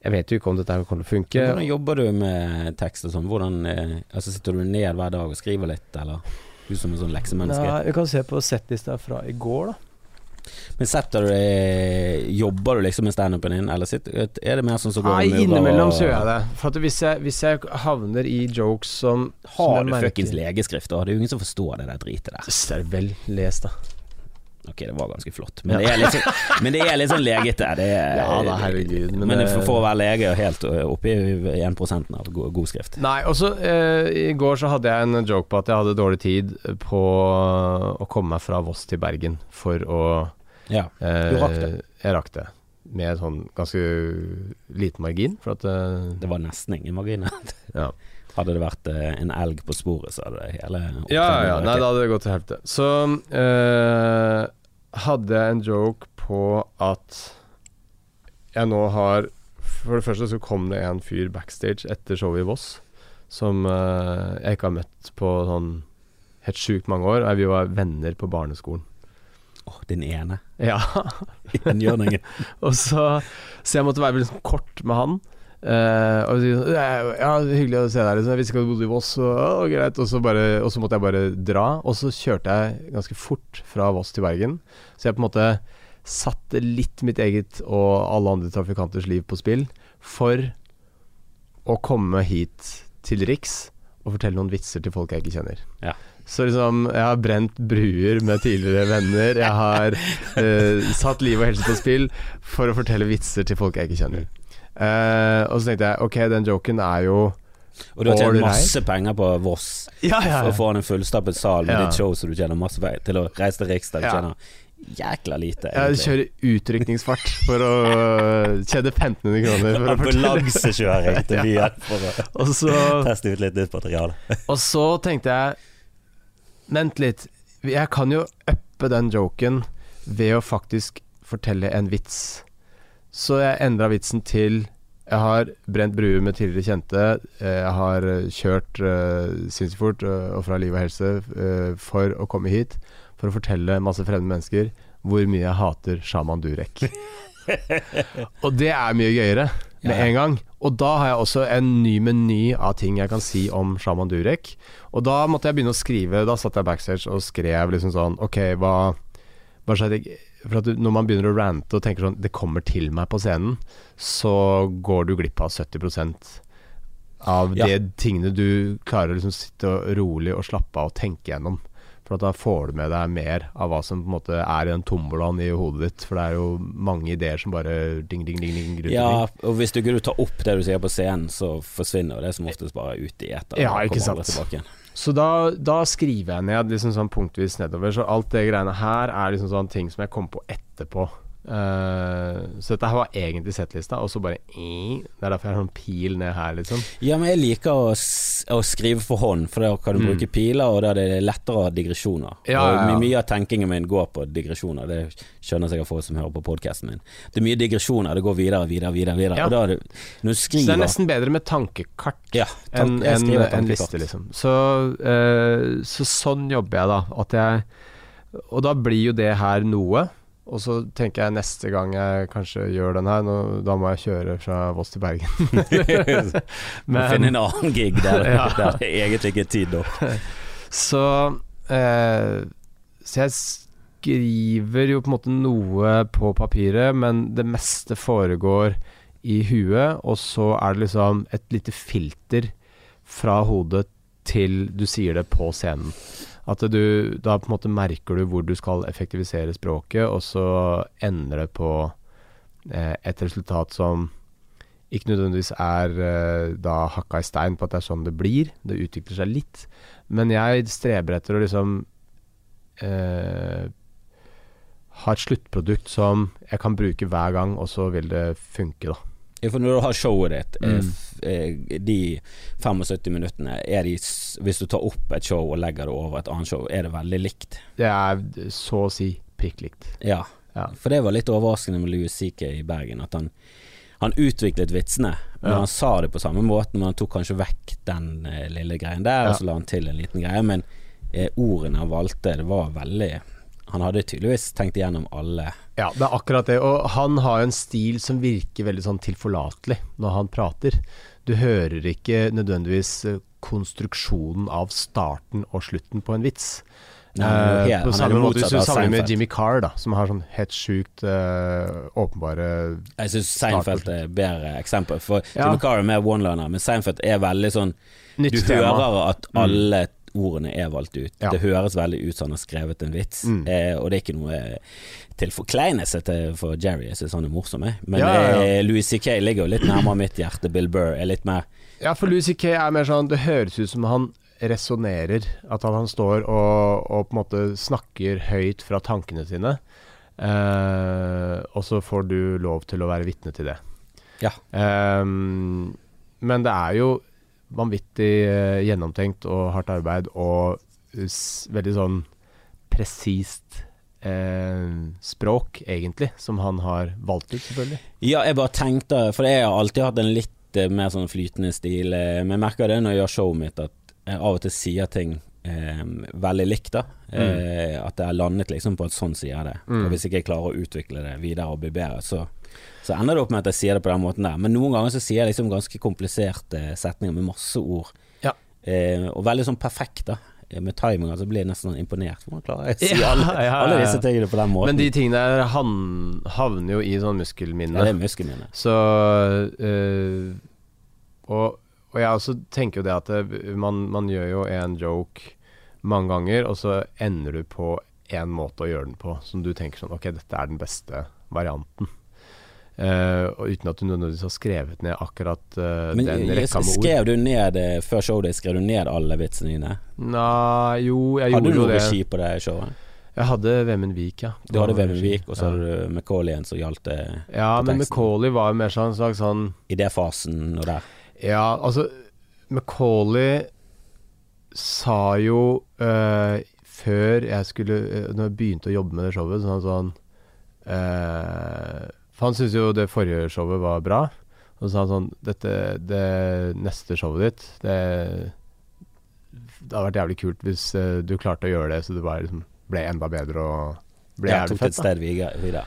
jeg vet jo ikke om dette kommer til å funke. Hvordan jobber du med tekst og sånn? Hvordan eh, altså Sitter du ned hver dag og skriver litt, eller? Du som en sånn leksemenneske. Ja, vi kan se på settlista fra i går, da. Men setter du deg Jobber du liksom med standupen din, eller sitter, er det mer sånn som går Nei, innimellom så gjør jeg det. For hvis jeg, hvis jeg havner i jokes som Har som du fuckings legeskrift, da? Det er jo ingen som forstår det der dritet der. Det er vel lest, da. Ok, det var ganske flott, men det er litt sånn, men det er litt sånn legete. Det er, [LAUGHS] Ja da, herregud. Men, Men, det, for, for å være lege Og helt oppe i 1 av god, god skrift. Nei, også eh, I går så hadde jeg en joke på at jeg hadde dårlig tid på å komme meg fra Voss til Bergen for å Ja. eh, Du rakk det? Jeg rakk det. Med sånn ganske liten margin. For at eh, Det var nesten ingen margin. [LAUGHS] Ja. Hadde det vært eh, en elg på sporet, så hadde det hele Ja, ja, ja. Nei, da hadde det gått til helvete. Så eh, hadde jeg en joke på at jeg nå har For det første så kom det en fyr backstage etter showet i Voss som uh, jeg ikke har møtt på sånn helt sjukt mange år. Vi var venner på barneskolen. Åh, den ene. Ja. [LAUGHS] Inngjørningen. Og så, så jeg måtte være sånn kort med han. Eh, og si sånn ja, hyggelig å se deg. Liksom. Jeg visste ikke at du bodde i Voss. Og, å, greit. Og så, bare, og så måtte jeg bare dra. Og så kjørte jeg ganske fort fra Voss til Bergen. Så jeg på en måte satte litt mitt eget og alle andre trafikanters liv på spill for å komme hit til Riks og fortelle noen vitser til folk jeg ikke kjenner. Ja. Så liksom, jeg har brent bruer med tidligere venner. Jeg har uh, satt liv og helse på spill for å fortelle vitser til folk jeg ikke kjenner. Eh, og så tenkte jeg ok, den joken er jo Og du har tjent masse penger på Voss Ja, ja for å få en fullstappet sal med Ja. ditt show, så du tjener masse penger til å reise til Riksdag. du Ja. tjener jækla lite. Jeg egentlig. kjører utrykningsfart for å tjene 1500 kroner. For. [LAUGHS] Ambulansekjøring til byen [LAUGHS] for å Og så teste ut litt nytt materiale. [LAUGHS] Og så tenkte jeg Vent litt. Jeg kan jo uppe den joken ved å faktisk fortelle en vits. Så jeg endra vitsen til Jeg har brent bruer med tidligere kjente. eh, Jeg har eh, kjørt uh, sinnssykt fort eh, og fra liv og helse uh, for å komme hit. For å fortelle masse fremmede mennesker hvor mye jeg hater Shaman Durek. [LAUGHS] og det er mye gøyere med Ja. en gang. Og da har jeg også en ny meny av ting jeg kan si om Shaman Durek. Og da måtte jeg begynne å skrive. Da satt jeg backstage og skrev liksom sånn Ok, hva, hva skjedde? For at du, når man begynner å rante og tenker sånn Det kommer til meg på scenen, så går du glipp av 70 av Ja. de tingene du klarer å liksom sitte rolig og slappe av og tenke gjennom. For at da får du med deg mer av hva som på en måte er i den tombolaen i hodet ditt. For det er jo mange ideer som bare ding, ding, ding, ding ding. Ja, og hvis du ikke tar opp det du sier på scenen, så forsvinner det som oftest bare ut i etter. Ja, ikke sant. tilbake. Så da, da skriver jeg ned liksom sånn punktvis nedover. Så alt det greiene her er liksom sånn ting som jeg kommer på etterpå. Eh, så dette her var egentlig settlista, og så bare eh, Det er derfor jeg har sånn pil ned her, liksom. Ja, men jeg liker å, å skrive for hånd, for da kan du Mm. bruke piler, og da er det lettere å ha digresjoner. Ja, ja, ja. Mye av tenkingen min går på digresjoner, det skjønner sikkert folk som hører på podkasten min. Det er mye digresjoner, det går videre, videre, videre. videre. Og da er det, når du Så det er nesten bedre med tankekart ja, enn en, skriver en liste, liksom. Så, uh, så sånn jobber jeg, da. At jeg Og da blir jo det her noe. Og så tenker jeg neste gang jeg kanskje gjør den her, nå, da må jeg kjøre fra Voss til Bergen. [LAUGHS] Men finne en annen gig der, [LAUGHS] Ja. der det egentlig ikke er tid nok. Så eh, Så jeg skriver jo på en måte noe på papiret, men det meste foregår i huet, og så er det liksom et lite filter fra hodet til du sier det på scenen. At du Da på en måte merker du hvor du skal effektivisere språket, og så ender det på eh, et resultat som ikke nødvendigvis er eh, da hakka i stein på at det er sånn det blir. Det utvikler seg litt. Men jeg streber etter å liksom eh, ha et sluttprodukt som jeg kan bruke hver gang, og så vil det funke, da. For når du har showet ditt, eh, Mm. eh, de 75 minuttene, de, hvis du tar opp et show og legger det over et annet show, er det veldig likt? Det er så å si prikk likt. Ja. Ja. For det var litt overraskende med Louis CK i Bergen, at han, han utviklet vitsene, men Ja. han sa det på samme måte, men han tok kanskje vekk den eh, lille greien der, Ja. og så la han til en liten greie. Men eh, ordene han valgte, det var veldig Han hadde tydeligvis tenkt igjennom alle Ja, det er akkurat det. Og han har en stil som virker veldig sånn tilforlatelig når han prater. Du hører ikke nødvendigvis eh, konstruksjonen av starten og slutten på en vits. Nei, jo Eh, helt- på samme måte hvis du sammenligner med Jimmy Carr, da, som har sånn helt sjukt uh, åpenbare Jeg syns Seinfeld er et bedre eksempel, for Ja. Jimmy Carr er mer one-liner, men Seinfeld er veldig sånn nytt Du tema. hører at Mm. Ordene er valgt ut. Ja. Det høres veldig ut som han har skrevet en vits, Mm. eh, og det er ikke noe eh, til forkleinelse til for Jerry, jeg syns han er morsom, jeg. Men Ja, ja, eh, Louis C.K. ligger jo litt nærmere mitt hjerte. Bill Burr er litt mer Ja, for Louis C.K. er mer sånn Det høres ut som han resonnerer. At han, han står og, og på en måte snakker høyt fra tankene sine. Eh, og så får du lov til å være vitne til det. Ja. Ehm, men det er jo vanvittig eh, gjennomtenkt og hardt arbeid og s veldig sånn presist eh, språk, egentlig, som han har valgt ut, selvfølgelig. Ja, jeg bare tenkte For jeg har alltid hatt en litt eh, mer sånn flytende stil, eh, men jeg merker det når jeg gjør showet mitt, at jeg av og til sier ting eh, veldig likt, da. Eh, at jeg har landet liksom på at sånn sier jeg det. Mm. Og hvis ikke jeg klarer å utvikle det videre og bli bedre, så, så ender det opp med at jeg sier det på den måten der. Men noen ganger så sier jeg liksom ganske kompliserte setninger med masse ord. Ja. Eh, og veldig sånn perfekt, da. Eh, Med timinga så blir jeg nesten sånn imponert. Hvordan klarer jeg å si Ja, alle, ja, alle disse tingene på den måten? Men de tingene der han, havner jo i sånn muskelminne. ja, det er muskelminne. Så øh, og, og jeg også tenker jo det at det, man, man gjør jo en joke mange ganger, og så ender du på én måte å gjøre den på som du tenker sånn Ok, dette er den beste varianten. Eh, og uten at du nødvendigvis har skrevet ned akkurat uh, Men den rekka med ord. skrev du ned eh, før showet skrev du ned alle vitsene dine? Nei, jo, jeg Hadde du gjorde jo noe det. regi på det showet? Jeg hadde Vemund Vik, ja. Du hadde Det Vemund. Vik, og så hadde du Macauley igjen som gjaldt det Ja, men Macauley var jo mer sånn slags sånn idéfasen og der. Ja, altså Macauley sa jo eh, før jeg skulle eh, Når jeg begynte å jobbe med det showet, sånn sånn eh, For han syntes jo det forrige showet var bra. Og så sa han sånn Dette, det neste showet ditt, det Det hadde vært jævlig kult hvis uh, du klarte å gjøre det så det bare liksom ble enda bedre og ble Ja, jævlig tok det et fett. da. sted videre.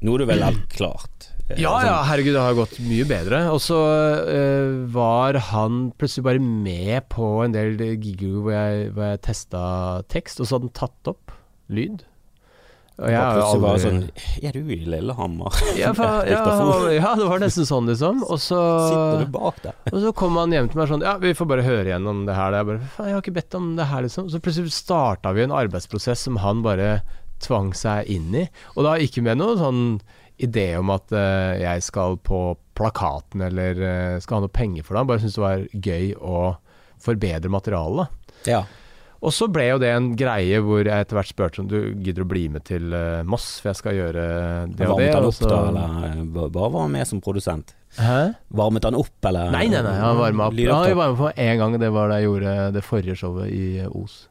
Nå Noe du vel alt klart. [CLEARS THROAT] Ja, ja, herregud, det har gått mye bedre. Og så uh, var han plutselig bare med på en del gigger hvor jeg, hvor jeg testa tekst, og så hadde han tatt opp lyd. Og jeg har plutselig bare aldri- sånn Er du i Lillehammer? [LAUGHS] ja, for, [LAUGHS] ja, [LAUGHS] ja, det var nesten sånn, liksom. Og så, Sitter du bak der? og så kom han hjem til meg sånn Ja, vi får bare høre igjennom det her. Jeg bare Faen, jeg har ikke bedt om det her, liksom. Så plutselig starta vi en arbeidsprosess som han bare tvang seg inn i. Og da ikke med noe sånn idé om at uh, jeg skal på plakaten eller uh, skal ha noe penger for det. Han bare syntes det var gøy å forbedre materialet. Ja. Og så ble jo det en greie hvor jeg etter hvert spurte om du gidder å bli med til uh, Moss, for jeg skal gjøre det og det. Varmet han opp da, eller eh, bare var han med som produsent? Hæ? Varmet han opp, eller? Nei, nei, nei, han varma opp. Ja, jeg var med på én gang, det var da jeg gjorde det forrige showet i eh, Os.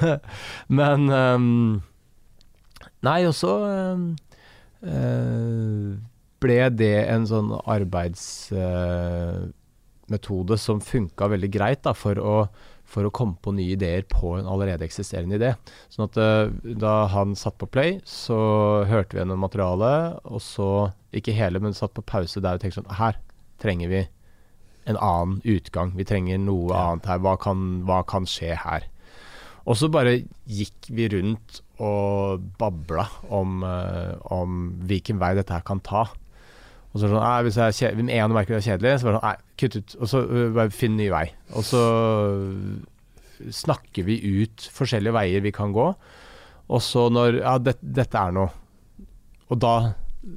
[LAUGHS] Men um, Nei, og så ehm, eh, ble det en sånn arbeidsmetode som funka veldig greit da, for å, for å komme på nye ideer på en allerede eksisterende idé. Sånn at uh, da han satt på play, så hørte vi gjennom materialet, og så Ikke hele, men satt på pause der og tenkte sånn Her trenger vi en annen utgang. Vi trenger noe Ja. annet her. Hva kan, hva kan skje her? Og så bare gikk vi rundt og babla om, uh, om hvilken vei dette her kan ta. Og så sånn, nei, hvis jeg er kjedelig, en du merker det er kjedelig, så bare sånn Nei, kutt ut. Og så øh, bare finn ny vei. Og så snakker vi ut forskjellige veier vi kan gå. Og så når Ja, det, dette er noe. Og da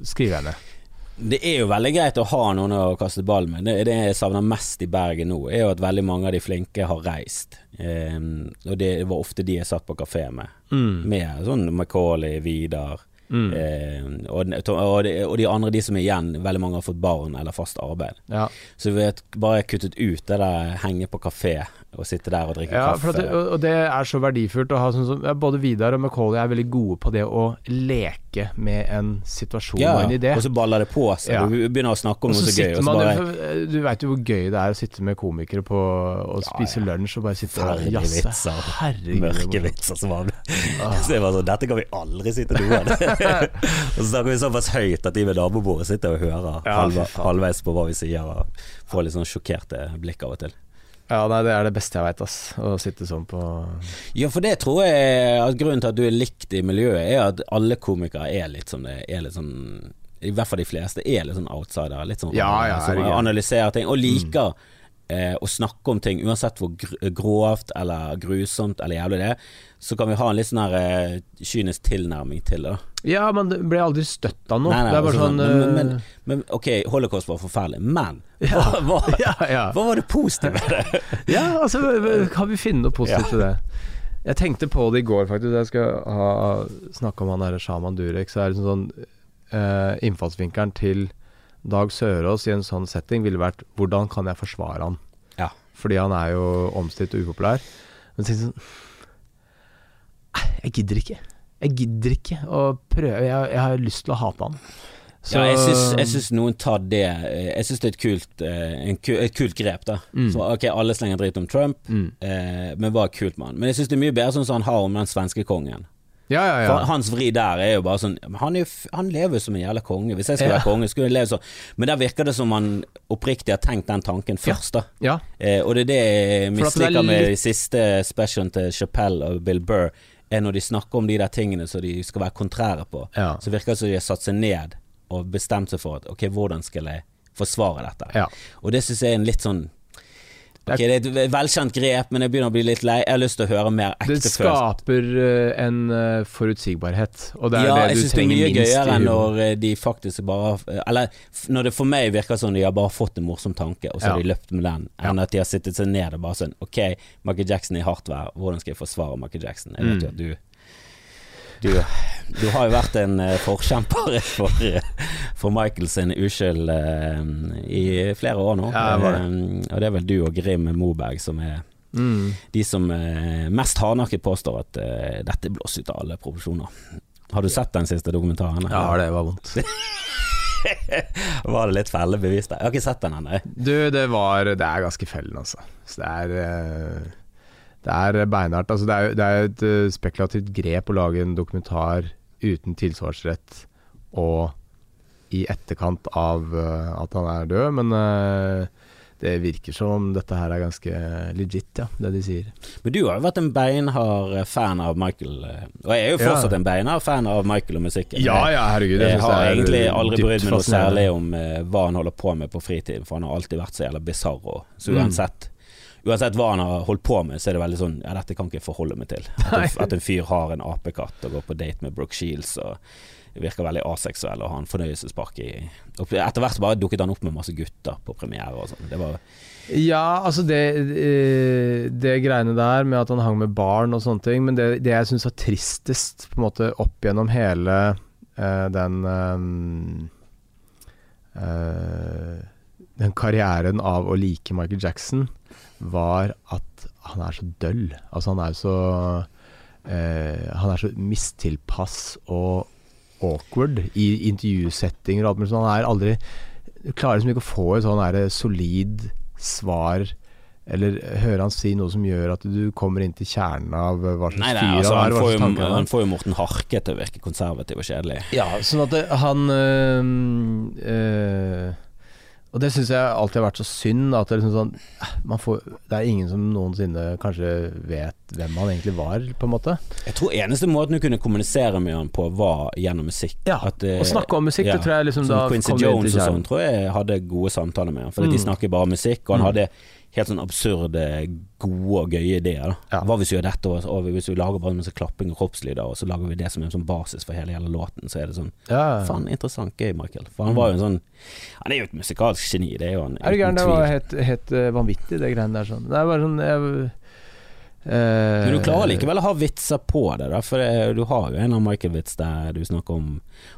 skriver jeg ned. Det er jo veldig greit å ha noen å kaste ball med. Det, det jeg savner mest i Bergen nå, er jo at veldig mange av de flinke har reist. Um, og det var ofte de jeg satt på kafé med. Mm. Med sånn Macauley, Vidar, Mm. Eh, og, og, de, og de andre, de som er igjen, veldig mange har fått barn eller fast arbeid. Ja. Så vi har bare kuttet ut det der henge på kafé og sitte der og drikke Ja, kaffe. det, og og det er så verdifullt å ha sånn som ja, Både Vidar og Macauley er veldig gode på det å leke med en situasjon ja, og en idé. og så baller det på seg. Ja. Du begynner å snakke om Og noe så så gøy, og man bare Du veit jo hvor gøy det er å sitte med komikere på og spise lunsj og bare sitte og Forferdelige jazze. vitser. Herregud. mørke er vitser som var Ah. [LAUGHS] Så jeg var sånn, dette kan vi aldri sitte noen [LAUGHS] [LAUGHS] Og så snakker vi såpass høyt at de ved nabobordet sitter og hører halvveis på hva vi sier, og får litt sånn sjokkerte blikk av og til. Ja, nei, det er det beste jeg veit, ass. Å sitte sånn på Ja, for det tror jeg at grunnen til at du er likt i miljøet, er at alle komikere er litt som det er litt sånn I hvert fall de fleste er litt sånn outsider, Litt sånn Ja, ja, som analyserer ting, og liker eh, å snakke om ting, uansett hvor grovt eller grusomt eller jævlig det er. Så kan vi ha en litt sånn her eh, kynisk tilnærming til det. Ja, men det ble aldri støtt av noe. Nei, nei, det er bare sånn, sånn men, men, eh, men, men ok, holocaust var forferdelig, men [LAUGHS] Ja. hva, hva, [LAUGHS] ja, ja. hva var det positive med det? [LAUGHS] ja, altså kan vi finne noe positivt til det? Jeg tenkte på det i går, faktisk. Jeg skal ha, snakke om han derre Shaman Durek. Så er det sånn eh, Innfallsvinkelen til Dag Sørås i en sånn setting ville vært Hvordan kan jeg forsvare han? Ja. Fordi han er jo omstridt og upopulær. Men sånn «Nei, Jeg gidder ikke. Jeg gidder ikke å prøve. Jeg, jeg har lyst til å hate han. Så- ja, jeg syns, noen tar det eh, Jeg syns det er et kult, eh, en, ku- et kult grep, da. Mm. Så ok, alle slenger dritt om Trump, mm. eh, men hva er kult med han? Men jeg syns det er mye bedre sånn som han har om den svenske kongen. Ja, ja, ja. Hans vri der er jo bare sånn Han, jo, han lever jo som en jævla konge. Hvis jeg skulle være konge, skulle jeg leve sånn. Men der virker det som han oppriktig har tenkt den tanken først, da. ja. Eh, og det er det jeg er misliker med litt- de siste specialen til Chappelle og Bill Burr, er når de snakker om de der tingene som de skal være kontrære på. Ja. Så virker det som de har satt seg ned og bestemt seg for at ok, hvordan skal jeg forsvare dette? Ja. Og det syns jeg er en litt sånn Ok, det er et velkjent grep, men jeg begynner å bli litt lei. Jeg har lyst til å høre mer ekte følelser. skaper eh, en eh, forutsigbarhet, og det er Ja, jeg det du syns det er mye gøyere enn når eh, de faktisk bare Eller når det for meg virker som de har bare fått en morsom tanke, og så har de løpt med den, enn at de har sittet seg ned og bare sånn Ok, Michael Jackson er i hardt vær, hvordan skal jeg forsvare Michael Jackson? Jeg vet jo Mm. at du du, du har jo vært en eh, forkjemper [LAUGHS] for, eh, for sin uskyld eh, i flere år nå. Ja, det og det er vel du og Grim Moberg som er Mm. de som mest hardnakket påstår at dette er blåst ut av alle proporsjoner. Har du sett den siste dokumentaren? Ja, det var vondt. [LAUGHS] Var det litt fellebevis der? Jeg har ikke sett den ennå. Du, det var Det er ganske fellen, altså. Så det er Det er beinhardt. Altså, det er det er et eh, spekulativt grep å lage en dokumentar uten tilsvarsrett og i etterkant av eh, at han er død, men eh, det virker som dette her er ganske legit, ja, det de sier. Men du har jo vært en beinhard fan av Michael, og jeg er jo Ja. fortsatt en beinhard fan av Michael og musikken. ja, ja, herregud. Jeg, jeg har egentlig aldri brydd meg noe særlig om hva han holder på med på fritiden, for han har alltid vært så jævla bisarr. Så Mm. uansett Uansett hva han har holdt på med, så er det veldig sånn Ja, dette kan ikke jeg forholde meg til. At en, at en fyr har en apekatt og går på date med Brooke Shields og virker veldig aseksuell og har en fornøyelsespark i Etter hvert bare dukket han opp med masse gutter på premiere og sånn. Det var Ja, altså det, eh, det greiene der med at han hang med barn og sånne ting, men det, det jeg syns var tristest på en måte opp gjennom hele uh, den eh, uh, Den karrieren av å like Michael Jackson, var at han er så døll. Altså han er så eh, Han er så mistilpass og awkward i intervjusettinger og alt mulig sånt. Han er aldri Du klarer liksom ikke å få et sånn solid svar eller høre han si noe som gjør at du kommer inn til kjernen av hva slags fyr altså, han er. Hva får slags jo, tanker han han får jo Morten Harket til å virke konservativ og kjedelig. Ja, sånn at det, han øh, øh, Og det syns jeg alltid har vært så synd. At det, er liksom sånn, man får, det er ingen som noensinne kanskje vet hvem han egentlig var, på en måte. Jeg tror eneste måten du kunne kommunisere med han på, var gjennom musikk. Ja, At, eh, Å snakke om musikk, ja, det tror jeg liksom da Quincy Jones og sånn tror jeg hadde gode samtaler med han. For Mm. de snakker bare musikk, og han Mm. hadde helt sånn absurde, gode og gøye ideer. Da. Ja. Hva hvis vi gjør dette, og, og hvis vi lager bare masse klapping og kroppslyder, og så lager vi det som en sånn basis for hele, hele låten, så er det sånn Ja. Faen, interessant, gøy, Michael. For han var jo en sånn Han er jo et musikalsk geni, det er jo han Er du gæren? Det var helt, helt eh, vanvittig, det greiene der. Sånn. Det er bare sånn jeg, Eh, Men du klarer likevel å ha vitser på det, da, for det, du har jo en av Michael-vits der du snakker om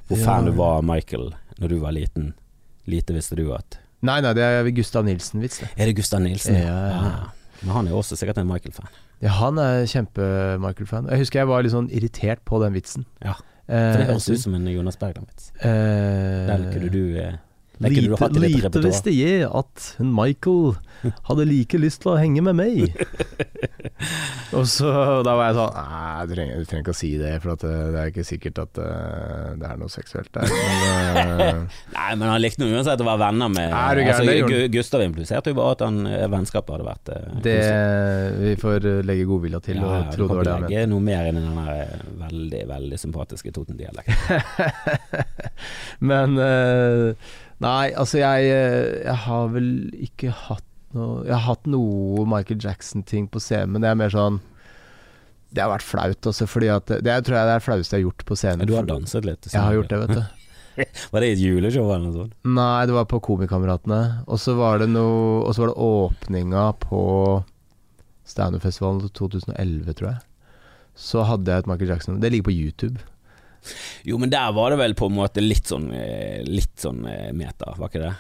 hvor fan Ja. du var av Michael når du var liten. Lite visste du at Nei, nei, det er Gustav Nilsen-vits. Er det Gustav Nilsen? Ja, ja. Ah, Men han er jo også sikkert en Michael-fan. Ja, han er kjempe-Michael-fan. Jeg husker jeg var litt sånn irritert på den vitsen. Ja, Eh, For det høres ut som en Jonas Bergland-vits. eh, Der kunne du eh, Lite, lite visste jeg at Michael hadde like lyst til å henge med meg. [LAUGHS] og så da var jeg sånn Nei, du trenger, du trenger ikke å si det, for det, det er ikke sikkert at uh, det er noe seksuelt der. Men, uh, [LAUGHS] Nei, men han likte nå uansett å være venner med Er du gæren, altså, Gu- Gustav impliserte jo bare at han eh, vennskapet hadde vært uh, det. Vi får eh, legge godvilja til ja, og tro det var det han mente. noe mer i den der eh, veldig, veldig sympatiske Toten-dialekten. [LAUGHS] Men eh, Nei, altså jeg, eh, jeg har vel ikke hatt noe Jeg har hatt noe Michael Jackson-ting på scenen, men det er mer sånn Det har vært flaut, også, fordi at Det er, tror jeg det er det flaueste jeg har gjort på scenen. Du har danset litt? Jeg har gjort det, vet du. [LAUGHS] Var det i et juleshow eller noe sånt? Nei, det var på Komikameratene. Og så var det noe Og så var det åpninga på Standup-festivalen 2011, tror jeg. Så hadde jeg et Michael Jackson Det ligger på YouTube. Jo, men der var det vel på en måte litt sånn eh, Litt sånn eh, meta, var ikke det?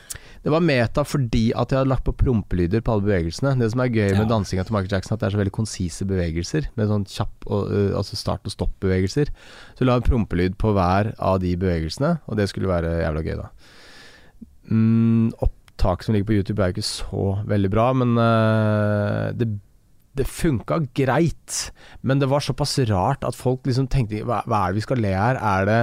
Det var meta fordi at jeg hadde lagt på prompelyder på alle bevegelsene. Det som er gøy med Ja. dansinga til Michael Jackson, at det er så veldig konsise bevegelser. Med sånn kjapp og, øh, altså start- og stopp-bevegelser. Så la en prompelyd på hver av de bevegelsene, og det skulle være jævla gøy, da. Mm, opptak som ligger på YouTube er jo ikke så veldig bra, men uh, det det funka greit, men det var såpass rart at folk liksom tenkte hva, hva er det vi skal le her? Er det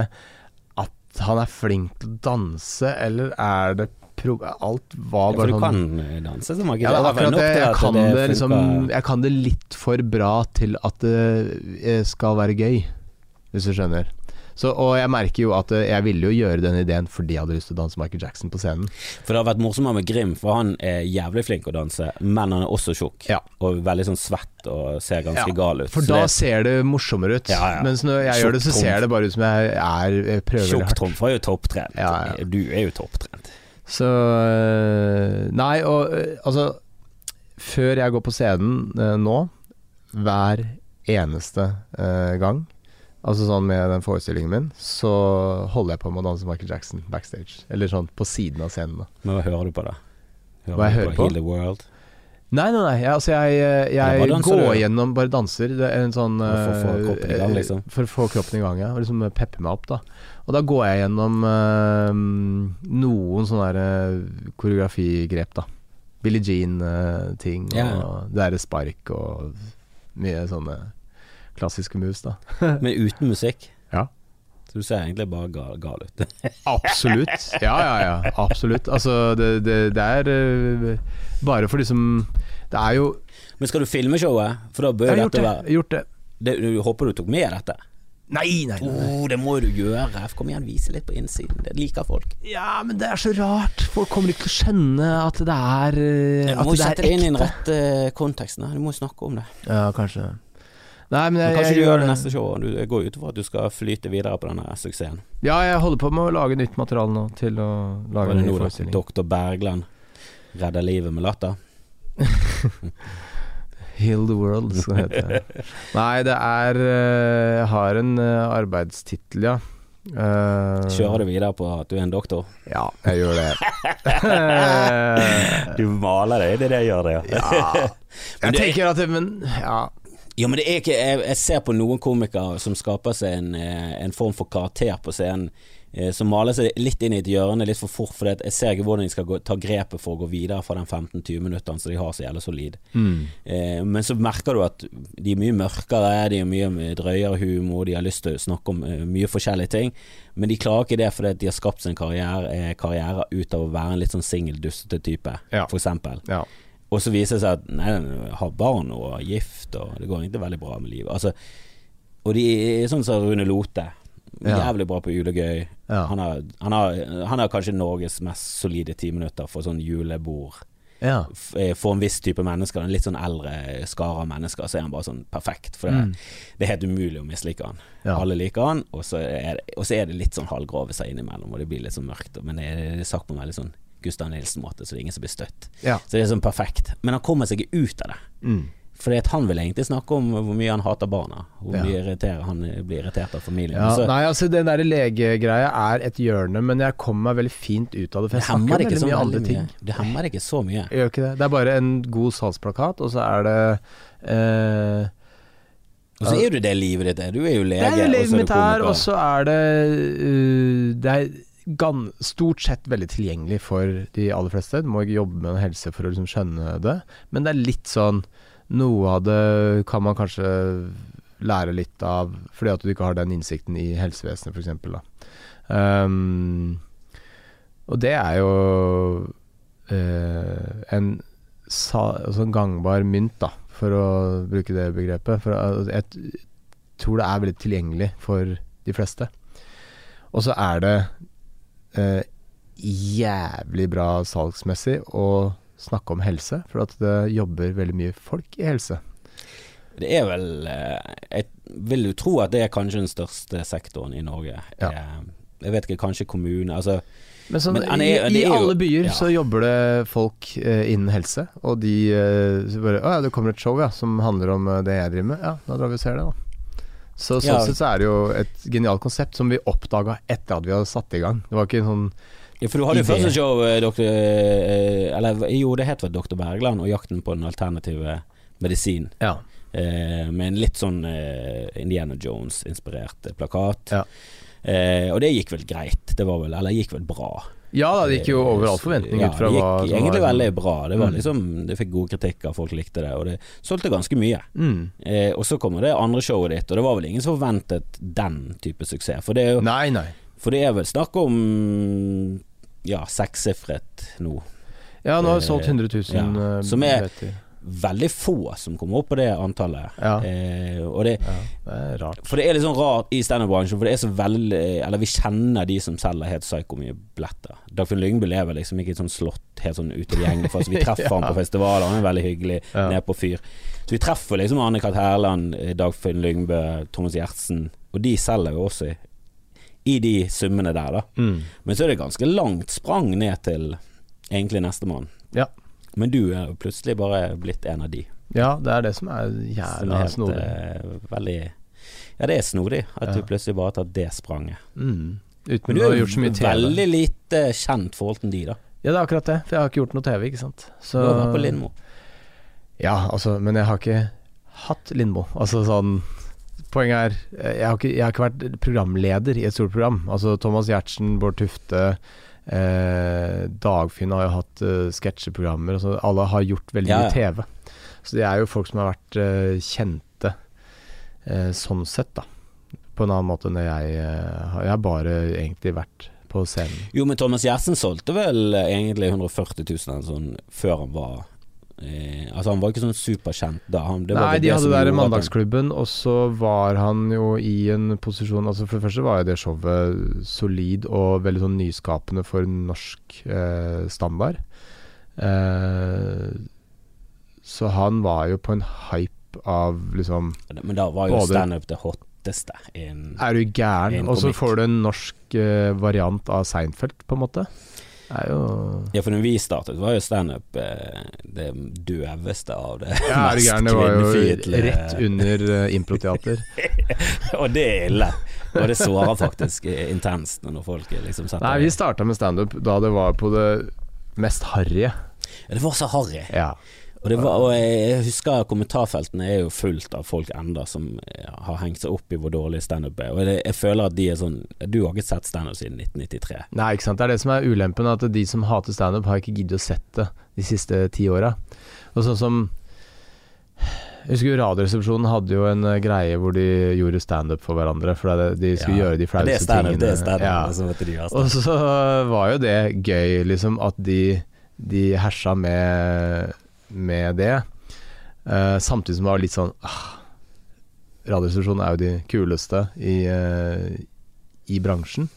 at han er flink til å danse, eller er det Alt var Ja, for du sånn kan danse som Michael ja, akkurat det. Jeg kan det, det liksom, jeg kan det litt for bra til at det eh, skal være gøy, hvis du skjønner. Så, og jeg merker jo at eh, jeg ville jo gjøre den ideen fordi jeg hadde lyst til å danse Michael Jackson på scenen. For det har vært morsommere med Grim, for han er jævlig flink å danse, men han er også tjukk. Ja. Og veldig sånn svett og ser ganske Ja, gal ut. For da det- ser det morsommere ut. Ja. Mens når jeg gjør det, så ser det bare ut som jeg er jeg prøver veldig hardt. Tjukk var jo topptrent. Du er jo topptrent. Så øh, Nei, og altså Før jeg går på scenen nå, hver eneste gang, altså sånn med den forestillingen min, så holder jeg på med å danse Michael Jackson backstage. Eller sånn på siden av scenen. da Men hva hører du på da? Hører Hva jeg hører på? Heal the World? Nei, nei, nei. Jeg, altså jeg, øh, jeg går du? gjennom Bare danser. Det er en sånn For å få øh, kroppen i gang, liksom. For å få kroppen i gang, ja. Og liksom peppe meg opp, da. Og da går jeg gjennom uh, noen sånne der, uh, koreografigrep, da. Billie Jean-ting, Ja. og det derre spark og mye sånne klassiske moves, da. [LAUGHS] Men uten musikk? Ja. Så du ser egentlig bare gal, gal ut. [LAUGHS] Absolutt. Ja, ja, ja. Absolutt. Altså, det, det, det er øh, bare for liksom Det er jo Men skal du filme showet? For da bør Jeg har gjort dette være Jeg har gjort det. det, Du håper du tok med dette? Nei, nei, nei. Oh, det må du gjøre. Kom igjen, vise litt på innsiden. Det liker folk. Ja, men det er så rart. Folk kommer ikke til å skjønne at det er Du At må jo det sette er det inn i den rette konteksten. Du må snakke om det. Ja, kanskje. Nei, men Men kanskje jeg du gjør det neste show. Du jeg går ut ifra at du skal flyte videre på denne suksessen. Ja, jeg holder på med å lage nytt materiale nå til å lage en ny forestilling. Doktor Bergland redder livet med latter? [LAUGHS] Heal the world, skal det hete. Nei, det er øh, Jeg har en øh, arbeidstittel, ja. Uh, Kjører du videre på at du er en doktor? Ja, jeg gjør det. [LAUGHS] Du maler deg, det er det jeg gjør det, ja. [LAUGHS] Men Jeg tenker at det, Men ja. Ja, men det er ikke Jeg, jeg ser på noen komikere som skaper seg en, eh, en form for karakter på scenen, eh, som maler seg litt inn i et hjørne litt for fort, for jeg ser ikke hvordan de skal gå, ta grepet for å gå videre fra den 15-20 minuttene som de har så jævlig solid. Eh, men så merker du at de er mye mørkere, de har mye drøyere humor, de har lyst til å snakke om mye forskjellige ting, men de klarer ikke det fordi de har skapt sin karriere, karriere ut av å være en litt sånn singel, dustete type, Ja. for eksempel. ja. Og så viser det seg at nei, har barn og er gift, og det går egentlig veldig bra med livet. Altså, og de er sånn som Rune Lote. Jævlig bra på julegøy. Ja. Han, har, han, har, han har kanskje Norges mest solide ti minutter for sånn julebord. ja. Eh, For en viss type mennesker, en litt sånn eldre skare av mennesker, så er han bare sånn perfekt. For det, Mm. det er helt umulig å mislike han. Ja. Alle liker han, og så er er det litt sånn halvgrove seg innimellom, og det blir litt sånn mørkt. Men det er, det er sagt på en veldig sånn Gustav Nilsen-måte, så det er ingen som blir støtt. ja. Så det er sånn perfekt. Men han kommer seg ikke ut av det. Mm. Fordi at han vil egentlig snakke om hvor mye han hater barna. Hvor mye ja. han blir irritert av familien. Ja, Så nei, altså Den der legegreia er et hjørne, men jeg kommer meg veldig fint ut av det. For jeg snakker veldig så mye andre mye. ting. Det hemmer ikke så mye. Gjør ikke det. Det er bare en god salgsplakat, og så er det eh, Og så er du det livet ditt er. Du er jo lege, Det er jo livet mitt her, og så er det uh, Det er stort sett veldig tilgjengelig for de aller fleste. Du må ikke jobbe med en helse for å liksom skjønne det, men det er litt sånn Noe av det kan man kanskje lære litt av fordi at du ikke har den innsikten i helsevesenet, f.eks. Um, og det er jo uh, en, sa, altså en gangbar mynt, da, for å bruke det begrepet. For uh, jeg tror det er veldig tilgjengelig for de fleste. Og så er det eh, jævlig bra salgsmessig å snakke om helse, for at det jobber veldig mye folk i helse. Det er vel eh, Jeg vil jo tro at det er kanskje den største sektoren i Norge. Ja. Eh, Jeg vet ikke, kanskje kommune Altså Men, sånn, Men er, i, i jo- alle byer ja. så jobber det folk eh, innen helse, og de eh, bare Å ja, det kommer et show ja, som handler om eh, det jeg driver med. Ja, da drar vi og ser det, da. Så sånn Ja. sett så er det jo et genialt konsept som vi oppdaga etter at vi hadde satt i gang. Det var ikke en sånn Ja, for du hadde jo første show, eh, doktor, eh, eller jo, det het vel Dr. Bergland og jakten på den alternative medisin. Ja. Eh, med en litt sånn eh, Indiana Jones-inspirert eh, plakat. Ja. Eh, og det gikk vel greit. Det var vel, eller gikk vel bra. Ja da, det gikk jo over all forventning Ja, ut fra det gikk egentlig var- veldig bra. Det var Mm. liksom Det fikk gode kritikker, folk likte det, og det solgte ganske mye. mm. Eh, og så kommer det andre showet ditt, og det var vel ingen som forventet den type suksess. For det er jo Nei, nei. For det er vel snakk om ja, sekssifret nå. Ja, nå har vi Eh, solgt 100 000 ja. eh, Som er- billetter. Veldig få som kommer opp på det antallet. Ja. Eh, det, Ja, det er rart. for det er litt sånn rart i standup-bransjen, for det er så veldig Eller vi kjenner de som selger helt psyko mye billetter. Dagfinn Lyngbø lever liksom ikke i et sånt slott helt sånn utilgjengelig for oss. Vi [LAUGHS] treffer Ja. han på festivaler, han er veldig hyggelig, Ja. ned på fyr. Så vi treffer liksom Anne-Kat. Hærland, eh, Dagfinn Lyngbø, Thomas Gjertsen, og de selger jo også i, i de summene der, da. Mm. Men så er det ganske langt sprang ned til egentlig nestemann. Ja. Men du er plutselig bare blitt en av de. ja, det er det som er jævla helt, snodig. Uh, veldig Ja, det er snodig at Ja. du plutselig bare tar det spranget. Mm. Uten Men du har er jo gjort så mye TV. veldig lite kjent forhold til de, da. Ja, det er akkurat det. For jeg har ikke gjort noe TV, ikke sant. Så Du har vært på Lindmo. Ja, altså, men jeg har ikke hatt Lindmo. Altså sånn Poenget er eh, jeg har, ikke, jeg har ikke vært programleder i et stort program. Altså Thomas Giertsen, Bård Tufte eh, Dagfinn har jo hatt eh, sketsjeprogrammer. Altså, alle har gjort veldig Ja, mye. TV. Så det er jo folk som har vært eh, kjente eh, sånn sett, da. På en annen måte enn det jeg eh, har. Jeg har bare egentlig vært på scenen. Jo, men Thomas Gjertsen solgte vel eh, egentlig 140 000 sånn før han var eh, Altså, han var ikke sånn superkjent da. Han, det var Nei, de hadde det der Mandagsklubben, og så var han jo i en posisjon Altså For det første var jo det showet solid og veldig sånn nyskapende for norsk eh, standard. Eh, så han var jo på en hype av liksom Men da var jo Både- standup det hotteste. In, Er du gæren? Og så får du en norsk eh, variant av Seinfeld, på en måte. Er ja, for når vi startet, var jo standup eh, det døveste av det Ja, mest gæren? Det var jo rett under uh, improteater. [LAUGHS] Og det er ille. Og det sårer faktisk eh, intenst når folk liksom setter Nei, vi starta med standup da det var på det mest harrige. Ja, Det var så harry. Ja. Og, det var, og jeg husker kommentarfeltene er jo fullt av folk enda som har hengt seg opp i hvor dårlig standup er. Og jeg, jeg føler at de er sånn Du har ikke sett standup siden 1993. Nei, ikke sant. Det er det som er ulempen, at de som hater standup, har ikke giddet å sett det de siste ti åra. Og sånn som Jeg husker jo Radioresepsjonen hadde jo en eh, greie hvor de gjorde standup for hverandre. For de skulle Ja. gjøre de flaueste tingene. det er standup. Ja. gjøre Og så var jo det gøy, liksom, at de, de hersa med, med det. Uh, samtidig som det var litt sånn ah, Radioresepsjonen er jo de kuleste i, uh, i bransjen.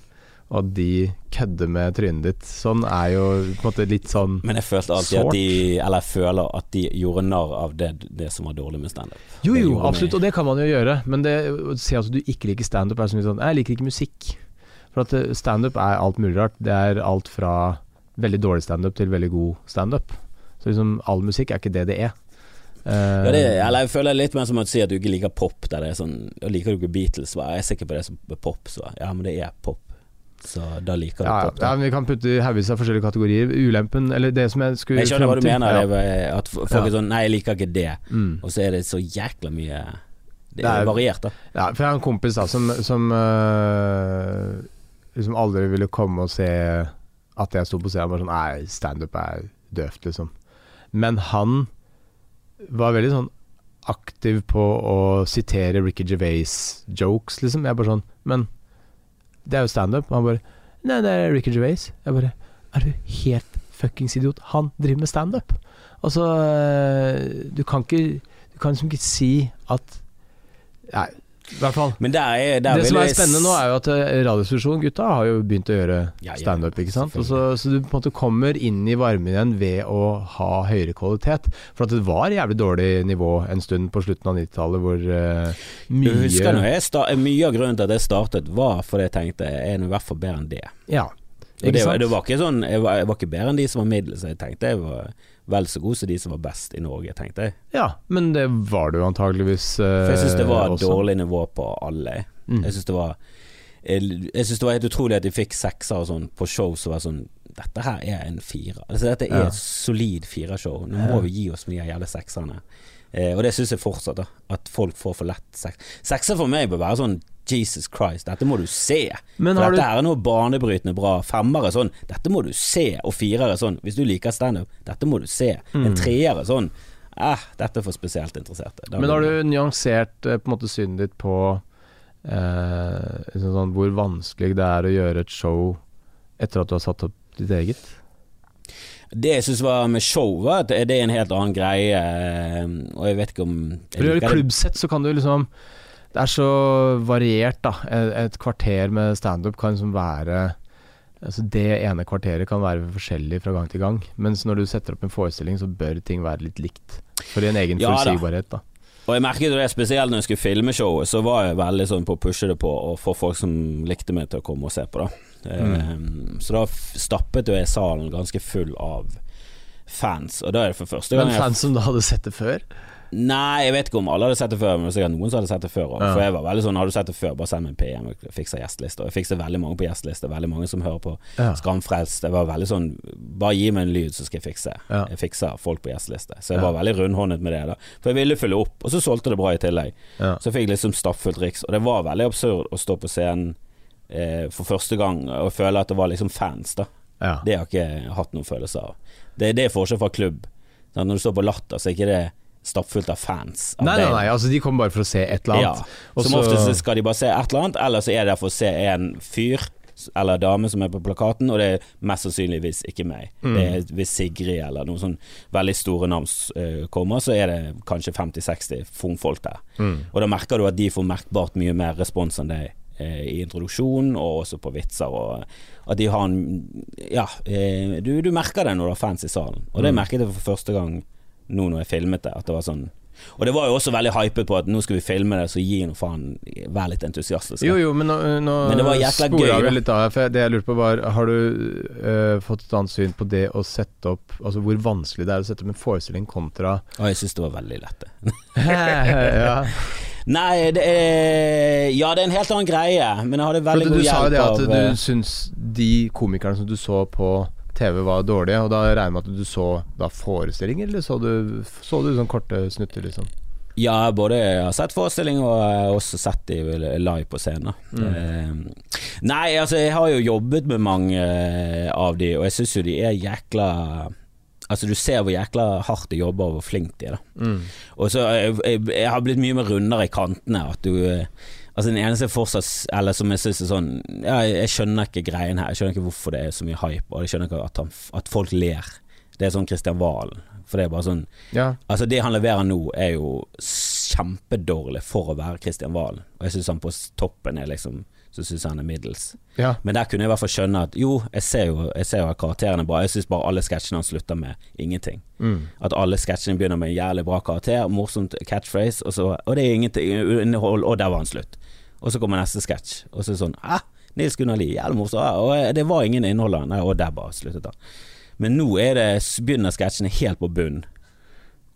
Og at de kødder med trynet ditt sånn, er jo på en måte litt sånn Men jeg følte alltid at de Eller jeg føler at de gjorde narr av det, det som var dårlig med standup. Jo, jo, absolutt, og det kan man jo gjøre. Men det å si at du ikke liker standup, er så mye sånn Jeg liker ikke musikk. For at eh, standup er alt mulig rart. Det er alt fra veldig dårlig standup til veldig god standup. Så liksom all musikk er ikke det det er. Ja, det, eller jeg føler litt mer som å si at du ikke liker pop. Der det er sånn Liker du ikke Beatles? Så jeg er sikker på det som pop. Så ja, men det er pop. Så da liker du Ja, ja. pop. ja, men Vi kan putte haugevis av forskjellige kategorier. Ulempen, eller det som jeg skulle Jeg skjønner hva du mener. Ja. Det at folk er sånn Nei, jeg liker ikke det. Mm. Og så er det så jækla mye Det Det er- er variert, da. Ja, for jeg har en kompis da som, som øh, liksom aldri ville komme og se at jeg sto på scenen. Bare sånn Nei, standup er døvt, liksom. Men han var veldig sånn aktiv på å sitere Ricky Gervais-jokes, liksom. Jeg bare sånn Men det er jo standup. Han bare Nei, det er Ricky Gervais. Jeg bare Er du helt fuckings idiot? Han driver med standup. Altså Du kan ikke Du kan liksom ikke si at Nei, i hvert fall. Men der er der Det som er spennende nå, er jo at eh, Radiostasjonen, gutta, har jo begynt å gjøre Ja, ja, standup, ikke sant. Og selvfølgelig. så, så du på en måte kommer inn i varmen igjen ved å ha høyere kvalitet. For at det var jævlig dårlig nivå en stund på slutten av 90-tallet, hvor eh, Jeg husker mye jeg start, Mye av grunnen til at jeg startet, var fordi jeg tenkte jeg er nå i hvert fall bedre enn det. Ja. ikke sant? det, det var ikke sånn jeg var, jeg var ikke bedre enn de som var middels. Jeg tenkte jeg var vel så god som de som var best i Norge, tenkte jeg. Ja, men det var du antageligvis eh, For jeg syns det var også. dårlig nivå på alle. Mm. Jeg syns det var jeg, jeg synes det var helt utrolig at de fikk sekser og sånn på show som var sånn Dette her er en firer. Altså, dette er Ja. et solid firershow. Nå Ja. må vi gi oss med de jævla sekserne. Eh, og det syns jeg fortsatt, da. At folk får for lett seks. Sekser for meg bør være sånn Jesus Christ, dette må du se. Men for dette du er noe banebrytende bra. Femmer er sånn, dette må du se. Og firere er sånn, hvis du liker standup, dette må du se. En Mm. En er sånn, eh, dette er for spesielt interesserte. Da Men har du nyansert eh, på en måte synet ditt på eh, liksom sånn, hvor vanskelig det er å gjøre et show etter at du har satt opp ditt eget? Det jeg syns var med show, var det er en helt annen greie, eh, og jeg vet ikke om For å gjøre liker klubbsett, så kan du liksom Det er så variert, da. Et, et kvarter med standup kan liksom være Altså Det ene kvarteret kan være forskjellig fra gang til gang. Mens når du setter opp en forestilling, så bør ting være litt likt. For en egen Ja forutsigbarhet, da. Og jeg merket det spesielt når jeg skulle filme showet, så var jeg veldig sånn på å pushe det på og få folk som likte meg til å komme og se på, da. Mm. så da stappet jo jeg salen ganske full av fans, og da er det for første gang Men fans som da hadde sett det før? Nei, jeg vet ikke om alle hadde sett det før, men sikkert noen som hadde sett det før. Ja. For jeg var veldig sånn, har du sett det før, bare send meg en PM, og fikser gjesteliste. Og jeg fikser veldig mange på gjesteliste, veldig mange som hører på Ja. Skamfrelst. Det var veldig sånn, bare gi meg en lyd, så skal jeg fikse. Ja. Jeg fikser folk på gjesteliste. Så jeg var veldig rundhåndet med det. da For jeg ville fylle opp, og så solgte det bra i tillegg. Så jeg fikk liksom stappfullt Riks, og det var veldig absurd å stå på scenen eh, for første gang og føle at det var liksom fans, da. Det har jeg ikke hatt noen følelse av. Det, det er forskjell fra klubb. Når du står på Latter, så er ikke det stappfullt av fans. Av Nei, nei, nei, altså de kommer bare for å se et eller Ja. annet. Og Som så- oftest skal de bare se et eller annet, eller så er det der for å se en fyr eller dame som er på plakaten, og det er mest sannsynligvis ikke meg. Mm. Det er Hvis Sigrid eller noen sånn veldig store navn eh, kommer, så er det kanskje 50-60 fungfolk der. Mm. Og da merker du at de får merkbart mye mer respons enn deg eh, i introduksjonen, og også på vitser. Og at de har en Ja, eh, du, du merker det når du har fans i salen. Og det Mm. merket jeg for første gang nå når jeg filmet det. At det var sånn Og det var jo også veldig hypet på at nå skal vi filme det, så gi nå faen Vær litt entusiastisk. Jo, jo, men nå, nå Men det var sporer gøy, vi litt av. For det jeg lurte på var Har du uh, fått et annet syn på det å sette opp Altså hvor vanskelig det er å sette opp en forestilling kontra Å, jeg syns det var veldig lett, det. [LAUGHS] ja. Nei, det er Ja, det er en helt annen greie, men jeg hadde veldig Du god sa jo det at du syns de komikerne som du så på TV var dårlig, og da regner jeg med at du så da forestillinger, eller så du, så du sånn korte snutter, liksom? Ja, både jeg har sett forestillinger og jeg har også sett de live på scenen. Mm. Eh, nei, altså jeg har jo jobbet med mange eh, av de, og jeg syns jo de er jækla Altså Du ser hvor jækla hardt de jobber og hvor flink de er. da Mm. Og så jeg, jeg, jeg har blitt mye mer rundere i kantene. At du eh, Altså Den eneste fortsatt Eller som jeg syns er sånn ja, jeg, skjønner ikke greien her. Jeg skjønner ikke hvorfor det er så mye hype, og jeg skjønner ikke at, han, at folk ler. Det er sånn Kristian Valen. For det er bare sånn Ja. Altså Det han leverer nå, er jo kjempedårlig for å være Kristian Valen. Og jeg syns han på toppen er liksom Så syns han er middels. ja. Men der kunne jeg i hvert fall skjønne at jo, jeg ser jo, jeg ser jo at karakterene er bra. Jeg syns bare alle sketsjene han slutter med ingenting. Mm. At alle sketsjene begynner med en jævlig bra karakter, morsomt catchphrase, og, så, og det er ingenting og der var han slutt. Og så kommer neste sketsj, og så er det sånn ah, Nils Gunnar Lie, jævlig morsom. Ah, Og det var ingen innhold, nei, og der bare sluttet han. Men nå er det, begynner sketsjene helt på bunn.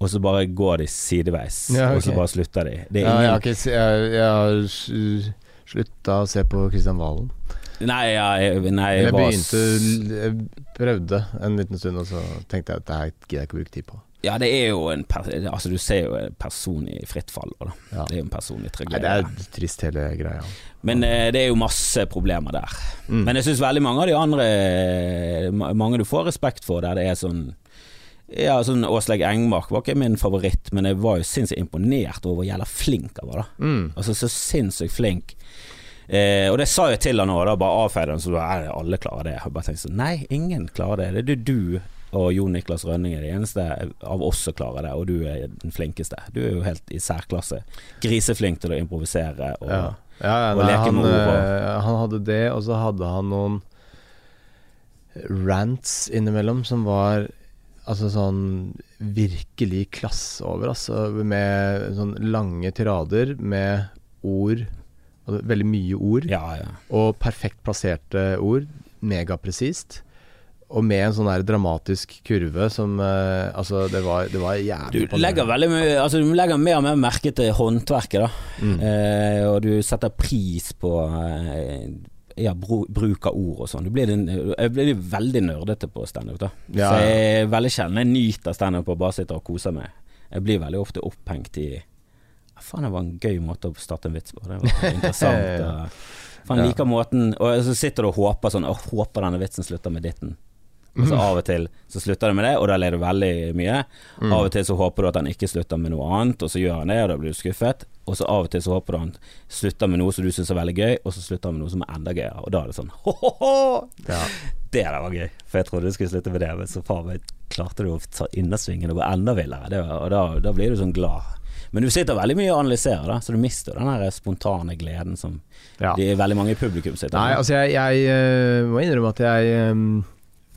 og så bare går de sideveis, Ja, og så bare slutter de. Det Ja, jeg har, ikke, jeg, jeg har slutta å se på Kristian Valen. Nei, ja, jeg, nei, jeg Jeg begynte Jeg prøvde en liten stund, og så tenkte jeg at det her gidder jeg ikke å bruke tid på. Ja, det er jo en Altså, du ser jo en person i fritt fall. Ja. Det er jo en person i tragedie. det er trist, hele greia. Men eh, det er jo masse problemer der. Mm. Men jeg syns veldig mange av de andre eh, Mange du får respekt for, der det er sånn Ja, sånn Åsleik Engmark var ikke min favoritt, men jeg var jo sinnssykt imponert over hvor jævla flink han var, da. Mm. Altså så sinnssykt flink. Eh, og det sa jeg til han òg, da bare avfeide han så er alle klarer det. Jeg bare tenkte sånn Nei, ingen klarer det. Det er du og Jon Niklas Rønning er det eneste av oss som klarer det, og du er den flinkeste. Du er jo helt i særklasse. Griseflink til å improvisere og Ja. Ja, ja, og nei, leke han, med ord eh, han hadde det, og så hadde han noen rants innimellom som var altså sånn virkelig klasse over, altså. Med sånn lange tirader med ord, altså veldig mye ord, Ja, ja. og perfekt plasserte ord. Megapresist. Og med en sånn der dramatisk kurve som uh, Altså, det var, det var Du legger veldig mye Altså du legger mer og mer merke til håndverket, da. Mm. Uh, og du setter pris på uh, ja, bro, bruk av ord og sånn. Jeg blir veldig nerdete på standup, da. Ja, Så jeg er veldig sjelden jeg nyter standup og bare sitter og koser meg. Jeg blir veldig ofte opphengt i «Ah, Faen, det var en gøy måte å starte en vits på. Det var [LAUGHS] interessant. Ja. Faen, liker måten Og så sitter du og håper sånn Å, håper denne vitsen slutter med ditten. Og så av og til så slutter det med det, og da ler du veldig mye. Mm. Av og til så håper du at han ikke slutter med noe annet, og så gjør han det, og da blir du skuffet. Og så av og til så håper du han slutter med noe som du syns er veldig gøy, og så slutter han med noe som er enda gøyere. Og da er det sånn ho-ho-ho! Ja. Det der var gøy, for jeg trodde du skulle slutte med det, men så faen meg klarte du å ta innersvingen og gå enda villere. Det og da, da blir du sånn glad. Men du sitter veldig mye og analyserer, da, så du mister den der spontane gleden som Ja. veldig mange i publikum sitter Nei, altså jeg, jeg eh, må innrømme at jeg eh,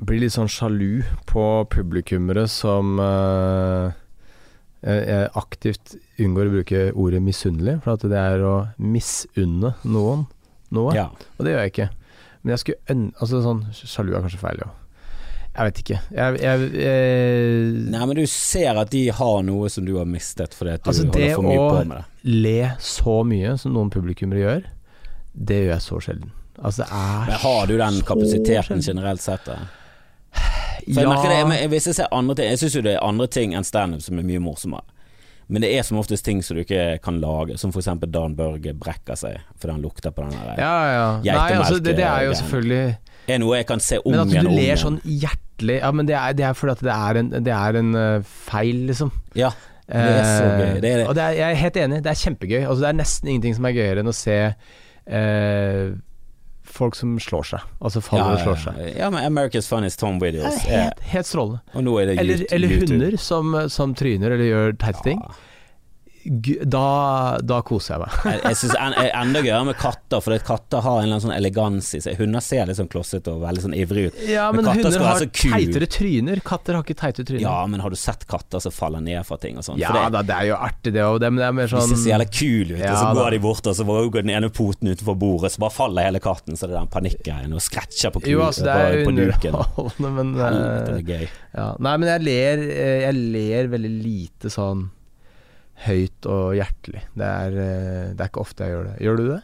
blir litt sånn sjalu på publikummere som uh, jeg aktivt unngår å bruke ordet misunnelig, for at det er å misunne noen noe. Ja. Og det gjør jeg ikke. Men jeg skulle. Altså sånn Sjalu er kanskje feil, jo. Jeg vet ikke. Jeg, jeg, jeg, Nei, men du ser at de har noe som du har mistet fordi at du Altså, holder for mye på med det. Det å le så mye som noen publikummere gjør, det gjør jeg så sjelden. Altså, det er Men har du den kapasiteten sjelden. generelt sett? da? Jeg merker det, men hvis jeg ser andre ting Jeg syns jo det er andre ting enn standup som er mye morsommere. Men det er som oftest ting som du ikke kan lage, som f.eks. Dan Børge brekker seg fordi han lukter på den der. Ja, ja. Nei, altså, det, det er jo Geitemelk, selvfølgelig er noe jeg kan se om Men at igjen du og om ler sånn hjertelig Ja, men det er, det er fordi at det er en, det er en uh, feil, liksom. Ja, det er så Eh, gøy. Det er det. Og det er, jeg er helt enig, det er kjempegøy. Altså, det er nesten ingenting som er gøyere enn å se eh, folk som slår seg. Altså faller og slår seg. ja, men America's Funniest Tom Videos. helt, helt strålende. og nå er det Eller, YouTube- eller hunder som, som tryner eller gjør teite ting. Ja. Da, da koser jeg meg. [LAUGHS] Jeg, jeg synes en, en, Enda gøyere med katter, for katter har en eller annen sånn elegans i seg. Hunder ser litt sånn klossete og veldig sånn ivrige ut. Ja, Men men, hunder har teitere tryner. Katter har ikke teite tryner. Ja, men har du sett katter som faller ned fra ting og sånn? Ja det, da, det er jo artig det òg, men det er mer de sånn ser så jævla kule ut, og så så da. går de bort, og så går den ene poten utenfor bordet, så bare faller hele katten, så det er den panikkgreien, og scratcher på, kul, Jo, altså det er på duken. underholdende, men Helvete, det eh, er gøy. ja. Nei, men jeg ler, eh, jeg ler veldig lite sånn høyt og hjertelig. Det er, eh, det er ikke ofte jeg gjør det. Gjør du det?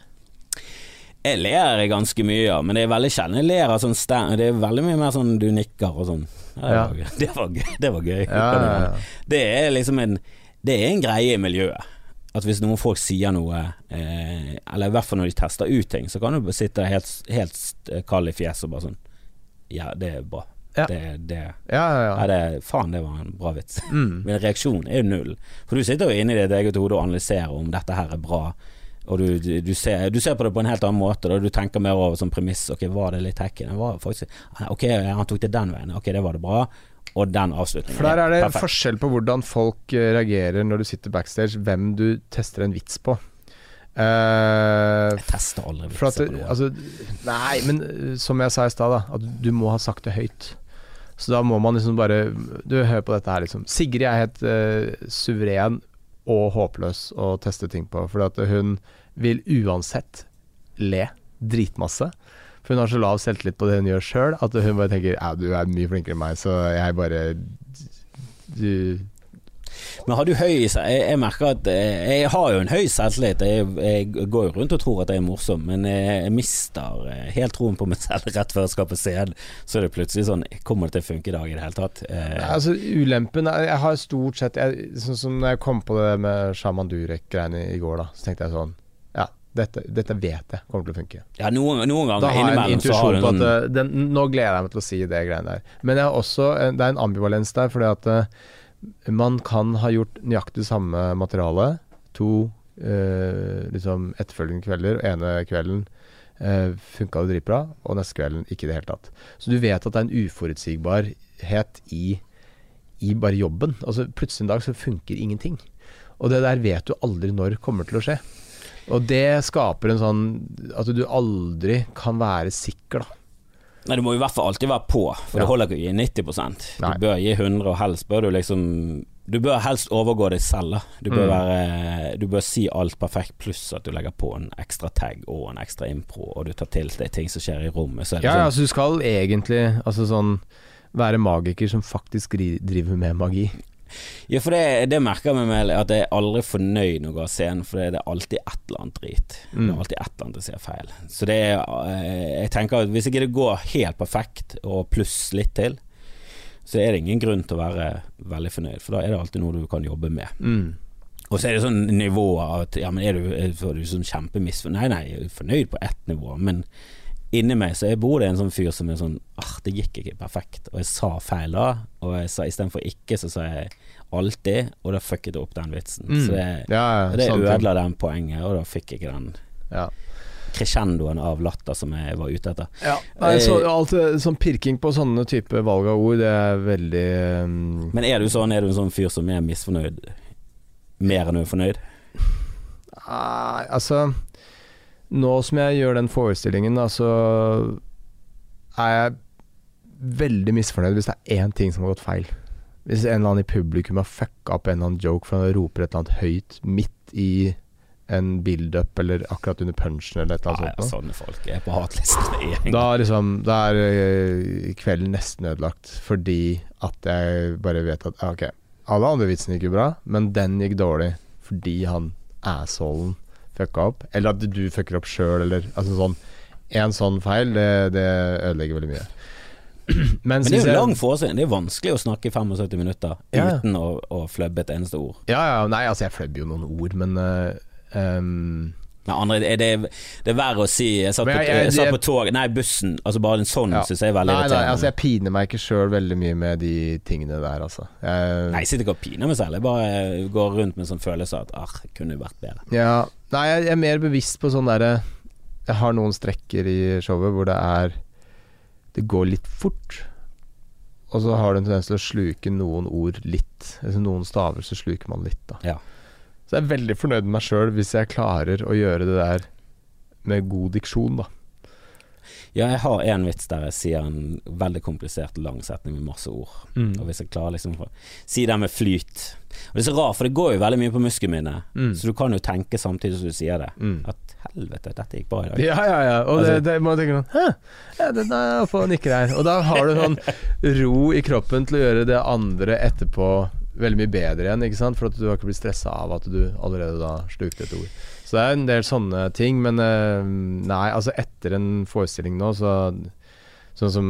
Jeg ler ganske mye, ja, men det er veldig sjelden jeg ler av sånn stand Det er veldig mye mer sånn du nikker og sånn. Det, Ja. var gøy. [LAUGHS] Det var gøy. Det var gøy. Ja. Det er liksom en Det er en greie i miljøet. At hvis noen folk sier noe, eh, eller i hvert fall når de tester ut ting, så kan du sitte helt, helt kald i fjeset og bare sånn Ja, det er bra. Ja. Det, det, Ja, ja, det, faen, det var en bra vits. Mm. Men reaksjonen er jo null. For du sitter jo inne i ditt eget hode og analyserer om dette her er bra. Og du, du, du, ser, du ser på det på en helt annen måte. Da. Du tenker mer over som premiss. Ok, var det litt var faktisk Ok, han tok det den veien. Ok, det var det bra. Og den avslutningen. For der er det perfekt. forskjell på hvordan folk eh, reagerer når du sitter backstage, hvem du tester en vits på. Uh, Jeg tester aldri for at, vitser på noe. altså, nei, men eh, som jeg sa i stad, at du må ha sagt det høyt. Så da må man liksom bare Du, hør på dette her, liksom. Sigrid er helt uh, suveren og håpløs å teste ting på, for hun vil uansett le dritmasse. For hun har så lav selvtillit på det hun gjør sjøl, at hun bare tenker du er mye flinkere enn meg, så jeg bare Du Men har du høy Jeg, jeg merker at jeg, jeg har jo en høy selvtillit. Jeg, jeg går jo rundt og tror at jeg er morsom, men jeg, jeg mister eh, helt troen på meg selv rett før jeg skal på scenen. Så er det plutselig sånn Kommer det til å funke i dag i det hele tatt? Eh, Altså Ulempen Jeg har stort sett jeg, Sånn som når jeg kom på det med Shaman Durek-greiene i går, da, så tenkte jeg sånn Ja, dette, dette vet jeg kommer til å funke. ja, noen, noen Da har jeg en intuisjon på at sånn eh, den, Nå gleder jeg meg til å si det greiene der. Men jeg har også det er en ambivalens der, fordi at eh, man kan ha gjort nøyaktig samme materiale to eh, liksom etterfølgende kvelder, og ene kvelden eh, funka det dritbra, og neste kvelden ikke i det hele tatt. Så du vet at det er en uforutsigbarhet i, i bare jobben. Altså Plutselig en dag så funker ingenting. Og det der vet du aldri når kommer til å skje. Og det skaper en sånn At du aldri kan være sikker, da. Nei, du må i hvert fall alltid være på, for Ja. det holder ikke å gi 90% Du Nei. bør gi 100, og helst bør du liksom Du bør helst overgå deg selv. da Du bør, Mm. være, du bør si alt perfekt, pluss at du legger på en ekstra tag og en ekstra impro, og du tar til deg ting som skjer i rommet. Så det Ja, ja, sånn altså du skal egentlig altså sånn være magiker som faktisk driver med magi. Ja, for det, det merker jeg med at jeg er aldri fornøyd når jeg går av scenen, for det er alltid et eller annet drit. Det Mm. er alltid et eller annet som er feil. Så det er eh, Jeg tenker at hvis ikke det går helt perfekt, og pluss litt til, så er det ingen grunn til å være veldig fornøyd, for da er det alltid noe du kan jobbe med. Mm. Og så er det sånn nivå at ja, men er du, er du sånn kjempemisfornøyd? Nei, nei, jeg er fornøyd på ett nivå, men inni meg så er- bor det en sånn fyr som er sånn ah, det gikk ikke perfekt, og jeg sa feil da, og jeg sa istedenfor ikke, så sa jeg alltid, og da fucket jeg opp den vitsen. Mm. Så det, Ja, ja, det ødela den poenget, og da fikk jeg ikke den Ja. crescendoen av latter som jeg var ute etter. Ja, Nei, så, alt sånn pirking på sånne type valg av ord, det er veldig um, Men er du sånn, er du en sånn fyr som er misfornøyd mer enn du er fornøyd? Nei, altså Nå som jeg gjør den forestillingen, da, så er jeg veldig misfornøyd hvis det er én ting som har gått feil. Hvis en eller annen i publikum har fucka opp en eller annen joke for han roper et eller annet høyt midt i en build-up eller akkurat under punchen eller et eller annet ja, sånt. sånne folk er på hatlisten. Da, liksom, da er eh, kvelden nesten ødelagt fordi at jeg bare vet at ok, alle andre vitsene gikk jo bra, men den gikk dårlig fordi han assholen fucka opp. Eller at du fucker opp sjøl, eller altså sånn En sånn feil, det, det ødelegger veldig mye. [CLEARS THROAT] Men, Men det er jo lang forestilling. Det er vanskelig å snakke i 75 minutter Ja, uten å, å fløbbe et eneste ord. Ja, ja, nei, altså jeg fløbber jo noen ord, men uh, ehm, Men andre, er det, det er verre å si Jeg satt, på, jeg- jeg- jeg satt på tog Nei, bussen. Altså Bare en sånn Ja. synes jeg er veldig Nei, nei, altså jeg piner meg ikke sjøl veldig mye med de tingene der, altså. Jeg, Nei, jeg sitter ikke og piner meg selv. Jeg bare går rundt med en sånn følelse av at arr, det kunne vært bedre. Ja, nei, jeg er mer bevisst på sånn derre Jeg har noen strekker i showet hvor det er Det går litt fort. Og så har du en tendens til å sluke noen ord litt. Altså noen staver så sluker man litt, da. Ja. Så jeg er veldig fornøyd med meg sjøl hvis jeg klarer å gjøre det der med god diksjon, da. Ja, jeg har en vits der jeg sier en veldig komplisert lang setning med masse ord. Og hvis jeg klarer liksom å si det med flyt Og det er så rart, for det går jo veldig mye på muskelminnet. Mm. Så du kan jo tenke samtidig som du sier det, Mm. at helvete, dette gikk bra i dag. Ja, ja, ja. Og Altså- det, det må jeg tenke sånn Hæ, ja, den er oppe og nikker her. Og da har du sånn [LAUGHS] ro i kroppen til å gjøre det andre etterpå veldig mye bedre igjen, ikke sant? For at du har ikke blitt stressa av at du allerede da slukte et ord. Så det er en del sånne ting, men eh, nei, altså etter en forestilling nå, så Sånn som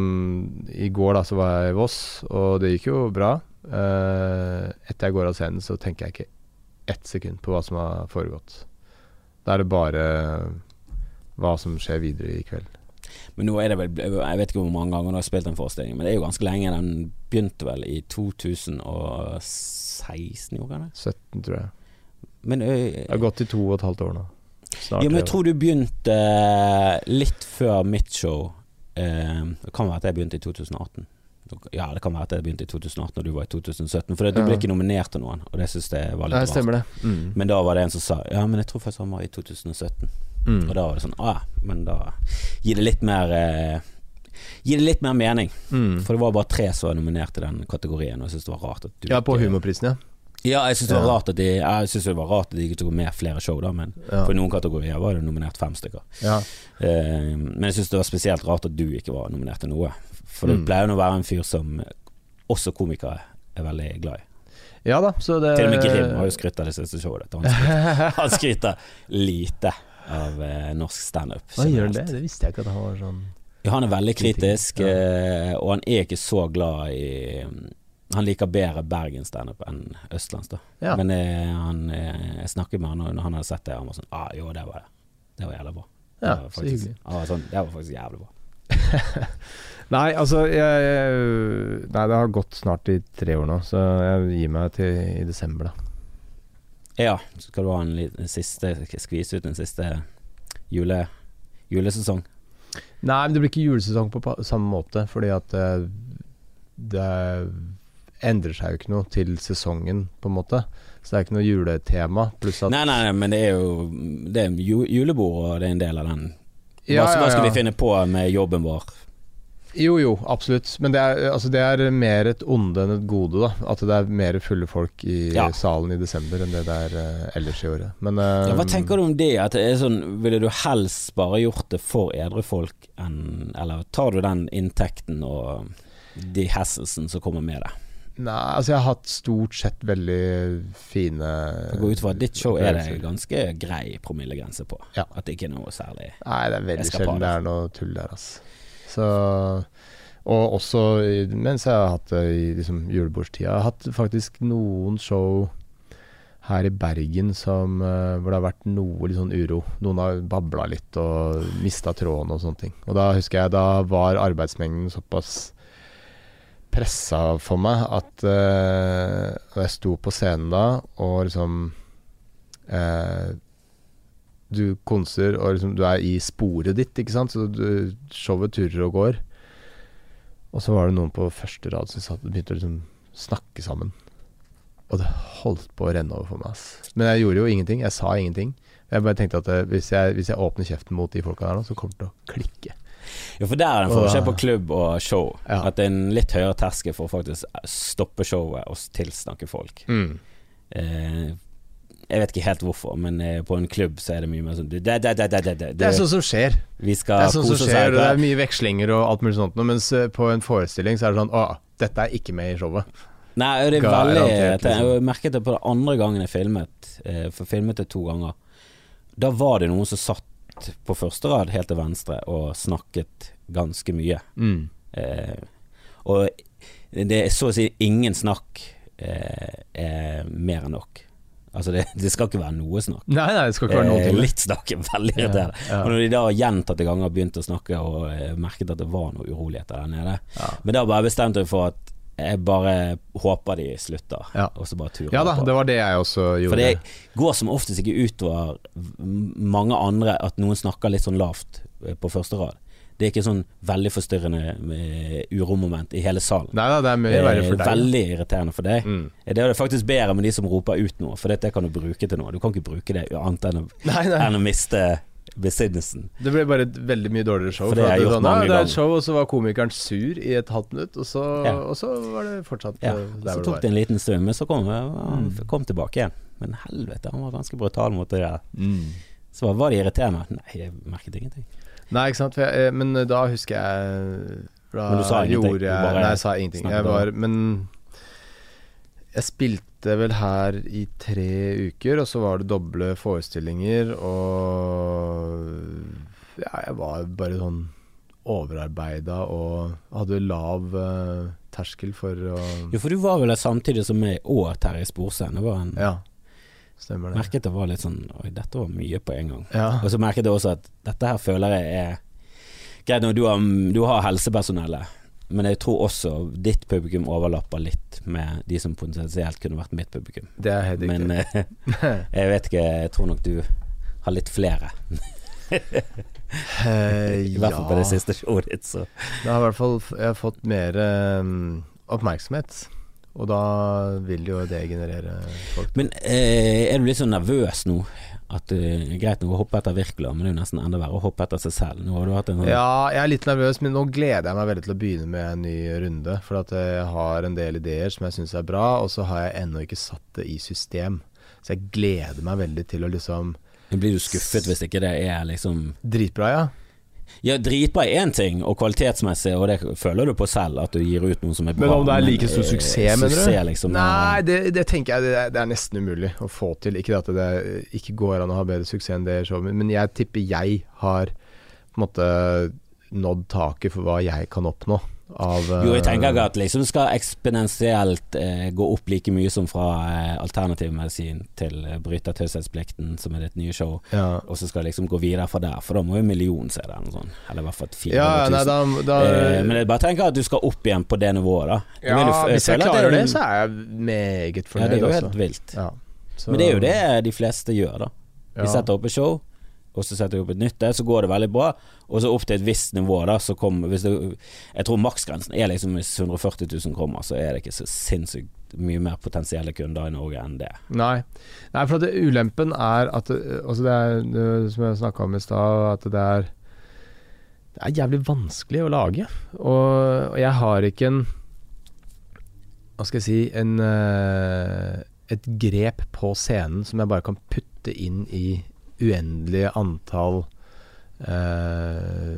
i går, da, så var jeg i Voss, og det gikk jo bra. Eh, etter jeg går av scenen, så tenker jeg ikke ett sekund på hva som har foregått. Da er det bare hva som skjer videre i kveld. Men nå er det vel Jeg vet ikke hvor mange ganger du har spilt den forestillingen, men det er jo ganske lenge. Den begynte vel i 2016, gjorde den det? 17, tror jeg. Men ø, Det har gått i to og et halvt år nå. Snart. Ja, men jeg tror du begynte eh, litt før mitt show. Eh, det kan være at jeg begynte i 2018. Ja, det kan være at jeg begynte i 2018 og du var i 2017. For det, du ble ikke nominert til noen, og det syns jeg var Nei, litt rart. stemmer det. Mm. Men da var det en som sa Ja, men jeg tror faktisk han var i 2017. Mm. Og da var det sånn ah, men da gir det litt mer eh, Gir det litt mer mening. Mm. For det var bare tre som var nominert i den kategorien, og jeg syns det var rart at du Ja, på humorprisen, ja. Ja, jeg syns det Ja. de det var rart at de ikke tok med flere show, da, men Ja. for noen kategorier var det nominert fem stykker. ja. Eh, men jeg syns det var spesielt rart at du ikke var nominert til noe. For det Mm. pleier jo å være en fyr som også komikere er veldig glad i. Ja da, så det Til og med Grim har jo skrytt av det siste showet. ditt. Han skryter lite av eh, norsk standup. Gjør han det? Det visste jeg ikke at han var sånn Ja, han er veldig kritisk, Ja. eh, og han er ikke så glad i Han liker bedre Bergen standup enn østlands, da. Ja. Men eh, han, eh, jeg snakket med han, og når han hadde sett det, han var sånn ah, Jo, det var det. Det var jævlig bra. Ja, var så faktisk, hyggelig. han var sånn, det var faktisk jævlig bra. [LAUGHS] Nei, altså jeg, jeg, Nei, det har gått snart i tre år nå, så jeg gir meg til i desember, da. Ja, så skal du ha en liten siste skvise ut en siste jule, julesesong. Nei, men det blir ikke julesesong på samme måte, fordi at eh, det endrer seg jo ikke noe til sesongen, på en måte. Så det er ikke noe juletema. Pluss at Nei, nei, nei, men det er jo Det er julebord, og det er en del av den. Hva, Ja, ja, ja, skal vi finne på med jobben vår? Jo, jo, absolutt. Men det er, altså, det er mer et onde enn et gode, da. At det er mer fulle folk i Ja. salen i desember enn det det er uh, ellers i året. Men uh, Ja, hva tenker du om det? At det er sånn, ville du helst bare gjort det for edre folk enn Eller tar du den inntekten og de hasselsen som kommer med det? Nei, altså jeg har hatt stort sett veldig fine Jeg går ut fra at ditt show er det ganske grei promillegrense på. Ja. At det ikke er noe særlig Nei, det er veldig sjelden det er noe tull der, altså. Så Og også mens jeg har hatt det i liksom, julebordstida. Jeg har hatt faktisk noen show her i Bergen som, eh, hvor det har vært noe litt sånn uro. Noen har babla litt og mista tråden og sånne ting. Og da husker jeg da var arbeidsmengden såpass pressa for meg at uh, jeg sto på scenen da og liksom eh, Du konser og liksom, du er i sporet ditt, ikke sant. Så du, showet turer og går. Og så var det noen på første rad som satt, begynte å liksom snakke sammen. Og det holdt på å renne over for meg. Ass. Men jeg gjorde jo ingenting. Jeg sa ingenting. Jeg bare tenkte at eh, hvis, jeg, hvis jeg åpner kjeften mot de folka der nå, så kommer det til å klikke. Ja, for der er en forskjell på klubb og show. Ja. At det er en litt høyere terskel for å faktisk stoppe showet og tilsnakke folk. Eh, jeg vet ikke helt hvorfor, men eh, på en klubb så er det mye mer sånn Det, det, det, det, det, det, Det er sånn som skjer. Vi Det er sånt som skjer, og det er mye vekslinger og alt mulig sånt mens eh, på en forestilling så er det sånn Å, dette er ikke med i showet. Nei, det er veldig liksom. Jeg merket det på den andre gangen jeg filmet, eh, for filmet det to ganger. Da var det noen som satt på første rad helt til venstre og snakket ganske mye. Mm. Eh, og det er så å si ingen snakk eh, er mer enn nok. Altså det, det skal ikke være noe snakk. Nei, nei, det skal ikke være noe Eh, litt snakk er veldig Ja, irriterende. ja. Og når de da gjentatte ganger begynte å snakke og eh, merket at det var noe uroligheter der nede, Ja. men da bare bestemte jeg for at jeg bare håper de slutter, Ja. og så bare turer Ja da, på. det var det jeg også gjorde. For det går som oftest ikke utover mange andre at noen snakker litt sånn lavt eh, på første rad. Det er ikke sånn veldig forstyrrende eh, uromoment i hele salen. Nei nei, det er mye verre for Eh, deg. Veldig irriterende for deg. Mm. Det er faktisk bedre med de som roper ut noe, for det kan du bruke til noe. Du kan ikke bruke det annet enn å, [LAUGHS] Nei, nei. enn å miste besinnelsen. Det ble bare et veldig mye dårligere show. For det gjort sånn, det er et show, og så var komikeren sur i et halvt minutt, og så, Ja. og så var det fortsatt Ja, eh, så tok det det en liten stund, men så kom han Mm. kom tilbake igjen. Men helvete, han var ganske brutal mot det der. Mm. Så var det irriterende? Nei, jeg merket ingenting. Nei, ikke sant. Jeg, eh, men da husker jeg da Men du sa ingenting, Jeg, du nei, jeg sa ingenting. Jeg var, men jeg spilte vel her i tre uker, og så var det doble forestillinger, og ja, jeg var bare sånn overarbeida og hadde lav uh, terskel for å Jo, for du var vel der samtidig som meg og Terje Sporsem. Det var en Ja, stemmer det. Merket det var litt sånn Oi, dette var mye på en gang. Ja. Og så merket jeg også at dette her føler jeg er Greit nok, du har, du har helsepersonellet, men jeg tror også ditt publikum overlapper litt med de som potensielt kunne vært mitt publikum. Det er helt riktig. Men eh, [LAUGHS] jeg vet ikke, jeg tror nok du har litt flere. Eh, I hvert fall på det siste showet ditt, så Det har i hvert fall jeg har fått mer um, oppmerksomhet. Og da vil jo det generere folk. Men eh, er du litt sånn nervøs nå? At eh, Greit nok å hoppe etter Wirkola, men det er jo nesten enda verre å hoppe etter seg selv. Nå har du hatt en sånn Ja, jeg er litt nervøs, men nå gleder jeg meg veldig til å begynne med en ny runde. For at jeg har en del ideer som jeg syns er bra, og så har jeg ennå ikke satt det i system. Så jeg gleder meg veldig til å liksom Blir du skuffet hvis ikke det er liksom Dritbra, ja. Ja, dritbra er én ting, og kvalitetsmessig, og det føler du på selv, at du gir ut noe som er bra. Men om det er like stor eh, suksess, mener du? Liksom, Nei, det, det tenker jeg det er, det er nesten umulig å få til. Ikke at det ikke går an å ha bedre suksess enn det showet men jeg tipper jeg har på en måte nådd taket for hva jeg kan oppnå. Av, Jo, jeg tenker eh, ikke at liksom skal eksponentielt eh, gå opp like mye som fra eh, alternativ medisin til eh, bryter taushetsplikten, som er ditt nye show, ja. og så skal liksom gå videre fra der, for da må jo en million se den, sånn. Eller i hvert fall 400 ja, 000. nei, da, da eh, men jeg bare tenker at du skal opp igjen på det nivået, da. ja, vil jo Hvis jeg klarer det, det, så er jeg meget fornøyd. Ja, det er jo altså. helt vilt. Ja, Men det er jo det de fleste gjør, da. De ja. setter opp et show, og så setter jeg opp et nytt så går det veldig bra. Og så opp til et visst nivå, da, så kommer Jeg tror maksgrensen er liksom hvis 140 000 kommer, så er det ikke så sinnssykt mye mer potensielle kunder i Norge enn det. Nei. Nei, for det, ulempen er at altså det er, Som jeg snakka om i stad, at det er Det er jævlig vanskelig å lage. Og, og jeg har ikke en Hva skal jeg si En eh, Et grep på scenen som jeg bare kan putte inn i uendelige antall eh,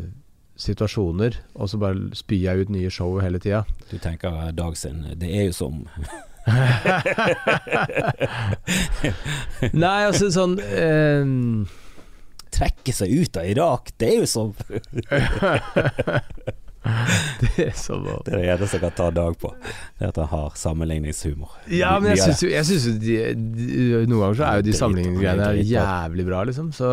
situasjoner, og så bare spyr jeg ut nye show hele tida. Du tenker Dag sin Det er jo som [LAUGHS] Nei, altså sånn eh, trekke seg ut av Irak. Det er jo som [LAUGHS] [LAUGHS] Det er så bra. Det er det eneste jeg kan ta Dag på. Det er at han har sammenligningshumor. Ja, men jeg syns jo, jeg synes jo de, de, Noen ganger så er jo de sammenligningsgreiene jævlig bra, liksom. Så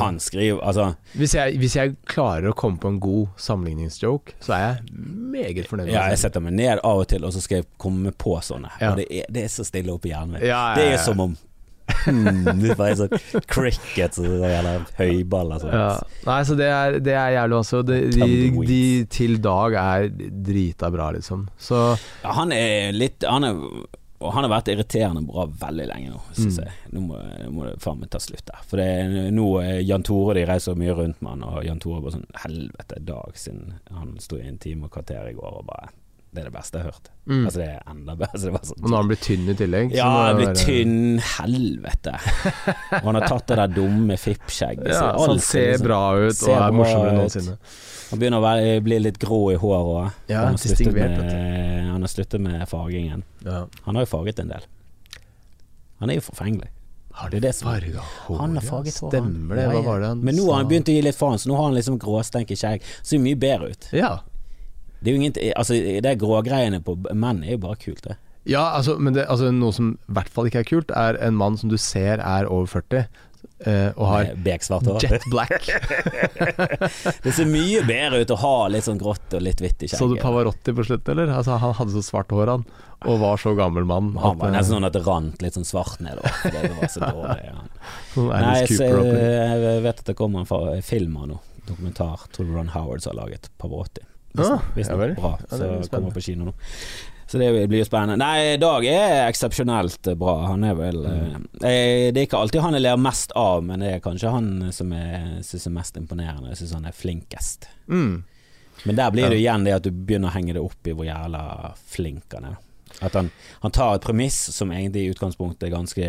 Han skriver Altså, hvis, jeg, hvis jeg klarer å komme på en god sammenligningsjoke, så er jeg meget fornøyd. ja, jeg setter meg ned av og til, og så skal jeg komme på sånne. Ja. Og det er, det er så stille opp i hjernen min. Ja, ja, Det er som om hmm, Det er bare en sånn cricket eller høyball. Altså. ja. Nei, så det er, det er jævlig også. De, de, de til Dag er drita bra, liksom. Så Ja, han er litt Han er og han har vært irriterende bra veldig lenge nå, syns Mm. jeg. Nå må, må det faen meg ta slutt der. For det er nå Jan Tore de reiser mye rundt med han, og Jan Tore bare sånn Helvete, Dag sin Han sto i en time og kvarter i går og bare Det er det beste jeg har hørt. mm. Altså, det er enda bedre. Det var sånn, Og nå har han blitt tynn i tillegg. ja, han blir tynn. Helvete. Og han har tatt det der dumme fippskjegget. Ja, så han ser liksom- bra ut ser og er morsommere enn noensinne. Han begynner å være, bli litt grå i håret òg. Ja, han, har sluttet med- han har sluttet med fargingen. Ja. Han har jo farget en del. Han er jo forfengelig. Har Det det som- farga? Han har farget hår. Stemmer det. Hva var det han Men nå har han begynt å gi litt faen, så nå har han liksom gråstenket skjegg. Ser mye bedre ut. Ja. Det er jo ingen, Altså, det grågreiene på menn er jo bare kult, det. Ja, altså, men det, altså, noe som i hvert fall ikke er kult, er en mann som du ser er over 40, eh, og har Beksvart hår. jet black. [LAUGHS] Det ser mye bedre ut å ha litt sånn grått og litt hvitt i Så du. Pavarotti på slutt, eller? Altså, han hadde så svart hår, han, og var så gammel mann. Han var at, eh, nesten sånn at det rant litt sånn svart nedover. Det var så dårlig. Ja. [LAUGHS] sånn Nei, så, Cooper jeg vet at det kommer en film av noe. Dokumentar. Tror du Ron Howard som har laget Pavarotti. Hvis ja det er bra, så kommer på kino nå. Så det blir jo spennende. Nei, Dag er eksepsjonelt bra. Han er vel Mm. eh, Det er ikke alltid han jeg ler mest av, men det er kanskje han som jeg syns er mest imponerende. Jeg syns han er flinkest. Mm. Men der blir det jo igjen det at du begynner å henge det opp i hvor jævla flink han er. At han, han tar et premiss som egentlig i utgangspunktet er ganske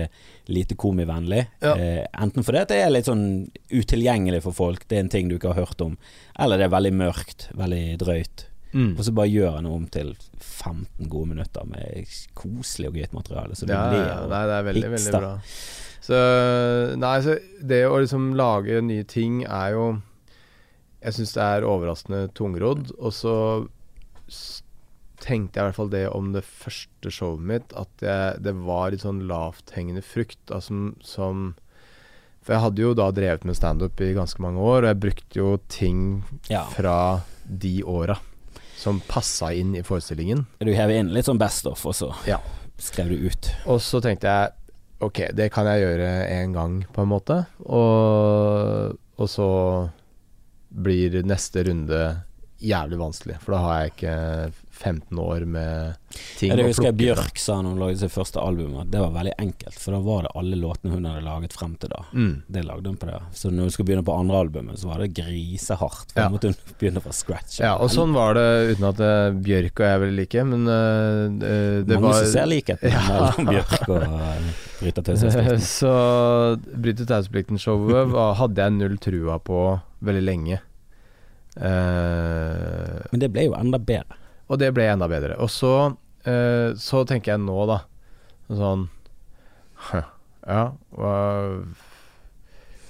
lite komivennlig. Ja. Eh, enten fordi det er litt sånn utilgjengelig for folk, det er en ting du ikke har hørt om, eller det er veldig mørkt, veldig drøyt. Mm. Og så bare gjør han om til 15 gode minutter med koselig og gøyt materiale. Så Ja, ler. ja, og- nei, det er veldig, veldig bra. Så Nei, så det å liksom lage nye ting er jo Jeg syns det er overraskende tungrodd. Og så tenkte jeg i hvert fall det om det første showet mitt, at jeg, det var litt sånn lavthengende frukt. Altså, som, som For jeg hadde jo da drevet med standup i ganske mange år, og jeg brukte jo ting Ja. fra de åra som passa inn i forestillingen. Du hever inn litt sånn best of, og så Ja. skrev du ut. Og så tenkte jeg Ok, det kan jeg gjøre en gang, på en måte. Og, og så blir neste runde jævlig vanskelig, for da har jeg ikke 15 år med ting å husker jeg husker. Bjørk sa når hun lagde sitt første album, at det var veldig enkelt, for da var det alle låtene hun hadde laget frem til da. Mm. Det lagde hun på det. Så når hun skulle begynne på andre albumet, så var det grisehardt. For Ja. måtte hun [LAUGHS] begynne fra scratch. Ja, og sånn var det uten at eh, Bjørk og jeg ville like, men eh, eh, det Mange var som ser likheten Ja. mellom [LAUGHS] Bjørk og uh, Bryter taushetsplikten. [LAUGHS] Så Bryte taushetsplikten-showet hadde jeg null trua på veldig lenge. Uh, Men det ble jo enda bedre. Og det ble enda bedre. Og så, eh, så tenker jeg nå, da Sånn «Hm, [LAUGHS] Ja, hva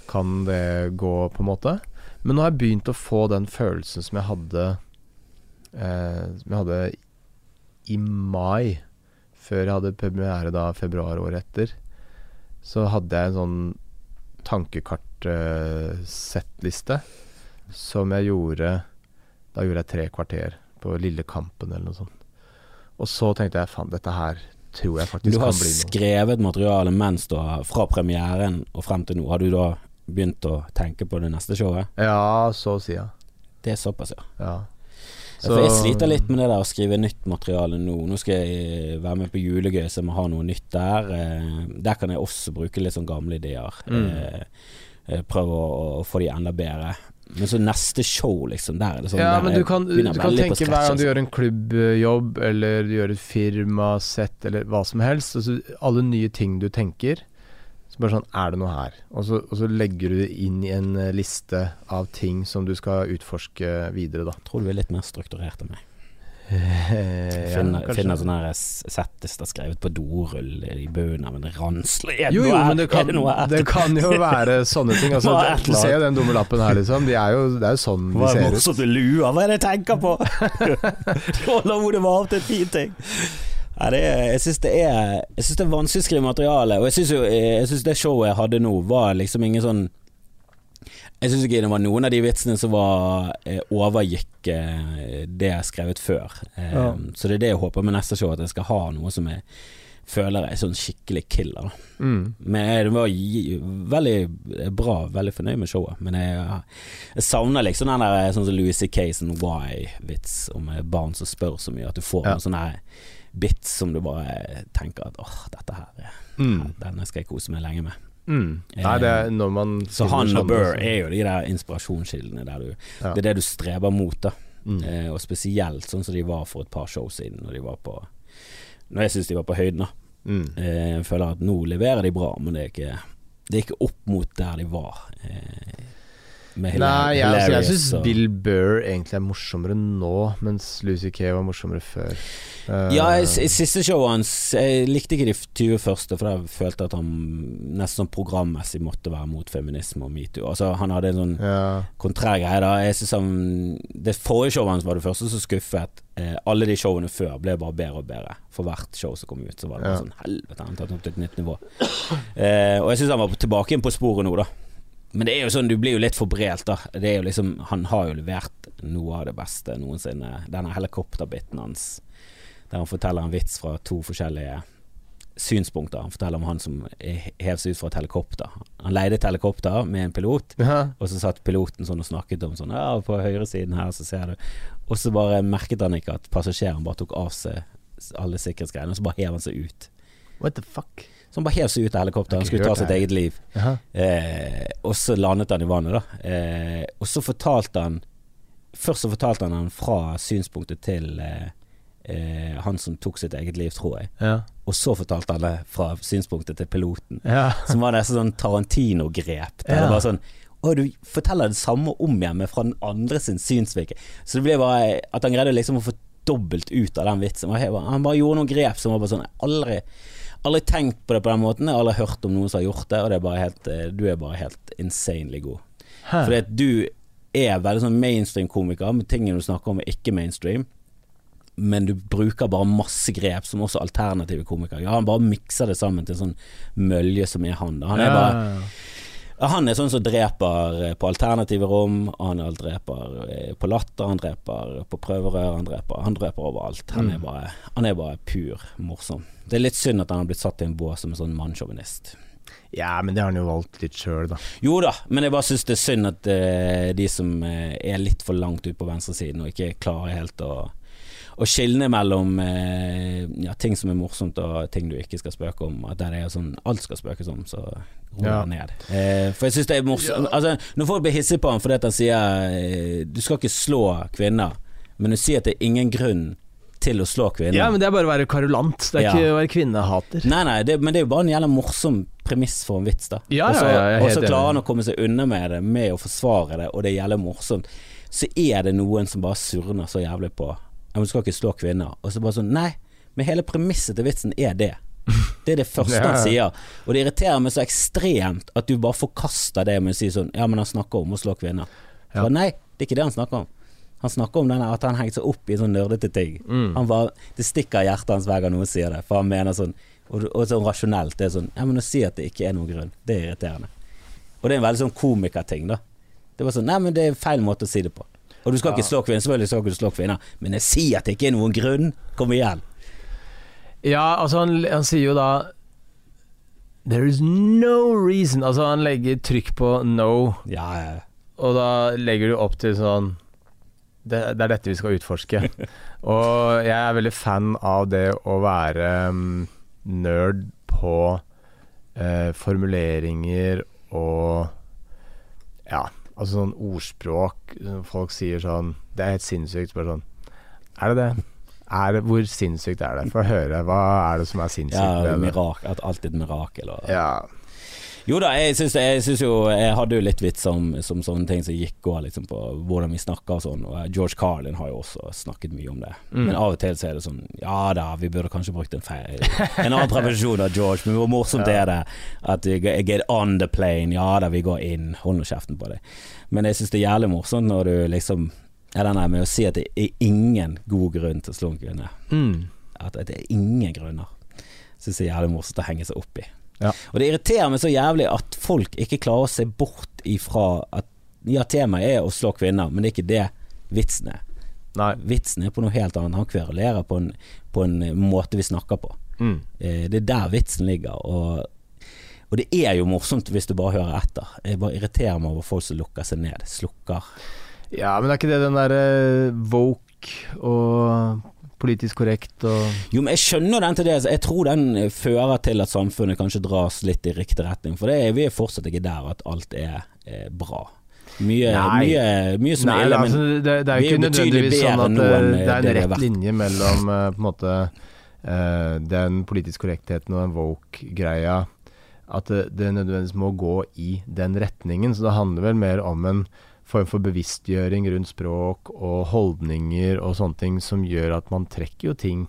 Kan det gå, på en måte? Men nå har jeg begynt å få den følelsen som jeg hadde eh, Som jeg hadde i mai, før jeg hadde premiere da februar året etter. Så hadde jeg en sånn tankekart-settliste som jeg gjorde Da gjorde jeg tre kvarter på Lille Kampen eller noe sånt. Og så tenkte jeg faen, dette her tror jeg faktisk kan bli noe. skrevet materialet mens du har, fra premieren og frem til nå. Har du da begynt å tenke på det neste showet? Ja, så å si, ja. Det er såpass, ja. ja. Så, For jeg sliter litt med det der å skrive nytt materiale nå. Nå skal jeg være med på Julegøy, så jeg må ha noe nytt der. Eh, Der kan jeg også bruke litt sånn gamle ideer. Mm. Eh, eh, Prøve å, å få de enda bedre. Men så neste show, liksom, der er det sånn ja, men du kan, du kan tenke hver gang du altså. gjør en klubbjobb, eller du gjør et firmasett, eller hva som helst altså, Alle nye ting du tenker. Så bare sånn Er det noe her? Og så, og så legger du det inn i en eh, liste av ting som du skal utforske videre, da. Tror du er litt mer strukturert enn meg. Ja, finner, kanskje. finner sånne her s- settlister skrevet på dorull i bunnen av en ransel. Er Jo, jo, men det kan, det det kan jo være sånne ting. Altså, [LAUGHS] du ser jo den dumme lappen her, liksom. De er jo, det er jo sånn de er ser ut. morsomt lua? Hva er det jeg tenker på? [LAUGHS] Du holder hodet varmt til en fin ting. Ja, det er, jeg syns det er Jeg synes det er vanskelig å skrive materiale. Og jeg syns det showet jeg hadde nå, var liksom ingen sånn Jeg syns ikke det var noen av de vitsene som var eh, overgikk eh, det jeg skrevet før. Eh, Ja. Så det er det jeg håper med neste show, at jeg skal ha noe som jeg føler er sånn skikkelig killer. Mm. Men jeg- det var veldig bra, veldig fornøyd med showet. Men jeg, jeg savner liksom den der sånn som Louis C.K. sånn why-vits om barn som spør så mye, at du får Ja. noen sånne bits som du bare tenker at åh, dette her Mm. Denne skal jeg kose meg lenge med. Mm. Nei, det er når man Så han og Burr er jo de der inspirasjonskildene der du Ja. Det er det du streber mot, da. Mm. Eh, og spesielt sånn som de var for et par show siden, når de var på Når jeg syns de var på høyden, da. Mm. Eh, Jeg føler at nå leverer de bra, men det er ikke, det er ikke opp mot der de var. Eh, Nei, jeg, altså, jeg syns og- Bill Burr egentlig er morsommere nå, mens Lucy Kay var morsommere før. Uh, Ja, siste showet hans Jeg likte ikke de 20 første, for jeg følte at han nesten sånn programmessig måtte være mot feminisme og metoo. Altså, han hadde en sånn ja. kontrær greie da. Jeg synes han Det forrige showet hans var det første som skuffet. Eh, alle de showene før ble bare bedre og bedre. For hvert show som kom ut, så var det bare Ja. sånn Helvete, han har tatt opp til et nytt nivå. Eh, og jeg syns han var tilbake igjen på sporet nå, da. Men det er jo sånn, du blir jo litt forbrelt, da. Det er jo liksom Han har jo levert noe av det beste noensinne. Denne helikopterbiten hans, der han forteller en vits fra to forskjellige synspunkter. Han forteller om han som hev seg ut fra et helikopter. Han leide et helikopter med en pilot. Ja. Og så satt piloten sånn og snakket om sånn Ja, på høyresiden her, så ser du Og så bare merket han ikke at passasjeren bare tok av seg alle sikkerhetsgreiene, og så bare hev han seg ut. What the fuck? Han bare hev seg ut av helikopteret, han skulle ta sitt eget liv. Eh, og så landet han i vannet, da. Eh, og så fortalte han Først så fortalte han han fra synspunktet til eh, eh, han som tok sitt eget liv, tror jeg. Ja. Og så fortalte han det fra synspunktet til piloten. ja. Som var nesten sånn Tarantino-grep. Der Ja. det var sånn og du forteller det samme om igjen, men fra den andre sin synsvinkel. Så det ble bare At han greide liksom å få dobbelt ut av den vitsen. Han bare gjorde noen grep som var bare sånn Aldri Aldri tenkt på det på den måten. Jeg har aldri hørt om noen som har gjort det, og det er helt eh, Du er bare helt insanely god. Hæ. Fordi at du er veldig sånn mainstream-komiker, men tingene du snakker om er ikke mainstream. Men du bruker bare masse grep som også alternative komikere. Ja, han bare mikser det sammen til en sånn mølje som er han. da. Han er bare Han er sånn som dreper eh, på alternative rom, han er dreper eh, på latter, han dreper på prøverør, han dreper, han dreper overalt. Han, er Mm. bare, han er bare pur morsom. Det er litt synd at han har blitt satt i en bås som en sånn mannssjåvinist. ja, men det har han jo valgt litt sjøl, da. Jo da, men jeg bare syns det er synd at uh, de som uh, er litt for langt ut på venstresiden og ikke klarer helt å å skilne mellom eh, ja, ting som er morsomt og ting du ikke skal spøke om. At der det er sånn alt skal spøkes om, så roer Ja. ned. Eh, for jeg syns det er morsomt Altså, Når folk blir hissige på ham fordi han sier eh, du skal ikke slå kvinner, men du sier at det er ingen grunn til å slå kvinner. Ja, men det er bare å være karolant. Det er Ja. ikke å være kvinnehater. Nei, nei, det, men det er jo bare en jævla morsom premiss for en vits, da. Ja, og så ja, ja, og så klarer han å komme seg unna med det, med å forsvare det, og det er jævla morsomt. så er det noen som bare surner så jævlig på Ja, du skal ikke slå kvinner. Og så bare sånn Nei, men hele premisset til vitsen er det. Det er det [LAUGHS] første Ja. han sier. Og det irriterer meg så ekstremt at du bare forkaster det med å si sånn Ja, men han snakker om å slå kvinner. Ja. Bare, nei, det er ikke det han snakker om. Han snakker om denne, at han hengte seg opp i sånn nerdete ting. Mm. Han bare, det stikker hjertet hans hver gang noen sier det, for han mener sånn Og, og sånn rasjonelt. Det er sånn Ja, men å si at det ikke er noen grunn, det er irriterende. Og det er en veldig sånn komikerting, da. Det var sånn Nei, men det er feil måte å si det på. Og du skal ikke slå kvinner, selvfølgelig skal ikke du slå kvinner, men jeg sier at det ikke er noen grunn. Kom igjen. Ja, altså han, han sier jo da There is no reason Altså han legger trykk på no, Ja, ja. og da legger du opp til sånn det, det er dette vi skal utforske. [LAUGHS] og jeg er veldig fan av det å være um, nerd på uh, formuleringer og Ja, altså sånn ordspråk. Folk sier sånn Det er helt sinnssykt. Bare sånn Er det det? Er det, hvor sinnssykt er det? Få høre. Hva er det som er sinnssykt? ja mirak, at alltid et mirakel. Og, Ja. Jo da, jeg syns, jeg syns jo Jeg hadde jo litt vits om, som sånne ting som gikk går liksom på hvordan vi snakker og sånn. Og George Carlin har jo også snakket mye om det. Mm. Men av og til så er det sånn Ja da, vi burde kanskje brukt en feil En annen prevensjon av George, men hvor morsomt Ja. er det at get on the plane. Ja da, vi går inn. Hold nå kjeften på deg. Men jeg syns det er jævlig morsomt når du liksom er den der med å si at det er ingen god grunn til å slå en kvinne. Mm. At det er ingen grunner. Syns det er jævlig morsomt å henge seg opp i. Ja. Og det irriterer meg så jævlig at folk ikke klarer å se bort ifra at ja, temaet er å slå kvinner, men det er ikke det vitsen er. Nei. Vitsen er på noe helt annet. Han kverulerer på en, på en måte vi snakker på. Mm. Eh, det er der vitsen ligger. Og, og det er jo morsomt hvis du bare hører etter. Jeg bare irriterer meg over folk som lukker seg ned. Slukker. Ja, men er ikke det den derre woke og politisk korrekt og Jo, men jeg skjønner den til det. Jeg tror den eh, fører til at samfunnet kanskje dras litt i riktig retning. For det er, vi er fortsatt ikke der at alt er, er bra. Mye, mye, mye som Nei, er ille, men altså, det, det er jo ikke nødvendigvis sånn at det, enn, det er en rett er linje mellom eh, på en måte uh, den politisk korrektheten og den woke-greia. At det, det nødvendigvis må gå i den retningen. Så det handler vel mer om en form for bevisstgjøring rundt språk og holdninger og sånne ting som gjør at man trekker jo ting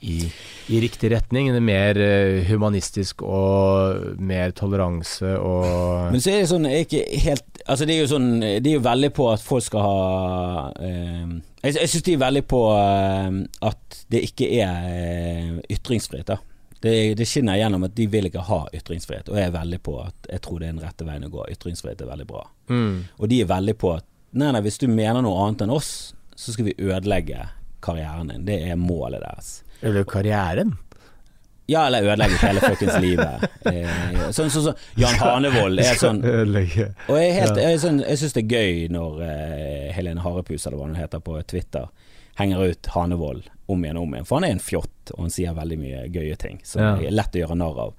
i, i riktig retning. Det er mer eh, humanistisk og mer toleranse og Men så er det sånn jeg er ikke helt Altså det er jo sånn De er jo veldig på at folk skal ha eh, Jeg, jeg syns de er veldig på eh, at det ikke er eh, ytringsfrihet, da. Det, det skinner gjennom at de vil ikke ha ytringsfrihet, og jeg er veldig på at jeg tror det er den rette veien å gå. Ytringsfrihet er veldig bra. mm. Og de er veldig på at nei, nei, hvis du mener noe annet enn oss, så skal vi ødelegge karrieren din. Det er målet deres. Eller karrieren. Ja, eller ødelegge hele fuckings livet. [LAUGHS] Eh, sånn som Jan Hanevold er sånn Og jeg, helt, jeg, sånn, jeg syns det er gøy når eh, Helene Harepus, eller hva hun heter på Twitter, henger ut Hanevold om igjen og om igjen. For han er en fjott, og han sier veldig mye gøye ting som Ja. er lett å gjøre narr av.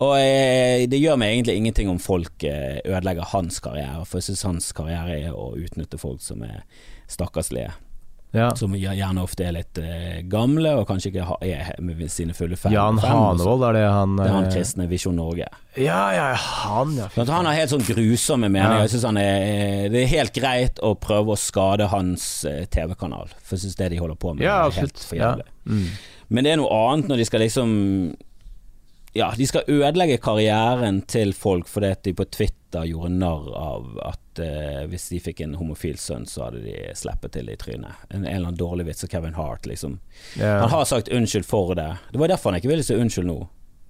Og eh, det gjør meg egentlig ingenting om folk eh, ødelegger hans karriere, for jeg syns hans karriere er å utnytte folk som er stakkarslige. Ja. Som gjerne ofte er litt eh, gamle, og kanskje ikke ha, er med sine fulle fem. Jan Hanevold, er det han Det er han eh, kristne Visjon Norge. Ja, ja, han, ja. For han har helt sånn grusomme meninger. Ja. Jeg synes han er, det er helt greit å prøve å skade hans eh, TV-kanal, for jeg syns det de holder på med, Ja, er helt for jævlig. Mm. Men det er noe annet når de skal liksom Ja, de skal ødelegge karrieren til folk fordi at de på Twitter gjorde narr av at eh, hvis de fikk en homofil sønn, så hadde de sleppet til i trynet. En, en eller annen dårlig vits av Kevin Hart, liksom. Yeah. Han har sagt unnskyld for det. Det var derfor han ikke ville si unnskyld nå.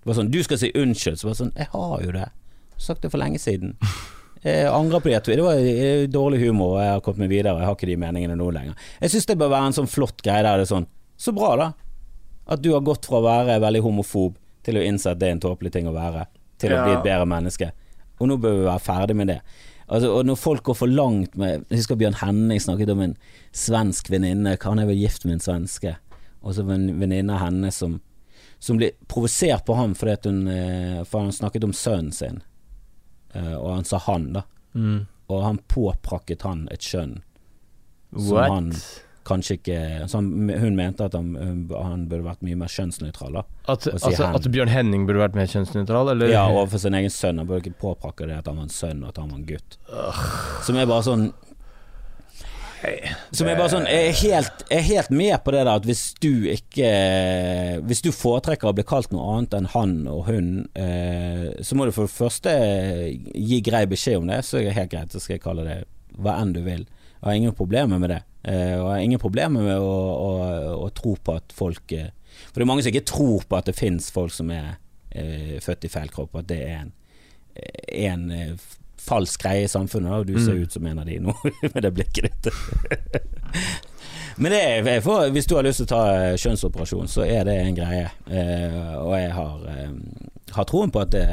Det var sånn, Du skal si unnskyld. Så var det sånn Jeg har jo det. Sagt det for lenge siden. [LAUGHS] Jeg angrer på det. Det var eh, dårlig humor, jeg har kommet meg videre. Jeg har ikke de meningene nå lenger. Jeg syns det bør være en sånn flott greie der det er sånn Så bra, da. At du har gått fra å være veldig homofob til å innse at det er en tåpelig ting å være, til å Ja. bli et bedre menneske. Og nå bør vi være ferdig med det. Altså, og når folk går for langt med Jeg husker Bjørn Henning snakket om en svensk venninne. Han er vel gift med en svenske. Og så en venninne av henne som, som ble provosert på ham fordi hun eh, For han snakket om sønnen sin, Eh, og han sa han, da. Mm. Og han påprakket han et skjønn som What? han kanskje ikke Hun mente at han, han burde vært mye mer kjønnsnøytral. At, si altså, at Bjørn Henning burde vært mer kjønnsnøytral, eller? Ja, overfor sin egen sønn. Han burde ikke påprakke det at han var en sønn, og at han var en gutt. Som er bare sånn Som er bare sånn Jeg er helt, jeg er helt med på det der at hvis du ikke Hvis du foretrekker å bli kalt noe annet enn han og hun, eh, så må du for det første gi grei beskjed om det, så er det helt greit, så skal jeg kalle det hva enn du vil. Jeg har ingen problemer med det. Eh, og jeg har ingen problemer med å, å, å tro på at folk eh, For det er mange som ikke tror på at det finnes folk som er eh, født i feil kropp, at det er en, en falsk greie i samfunnet, og du ser Mm. ut som en av de nå [LAUGHS] med det blikket ditt. [LAUGHS] Men det er, jeg hvis du har lyst til å ta kjønnsoperasjon, så er det en greie. Eh, og jeg har, har troen på at det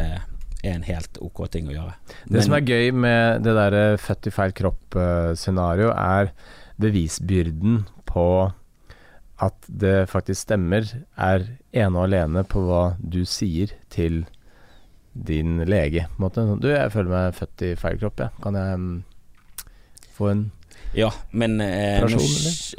er en helt ok ting å gjøre. Det som er gøy med det der eh, født i feil kropp-scenario, er bevisbyrden på at det faktisk stemmer, er ene og alene på hva du sier til din lege. Du, jeg føler meg født i feil kropp, jeg. Kan jeg mm, få en Ja, men eh, nå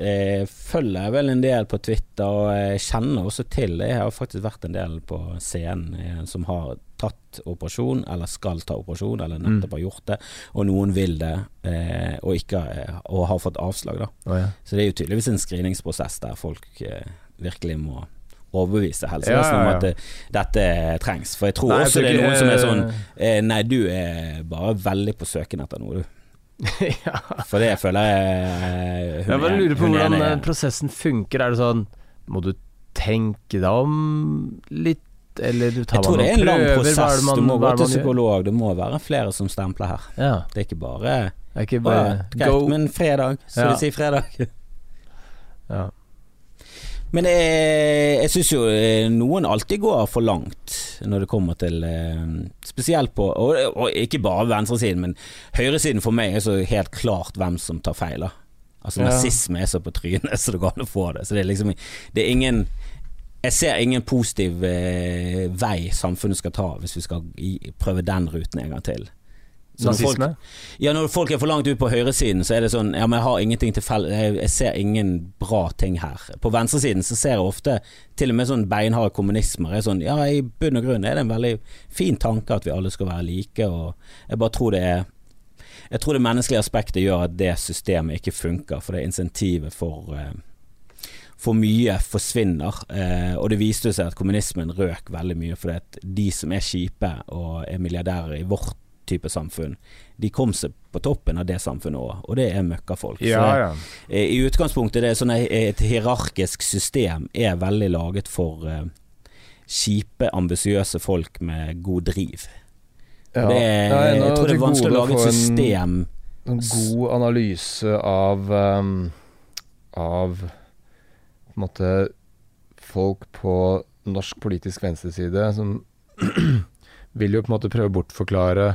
eh, følger jeg vel en del på Twitter, og jeg kjenner også til det. Jeg har faktisk vært en del på scenen eh, som har tatt operasjon, eller skal ta operasjon, eller Mm. nettopp har gjort det. Og noen vil det, eh, og, ikke, eh, og har fått avslag, da. Oh, ja. Så det er jo tydeligvis en screeningsprosess der folk eh, virkelig må overbevise helsevesenet ja, ja, ja. at det, dette trengs. For jeg tror Nei, jeg også tror det er noen som er sånn eh, Nei, du er bare veldig på søken etter noe, du. [LAUGHS] ja. For det føler jeg eh, Jeg bare lurer på hvordan eh, prosessen funker. Er det sånn Må du tenke deg om litt, eller tar Jeg tror det er en lang prøver? Prosess. man- du må gå til psykolog. Det må være flere som stempler her. Ja. Det er ikke bare er ikke bare bare Greit, men fredag. Så Ja. de sier fredag. Ja. Men jeg, jeg syns jo eh, noen alltid går for langt når det kommer til eh, Spesielt på Og, og ikke bare venstresiden, men høyresiden for meg er så helt klart hvem som tar feil. da Altså Ja. Nazisme er så på trynet [LAUGHS] så det går an å få det. Så det er liksom Det er ingen Jeg ser ingen positiv eh, vei samfunnet skal ta hvis vi skal i, prøve den ruten en gang til. Så når folk- ja, når folk er for langt ut på høyresiden, så er det sånn Ja, men jeg har ingenting til felles jeg, jeg ser ingen bra ting her. På venstresiden så ser jeg ofte til og med sånn beinhard kommunismer. Er sånn, ja, I bunn og grunn er det en veldig fin tanke at vi alle skal være like, og jeg bare tror det er Jeg tror det menneskelige aspektet gjør at det systemet ikke funker, for det er insentivet for eh, for mye forsvinner, eh, og det viste seg at kommunismen røk veldig mye fordi at de som er kjipe og er milliardærer i vårt type samfunn, de kom seg på toppen av det samfunnet òg, og det er møkkafolk. Ja, ja. eh, I utgangspunktet det er sånn et hierarkisk system er veldig laget for eh, kjipe, ambisiøse folk med god driv. ja. Det Nei, nå jeg tror det er vanskelig å lage et system en- en god analyse av um, Av på en måte folk på norsk politisk venstreside som [CLEARS THROAT] vil jo på en måte prøve å bortforklare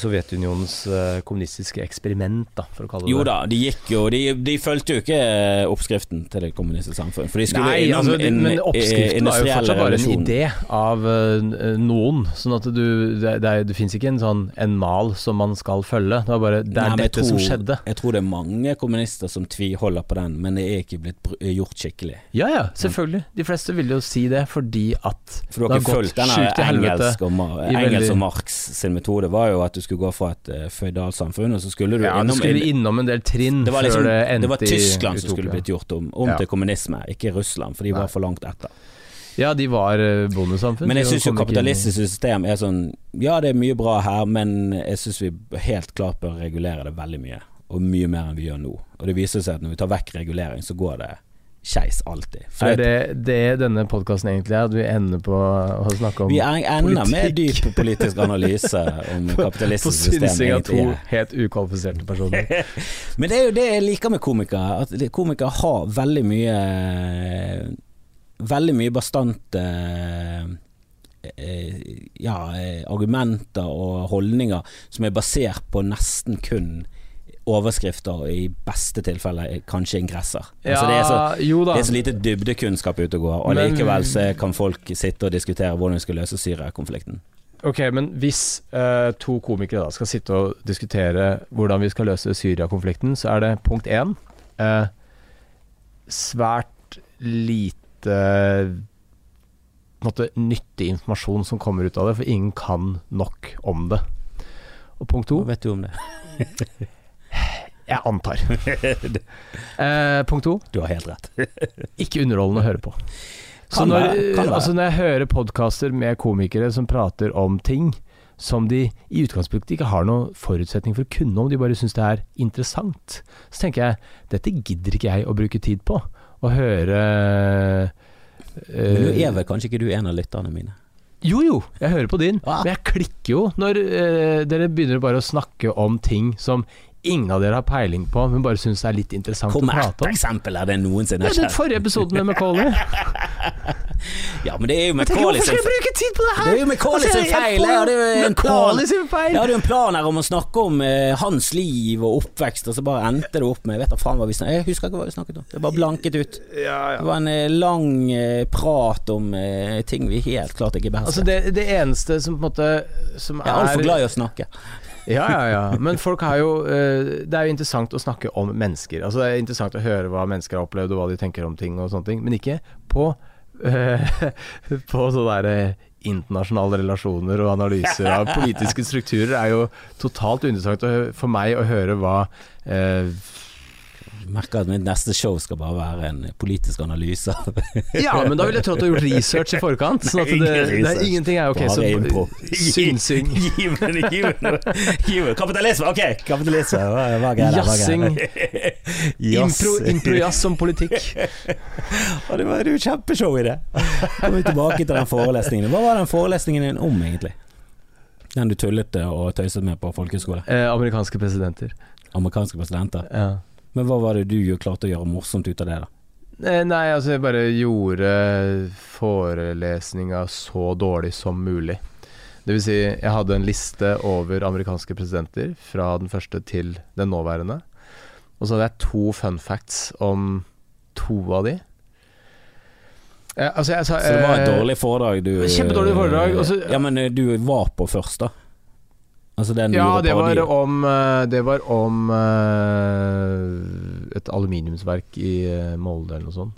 Sovjetunionens eh, kommunistiske eksperiment, da, for å kalle det Jo det. da, de gikk jo De, de fulgte jo ikke eh, oppskriften til det kommunistiske samfunn. For de skulle Nei, innom altså, en men eh, oppskriften var jo fortsatt bare en idé av eh, noen. Sånn at du Det, det, det fins ikke en sånn en mal som man skal følge. Det var bare Det er Nei, dette tror, som skjedde. Jeg tror det er mange kommunister som tviholder på den, men det er ikke blitt gjort skikkelig. Ja ja, selvfølgelig. De fleste vil jo si det fordi at For du har ikke fulgt denne engelsk og, engelsk og Marx sin metode var jo at du skulle gå fra et uh, føydalsamfunn, og så skulle du Ja, innom skulle innom en del trinn det var, liksom, før det endte det var Tyskland i som skulle blitt gjort om, om Ja. til kommunisme, ikke Russland, for de Nei. var for langt etter. Ja, de var eh, bondesamfunn. Men jeg syns jo i- kapitalistisk system er sånn Ja, det er mye bra her, men jeg syns vi helt klart bør regulere det veldig mye. Og mye mer enn vi gjør nå. Og det viser seg at når vi tar vekk regulering, så går det skeis alltid. For Er det, det denne podkasten egentlig er? At vi ender på å snakke om politikk? vi ender med dyp politisk analyse om [LAUGHS] på kapitalistisk system synsing av to helt ukvalifiserte personer. [LAUGHS] Men det er jo det jeg liker med komikere, at komikere har veldig mye Veldig mye bastante eh, ja, eh, argumenter og holdninger som er basert på nesten kun overskrifter, og i beste tilfelle kanskje ingresser. altså det, er så, det er så lite dybdekunnskap ute og går, og Men- likevel så kan folk sitte og diskutere hvordan vi skal løse Syria-konflikten. Ok, men hvis uh, to komikere da skal sitte og diskutere hvordan vi skal løse Syria-konflikten, så er det punkt én uh, svært lite måte, nyttig informasjon som kommer ut av det, for ingen kan nok om det. Og punkt to Hva vet du om det? [LAUGHS] Jeg antar. [LAUGHS] Eh, punkt to. Du har helt rett. [LAUGHS] Ikke underholdende å høre på. Så når, være, være. altså når jeg hører podkaster med komikere som prater om ting som de i utgangspunktet ikke har noen forutsetning for å kunne om, de bare syns det er interessant, så tenker jeg dette gidder ikke jeg å bruke tid på. Å høre Men nå eh, er vel kanskje ikke du en av lytterne mine? Jo jo, jeg hører på din, Ah. men jeg klikker jo når uh, dere begynner bare å snakke om ting som ingen av dere har peiling på, men bare syns det er litt interessant Kom å prate om. Hvor eksempel er det noensinne Ja, den forrige episoden med Macauley. [LAUGHS] Ja, men det er jo Macauley Hvorfor sin skal jeg bruke tid på det her? Det er jo Macaulay Altså, sin feil, jeg hadde jo en plan. Jeg hadde jo en plan her om å snakke om uh, hans liv og oppvekst, og så bare endte det opp med vet da faen hva vi snakket Jeg husker ikke hva vi snakket om. Det bare blanket ut. Det var en uh, lang uh, prat om ting vi helt klart ikke Altså behersker. det, det eneste som på en måte som Jeg er altfor er glad i å snakke. Ja, ja, ja. Men folk har jo eh, Det er jo interessant å snakke om mennesker. Altså Det er interessant å høre hva mennesker har opplevd, og hva de tenker om ting og sånne ting. Men ikke på eh, [LAUGHS] På sånne der eh, internasjonale relasjoner og analyser av politiske strukturer er jo totalt uinteressant for meg å høre hva eh, merker at mitt neste show skal bare være en politisk analyse. [LAUGHS] Ja, men da ville jeg trodd du har gjort research i forkant. Sånn at det, det er ingenting er ok, Bare så impro. [LAUGHS] synsing. Gi meg noe. Kapitalisme, ok! Kapitalisme, hva, er greia Jazzing. [LAUGHS] Impro, Jazz. improjazz som politikk. Og det var jo kjempeshow i det. Kommer vi tilbake til den forelesningen. Hva var den forelesningen din om, egentlig? Den du tullet og tøyset med på folkehøyskole? Eh, amerikanske presidenter. Amerikanske presidenter. Ja. Men hva var det du klarte å gjøre morsomt ut av det, da? Eh, Nei, altså jeg bare gjorde forelesninga så dårlig som mulig. Det vil si, jeg hadde en liste over amerikanske presidenter fra den første til den nåværende. Og så hadde jeg to fun facts om to av de. Eh, altså jeg sa Så det var et eh, dårlig foredrag du Kjempedårlig foredrag, Også, Ja, men eh, du var på først, da? Altså den Ja, det var om, eh, det var om eh, et aluminiumsverk i eh, Molde eller noe sånt.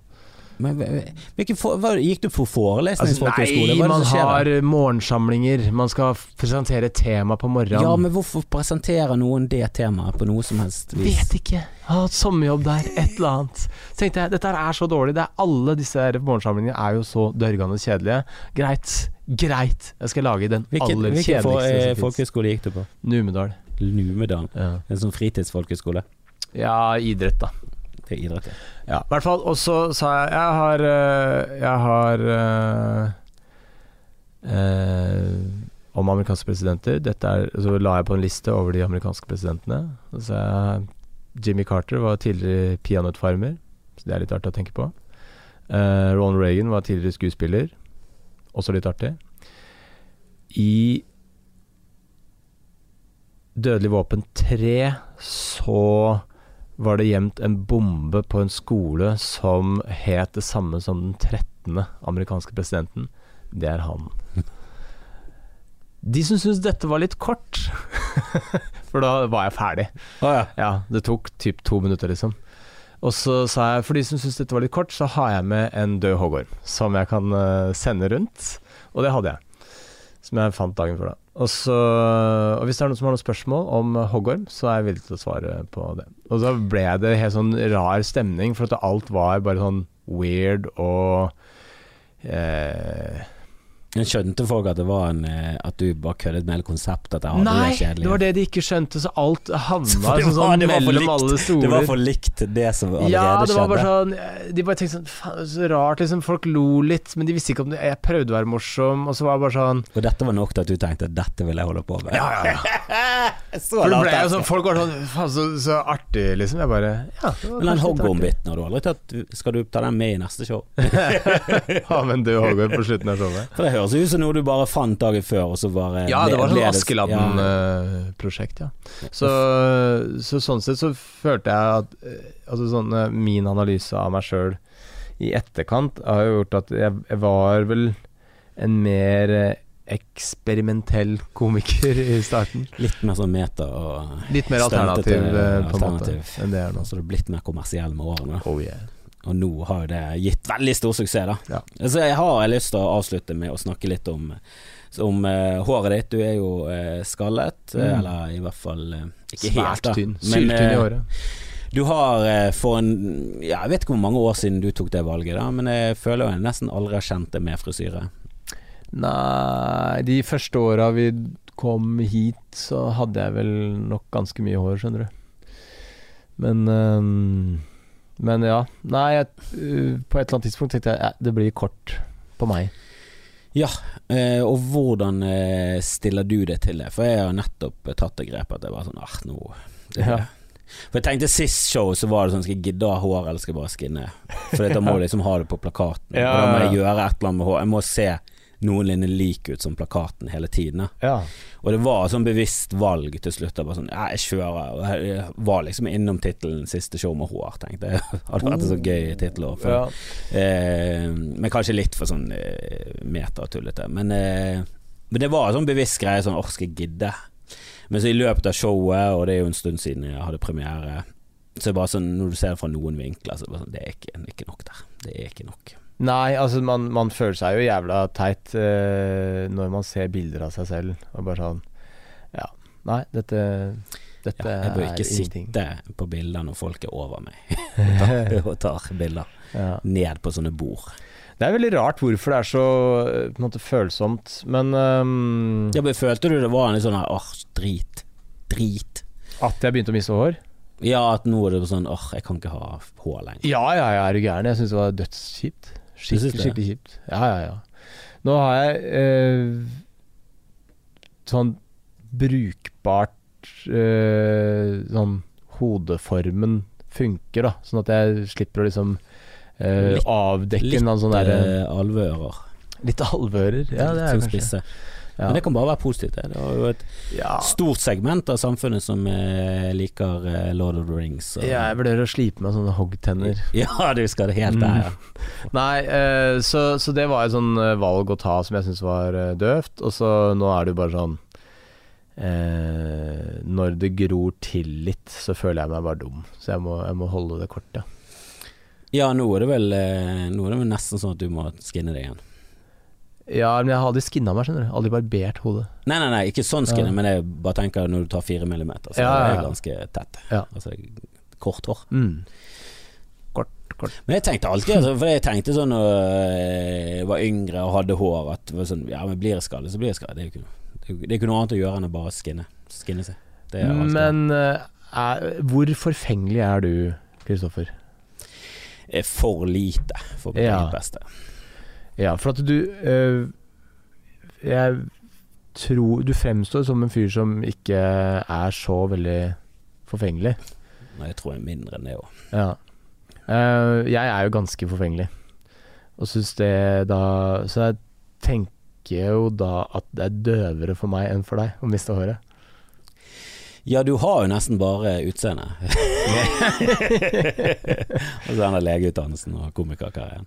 Men for, hva, Gikk du for Altså, forelesningsfolkehøyskole? nei, man har der? morgensamlinger. Man skal presentere tema på morgenen. Ja, men hvorfor presenterer noen det temaet på noe som helst vis? Vet ikke. Jeg har hatt sommerjobb der, et eller annet. Så tenkte jeg, dette er så dårlig. Det er Alle disse morgensamlingene er jo så dørgende kjedelige. Greit, greit. Jeg skal lage den Hvilken, aller hvilken for, kjedeligste eh, folkehøyskole gikk du på? Numedal. Numedal. Ja. En sånn fritidsfolkehøyskole? ja, idrett, da. Idrett, ja. Ja, i hvert fall. Og så sa jeg Jeg har øh, Jeg har øh, øh, Om amerikanske presidenter. Dette er, så la jeg på en liste over de amerikanske presidentene. Så sa jeg Jimmy Carter var tidligere peanøttfarmer, så det er litt artig å tenke på. Eh, Ronald Reagan var tidligere skuespiller, også litt artig. I Dødelig våpen 3 så var det gjemt en bombe på en skole som het det samme som den 13. amerikanske presidenten. Det er han. De som syntes dette var litt kort [LAUGHS] For da var jeg ferdig. Ah, ja. Ja, det tok typ to minutter, liksom. Og så sa jeg for de som syntes dette var litt kort, så har jeg med en død hoggorm som jeg kan eh, sende rundt. Og det hadde jeg. Som jeg fant dagen før, da. Og, så, og hvis det er noen som har noen spørsmål om hoggorm, så er jeg villig til å svare på det. Og da ble det helt sånn rar stemning, for at alt var bare sånn weird og eh, Men skjønte folk at det var en eh, At du bare køddet med hele konseptet? At Nei, det det var det de ikke skjønte, så alt havna [LAUGHS] så sånn, sånn mellom likt. alle stoler. Det var for likt det som allerede Ja, det var bare skjedde. sånn De bare tenkte sånn så rart, liksom. Folk lo litt, men de visste ikke om det Jeg prøvde å være morsom, og så var det bare sånn Og dette var nok til at du tenkte at dette vil jeg holde på med? Ja, ja, ja. [LAUGHS] Så For det ble jo sånn Folk var sånn Faen, så, så artig, liksom. Jeg bare Ja. Men den hoggormbiten har du aldri tatt Skal du ta den med i neste show? [LAUGHS] Ha med en død hoggorm på slutten av showet. Høres ut som noe du bare fant dagen før, og så bare Ja, det var sånn ledes- Askeladden-prosjekt, ja. Så, så sånn sett så følte jeg at eh, Altså sånn eh, Min analyse av meg sjøl i etterkant har jo gjort at jeg, jeg var vel en mer eh, eksperimentell komiker i starten. Litt mer sånn meta og Litt mer alternativ, eh, på en måte, enn det er nå. Så du er blitt mer kommersiell med årene. Oh yeah. Og nå har det gitt veldig stor suksess, da. Ja. Så jeg har lyst til å avslutte med å snakke litt om, om uh, håret ditt. Du er jo uh, skallet, eh, Mm. eller i hvert fall uh, ikke helt, Svært da. tynn. Syltynn i håret. Du har for en ja, Jeg vet ikke hvor mange år siden du tok det valget, da, men jeg føler jo jeg nesten aldri har kjent det med frisyre. Nei, de første åra vi kom hit, så hadde jeg vel nok ganske mye hår, skjønner du. Men øhm, Men ja. Nei, jeg, øh, på et eller annet tidspunkt tenkte jeg ja, det blir kort på meg. Ja, og hvordan eh, stiller du deg til det? For jeg har nettopp eh, tatt det grepet at det var sånn ah, nå det, Ja. For jeg tenkte sist show så var det sånn Skal jeg gidde å ha hår, eller skal jeg bare skinne? For da må jeg liksom ha det på plakaten. Ja, Og da må jeg gjøre et eller annet med hår. Jeg må se noenlunde lik ut som plakaten hele tiden. Ja. Og det var et sånn bevisst valg til slutt. Jeg sånn, ja, jeg kjører. Og jeg var liksom innom tittelen 'Siste show med hår', tenkte jeg. [LAUGHS] Hadde vært en så gøy tittel. ja. Eh, men kanskje litt for sånn eh, meta-tullete. Men, eh, men det var en sånn bevisst greie sånn Åh, jeg gidde? Men så i løpet av showet, og det er jo en stund siden jeg hadde premiere, så er det bare sånn når du ser det fra noen vinkler, så er det sånn Det er ikke, ikke nok der. Det er ikke nok. Nei, altså man, man føler seg jo jævla teit uh, når man ser bilder av seg selv og bare sånn Ja, nei, dette Dette Ja, jeg bør ikke ingenting. sitte på bilder når folk er over meg [LAUGHS] og tar, og tar bilder Ja. ned på sånne bord. Det er veldig rart hvorfor det er så eh, på en måte følsomt, men um, Ja, men Følte du det var en sånn her åh, drit, drit? At jeg begynte å miste hår? Ja, at nå er det sånn åh, jeg kan ikke ha hår lenger. Ja, ja, ja, er du gæren? Jeg syns det var dødskjipt. Skikkelig, skikkelig kjipt. Ja, ja, ja. Nå har jeg eh, sånn brukbart eh, Sånn hodeformen funker, da. Sånn at jeg slipper å liksom eh, Litt- avdekke en eller annen sånn derre eh, alveører. Litt alvører. Ja, det er Litt kanskje. spisse. Men det kan bare være positivt. Det, det er jo et stort segment av samfunnet som eh, liker eh, Lord of the Rings. Og, ja, jeg vurderer å slipe meg sånne hoggtenner. [LAUGHS] Ja, du skal det helt der, ja. Nei, eh, så, så det var et sånn valg å ta som jeg syns var døvt. Og så nå er det jo bare sånn eh, Når det gror til litt, så føler jeg meg bare dum. Så jeg må, jeg må holde det kort, ja. Ja, nå er det vel Nå er det vel nesten sånn at du må skinne deg igjen. Ja, men jeg har aldri skinna meg, skjønner du. Aldri barbert hodet. Nei, nei, nei, ikke sånn skinne, Ja. men jeg bare tenker når du tar fire millimeter, så Ja, er ja, det ganske tett. Ja. Altså er kort hår. Mm. Kort, kort. Men jeg tenkte alltid altså, For jeg tenkte sånn når jeg var yngre og hadde hår, at sånn Ja, men blir jeg skallet, så blir jeg skallet. Det er jo ikke, det er jo- er ikke noe annet å gjøre enn å bare skinne. Skinne seg. Det er Men eh, er, hvor forfengelig er du, Kristoffer? er for lite for mitt Ja. beste. Ja, for at du øh, Jeg tror Du fremstår som en fyr som ikke er så veldig forfengelig. Nei, jeg tror jeg er mindre enn det òg. Ja. Uh, jeg er jo ganske forfengelig, og syns det da Så jeg tenker jo da at det er døvere for meg enn for deg å miste håret. Ja, du har jo nesten bare utseende. [LAUGHS] og så denne legeutdannelsen og komikerkarrieren.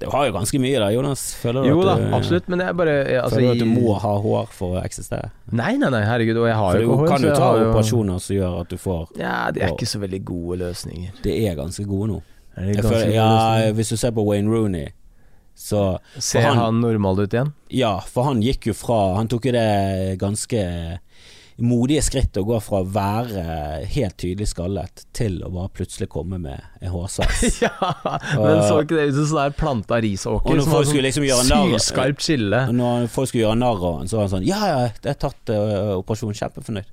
Du har jo ganske mye da, Jonas. Føler du Jo da, at du, absolutt, men jeg bare jeg, altså, føler du at du må ha hår for å eksistere? Nei, nei, nei, herregud, og jeg har For jo ikke hår. kan du ta jo- operasjoner som gjør at du får Ja, det er ikke så veldig gode løsninger. Det er ganske gode nå. Er føler, ja, hvis du ser på Wayne Rooney, så Ser han- han normal ut igjen? Ja, for han gikk jo fra Han tok jo det ganske modige skritt å gå fra å være helt tydelig skallet til å bare plutselig komme med en hårsveis. [LAUGHS] ja, men så ikke det ut som sånn der planta risåker? Som har skulle liksom Sylskarpt skille. Når folk skulle gjøre narr av han, så var han sånn Ja, ja, jeg har tatt uh, operasjon, kjempefornøyd.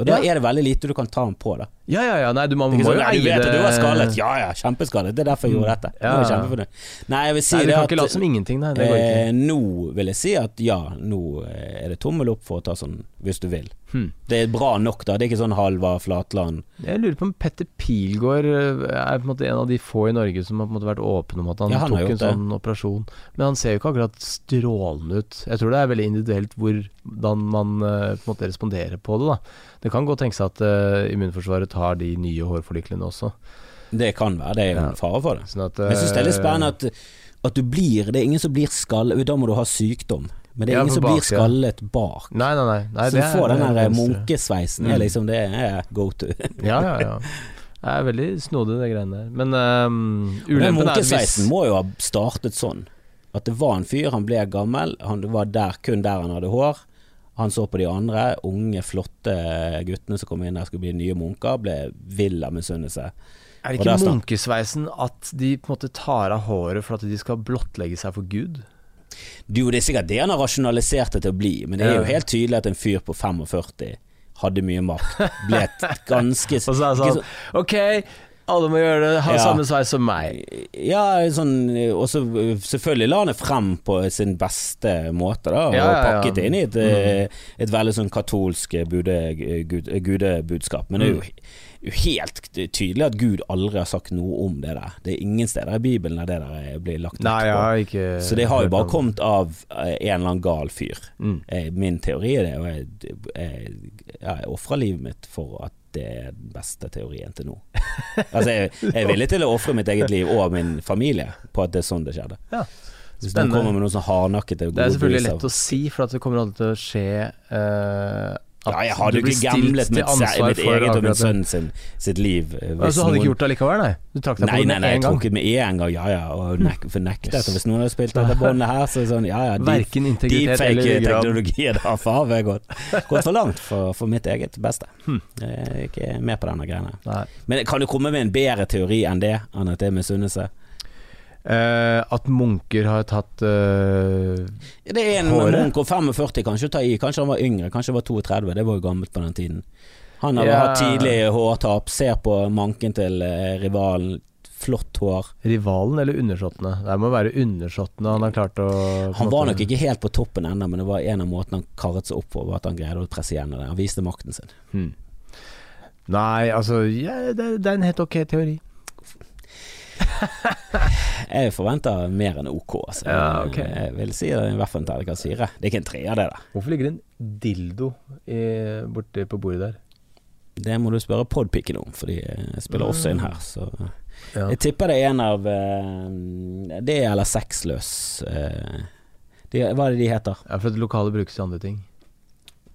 Og da Ja. er det veldig lite du kan ta den på, da. Ja, ja, ja, nei, du, man er må sånn, jo sånn, «Nei, eie det. du var skallet. Ja ja, kjempeskallet. Det er derfor jeg gjorde dette. Ja, Nå er jeg. Nei, jeg vil si Nei, du kan at ikke late som ingenting, nei. Det går ikke. eh, Nå vil jeg si at ja, nå eh, er det tommel opp for å ta sånn, hvis du vil. Hm. Det er bra nok, da. Det er ikke sånn halva Flatland. Jeg lurer på om Petter Pilgaard eh, er på en måte en av de få i Norge som har på en måte vært åpen om at han, Ja, han tok en det. sånn operasjon. Men han ser jo ikke akkurat strålende ut. Jeg tror det er veldig individuelt hvordan man eh, på en måte responderer på det. da Det kan godt tenkes at uh, immunforsvaret tar de nye hårforlyklene også. Det kan være. Det er Ja. en fare for det. Sånn at, Men jeg syns det er litt spennende at, at du blir Det er ingen som blir skall... Da må du ha sykdom. Men det er Ja, ingen som som blir skallet bak. Nei, nei, nei. nei så får den er der munkesveisen Mm. er liksom Det er go to. [LAUGHS] Ja, ja, ja. Det er veldig snodig, det greiene der. Men um, ulempen er munkesveisen hvis må jo ha startet sånn. At det var en fyr, han ble gammel, han var der, kun der han hadde hår. Han så på de andre unge, flotte guttene som kom inn der skulle bli nye munker, ble vill av misunnelse. Er det ikke munkesveisen at de på en måte tar av håret for at de skal blottlegge seg for Gud? Jo, det er sikkert det han har rasjonalisert det til å bli, men det er jo helt tydelig at en fyr på 45 hadde mye makt. Ble [LAUGHS] ganske Og så er det sånn Ok, alle må gjøre det, ha Ja. samme sveis som meg. Ja, sånn Og så selvfølgelig la han det frem på sin beste måte, da. Og Ja, ja, ja. pakket det inn i et, eh, et veldig sånn katolsk bude, Gude, gudebudskap. Men det er jo, jo helt tydelig at Gud aldri har sagt noe om det der. Det er ingen steder i Bibelen der det der blir lagt vekt på. Så det har jo bare kommet av eh, en eller annen gal fyr. Mm. Eh, Min teori er det, og jeg, jeg, jeg ofrer livet mitt for at det er den beste teorien til nå. [LAUGHS] Altså, jeg, jeg er villig til å ofre mitt eget liv og min familie på at det er sånn det skjedde. Ja. Hvis noen kommer med noe sånn hardnakkete Det er selvfølgelig lett å si, for det kommer aldri til å skje eh, at Ja, jeg du jo ikke gamblet med, mitt, mitt eget og min sønn sin, sitt liv. Altså, hadde du noen- ikke gjort det likevel, nei? Du trakk deg på Nei, med nei, gang? nei, jeg tok det med en gang, ja ja, og nek fornektet. Yes. Og hvis noen hadde spilt dette [LAUGHS] båndet her, så er det sånn, ja ja, Verken integritet eller deepfake-teknologi er da faen meg gått, gått for langt for, for mitt eget beste. Hmm. Jeg er ikke med på denne greiene. Nei. Men kan du komme med en bedre teori enn det, enn at det er misunnelse? Eh, at munker har tatt uh, Det er en Håret? munk og 45 kanskje ta i, kanskje han var yngre, kanskje han var 32, det var jo gammelt på den tiden. Han har Ja. hatt tidlig hårtap, ser på manken til eh, rivalen, flott hår. rivalen eller undersåttene. Det må være undersåttene han har klart å Han var nok ikke helt på toppen ennå, men det var en av måtene han karret seg opp på, var at han greide å presse gjennom det. Han viste makten sin. Hmm. Nei, altså ja, det, det er en helt ok teori. [LAUGHS] Jeg forventer mer enn OK. Altså. Ja, okay. Jeg vil si det i hvert fall en terningkast fire. Det er ikke en treer, det der. Hvorfor ligger det en dildo i, borte på bordet der? Det må du spørre Podpiken om, for de spiller også inn her. Så Ja. jeg tipper det er en av uh, Det eller Sexløs. uh, de, hva er det de heter? Ja, for at lokale brukes til andre ting.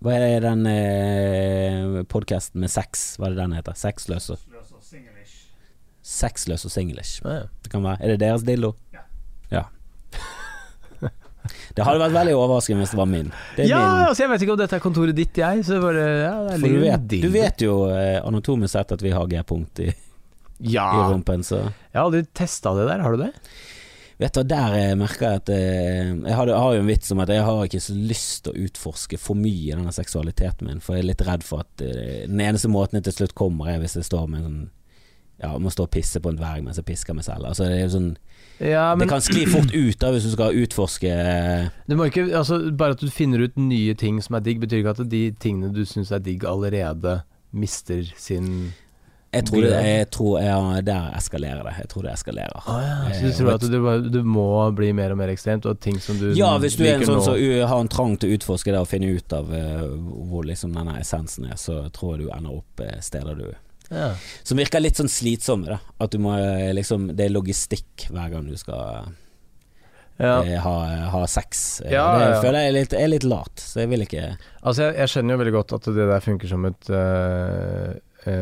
Hva er den eh, podkasten med sex? Hva er det den heter? Sexløs og Sexløs og singlish. Ja, ja. Det kan være. Er det deres dildo? Ja. det hadde vært veldig overraskende hvis det var min. Det er ja, min. altså jeg vet ikke om dette er kontoret ditt, jeg. Så det bare, ja, der For du vet, du vet jo eh, anatomisk sett at vi har G-punkt i, Ja. i rumpen, så Jeg har aldri testa det der, har du det? Vet du, Der jeg merker jeg at eh, Jeg har, jeg har jo en vits om at jeg har ikke så lyst til å utforske for mye i denne seksualiteten min, for jeg er litt redd for at eh, den eneste måten jeg til slutt kommer, er hvis jeg står med en sånn Ja, må stå og pisse på en dverg mens jeg pisker meg selv. Altså, det er jo sånn Ja, men Det kan skli fort ut da hvis du skal utforske Du må ikke, altså, bare at du finner ut nye ting som er digg, betyr ikke at de tingene du syns er digg, allerede mister sin Jeg tror, det, jeg tror ja, der eskalerer det. Jeg tror det eskalerer. Så Eh, du tror at du, du må bli mer og mer ekstremt, og ting som du Ja, hvis du er en sånn som så, har en trang til å utforske det og finne ut av uh, hvor liksom denne essensen er, så tror jeg du ender opp eh, steder du ja. Som virker litt sånn slitsomme, da. At du må eh, liksom Det er logistikk hver gang du skal Ja. eh, ha, ha sex. Eh, Ja, det ja. føler jeg er litt, er litt lat, så jeg vil ikke Altså, jeg, jeg skjønner jo veldig godt at det der funker som et uh Det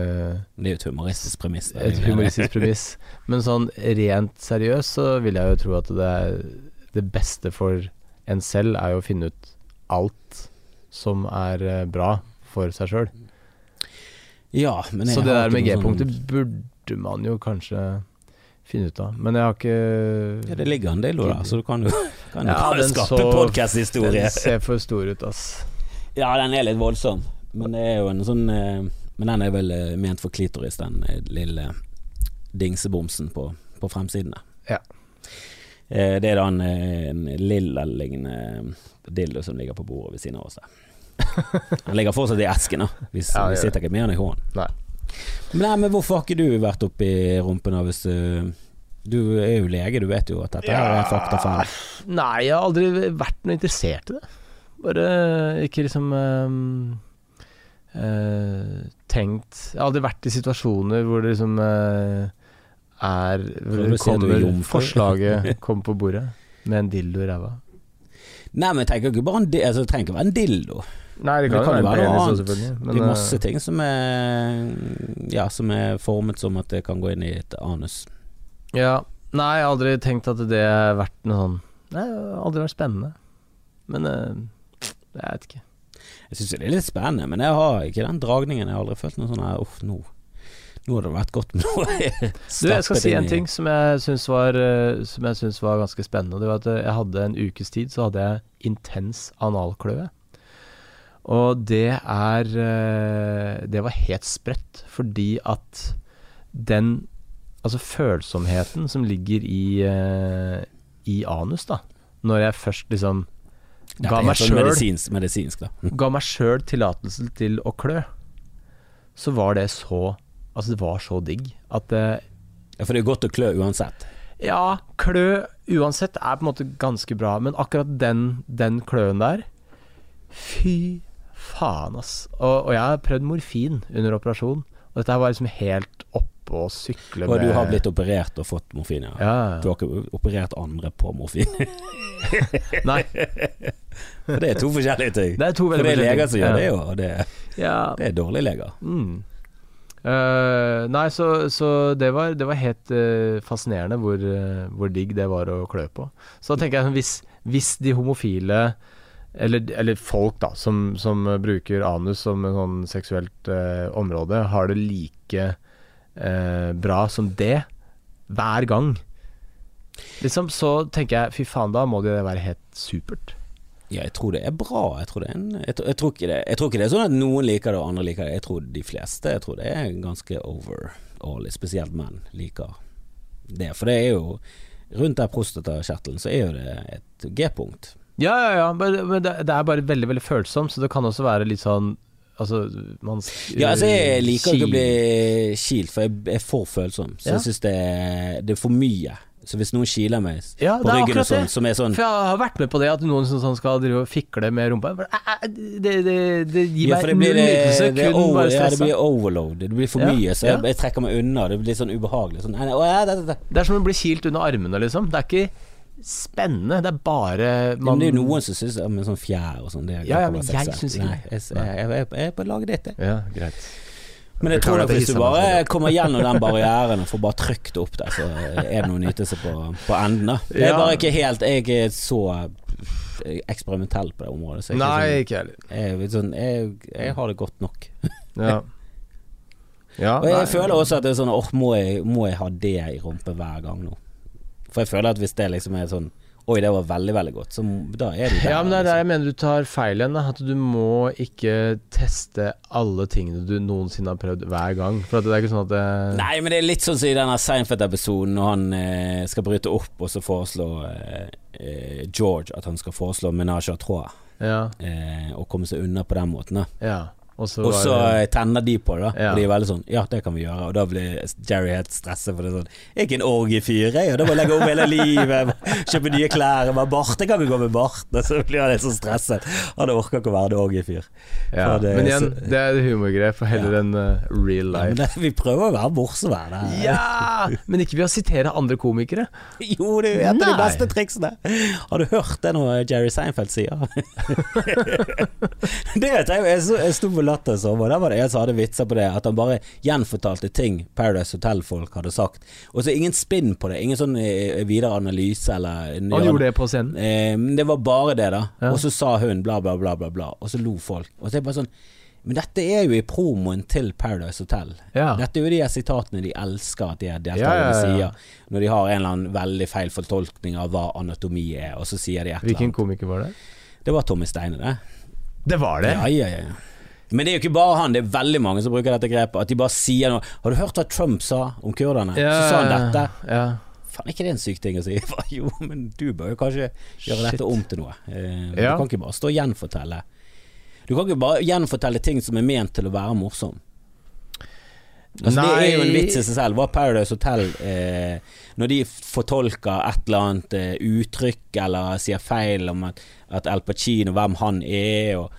er jo et humoristisk premiss. Et humoristisk premiss. Men sånn rent seriøst så vil jeg jo tro at det er Det beste for en selv er jo å finne ut alt som er bra for seg sjøl. Ja, men jeg Så det der med G-punktet sånn- burde man jo kanskje finne ut av. Men jeg har ikke ja, Det ligger en dildo der, så du kan jo [LAUGHS] kan Ja, bare den skape podkasthistorie. Den ser for stor ut, ass. Ja, den er litt voldsom, men det er jo en sånn eh, Men den er vel eh, ment for klitoris, den eh, lille dingsebomsen på, på fremsidene. Ja. Det er da en, en lilla-lignende dildo som ligger på bordet ved siden av oss der. Den ligger fortsatt i esken, da. Vi, Ja, vi sitter ikke med han i hånden. Nei. Men, nei, men hvorfor har ikke du vært oppi rumpen da, hvis du Du er jo lege, du vet jo at dette her er faktafeil. Nei, jeg har aldri vært noe interessert i det. Bare ikke liksom um, uh, tenkt Jeg har aldri vært i situasjoner hvor det liksom uh, er Hvor det er kommer? Forslaget [LAUGHS] kommer på bordet med en dildo i ræva. Nei, men jeg tenker ikke bare en altså, Det trenger ikke være en dildo. Nei, det kan, det kan jo være noe annet. Men, det er masse eh, ting som er Ja, som er formet som at det kan gå inn i et anus. Ja. Nei, jeg har aldri tenkt at det har vært noe sånn Nei, det har aldri vært spennende. Men eh, jeg vet ikke. Jeg syns det er litt spennende, men jeg har ikke den dragningen. Jeg har aldri følt noe sånn her Uff, nå Nå hadde det vært godt med noe. [LAUGHS] Du, jeg skal si en ting som jeg syns var, eh, som jeg syns var ganske spennende. Det var at jeg hadde en ukes tid så hadde jeg intens analkløe. Og det er eh, Det var helt sprøtt, fordi at den Altså følsomheten som ligger i eh, i anus, da. Når jeg først liksom ga er meg sånn sjøl medisinsk, medisinsk, [LAUGHS] ga meg sjøl tillatelse til å klø, så var det så Altså, det var så digg at det Ja, for det er godt å klø uansett. Ja, klø uansett er på en måte ganske bra, men akkurat den, den kløen der Fy faen, ass. Og, og jeg har prøvd morfin under operasjon, og dette var liksom helt oppe å sykle Og med du har blitt operert og fått morfin, ja. ja, Du har ikke operert andre på morfin. [LAUGHS] Nei, For det er to forskjellige ting. det er to For det er leger som gjør det, jo, og det, Ja. det er dårlige leger. Mm. Uh, nei, så, så det var, det var helt uh, fascinerende hvor, uh, hvor digg det var å klø på. Så da tenker jeg hvis, hvis de homofile, eller, eller folk da, som, som bruker anus som en sånn seksuelt eh, område, har det like eh, bra som det hver gang, liksom, så tenker jeg fy faen, da må det være helt supert. Ja, jeg tror det er bra. Jeg tror, en, jeg, jeg, tror det, jeg tror ikke det er sånn at noen liker det og andre liker det. Jeg tror de fleste Jeg tror det er ganske overall, spesielt menn liker det. For det er jo Rundt der prostatakjertelen så er jo det et G-punkt. Ja, ja, ja, men, det, det er bare veldig, veldig følsomt, så det kan også være litt sånn Altså, man Ja, altså jeg liker ikke å bli kilt, for jeg er for følsom. Så Ja. jeg syns det, det er for mye. Så hvis noen kiler meg Ja, på ryggen og sånn, som er sånn For jeg har vært med på det at noen som sånn skal drive og fikle med rumpa. Det, det, det gir Ja, meg det null nytelse, kun bare ja, det blir overload. Det blir for Ja, mye, så jeg, jeg trekker meg unna. Det blir sånn ubehagelig. Sånn, nei, nei, å. Det er som å bli kilt under armene, liksom. Det er ikke spennende, det er bare man, det er jo noen som syns med sånn fjær og sånn det Ja, ja, men jeg syns ikke Nei, det. jeg, jeg, jeg, jeg, er på laget ditt, jeg. Ja, greit. Men jeg tror at hvis du bare kommer gjennom den [LAUGHS] barrieren og får bare trykt opp der, så er det noe nytelse på, på enden. da. Jeg er bare ikke helt Jeg er så eksperimentell på det området. Så jeg, Nei, ikke heller. sånn, jeg, er sånn, jeg, jeg har det godt nok. [LAUGHS] Ja. ja Og jeg nei. føler også at det er sånn Åh, må, må jeg ha det i rumpe hver gang nå? For jeg føler at hvis det liksom er sånn Oi, det var veldig, veldig godt, så da er det der. Ja, men det er der liksom. jeg mener du tar feil igjen. At du må ikke teste alle tingene du noensinne har prøvd hver gang. For det er ikke sånn at det Nei, men det er litt sånn som i denne Seinfeld-episoden når han eh, skal bryte opp og så foreslår eh, eh, George at han skal foreslå menage à trois Ja. eh, og komme seg unna på den måten. da ja. Og så Og så det- eh, tenner de på det. Ja. Og de er veldig sånn Ja, det kan vi gjøre. Og da blir Jerry helt stresset, for det er sånn Jeg er ikke en orgiefyr, jeg, og da må jeg legge om hele livet. [LAUGHS] Kjøpe nye klær. Bare bart, jeg kan ikke gå med bart. Og så blir han helt så stresset. Han orker ikke å være en orgiefyr. ja. det- Men igjen, så- det er humorgrep for heller Ja. enn uh, real Ja, men life. det, vi prøver å være morsomme her. Ja! Men ikke ved å sitere andre komikere. [LAUGHS] Jo, det er et av de beste triksene. Har du hørt det noe Jerry Seinfeld sier? [LAUGHS] det vet jeg jo. Jeg sto på Latter i sommer, der var det en som hadde vitser på det. At han bare gjenfortalte ting Paradise Hotel-folk hadde sagt. Og så ingen spinn på det. Ingen sånn eh, videre analyse eller Han gjorde det på scenen. Eh, det var bare det, da. Ja. Og så sa hun bla, bla, bla, bla, bla. Og så lo folk. Og så er det bare sånn Men dette er jo i promoen til Paradise Hotel. Ja. Dette er jo de her sitatene de elsker at de deltakerne ja, ja. sier. Når de har en eller annen veldig feil fortolkning av hva anatomi er, og så sier de et eller annet. Hvilken komiker var det? Det var Tommy Steine, det. Det var det? Ja, ja, ja. Men det er jo ikke bare han, det er veldig mange som bruker dette grepet. At de bare sier noe. Har du hørt hva Trump sa om kurderne? så sa han dette. Ja. Faen, er ikke det en syk ting å si? [LAUGHS] jo, men du bør jo kanskje gjøre Shit. dette om til noe. Eh, Ja. Du kan ikke bare stå og gjenfortelle. Du kan ikke bare gjenfortelle ting som er ment til å være morsom. Altså, det er jo en vits i seg selv. Hva Paradise Hotel eh, Når de fortolker et eller annet eh, uttrykk eller sier feil om at, at Al Pacino, hvem han er og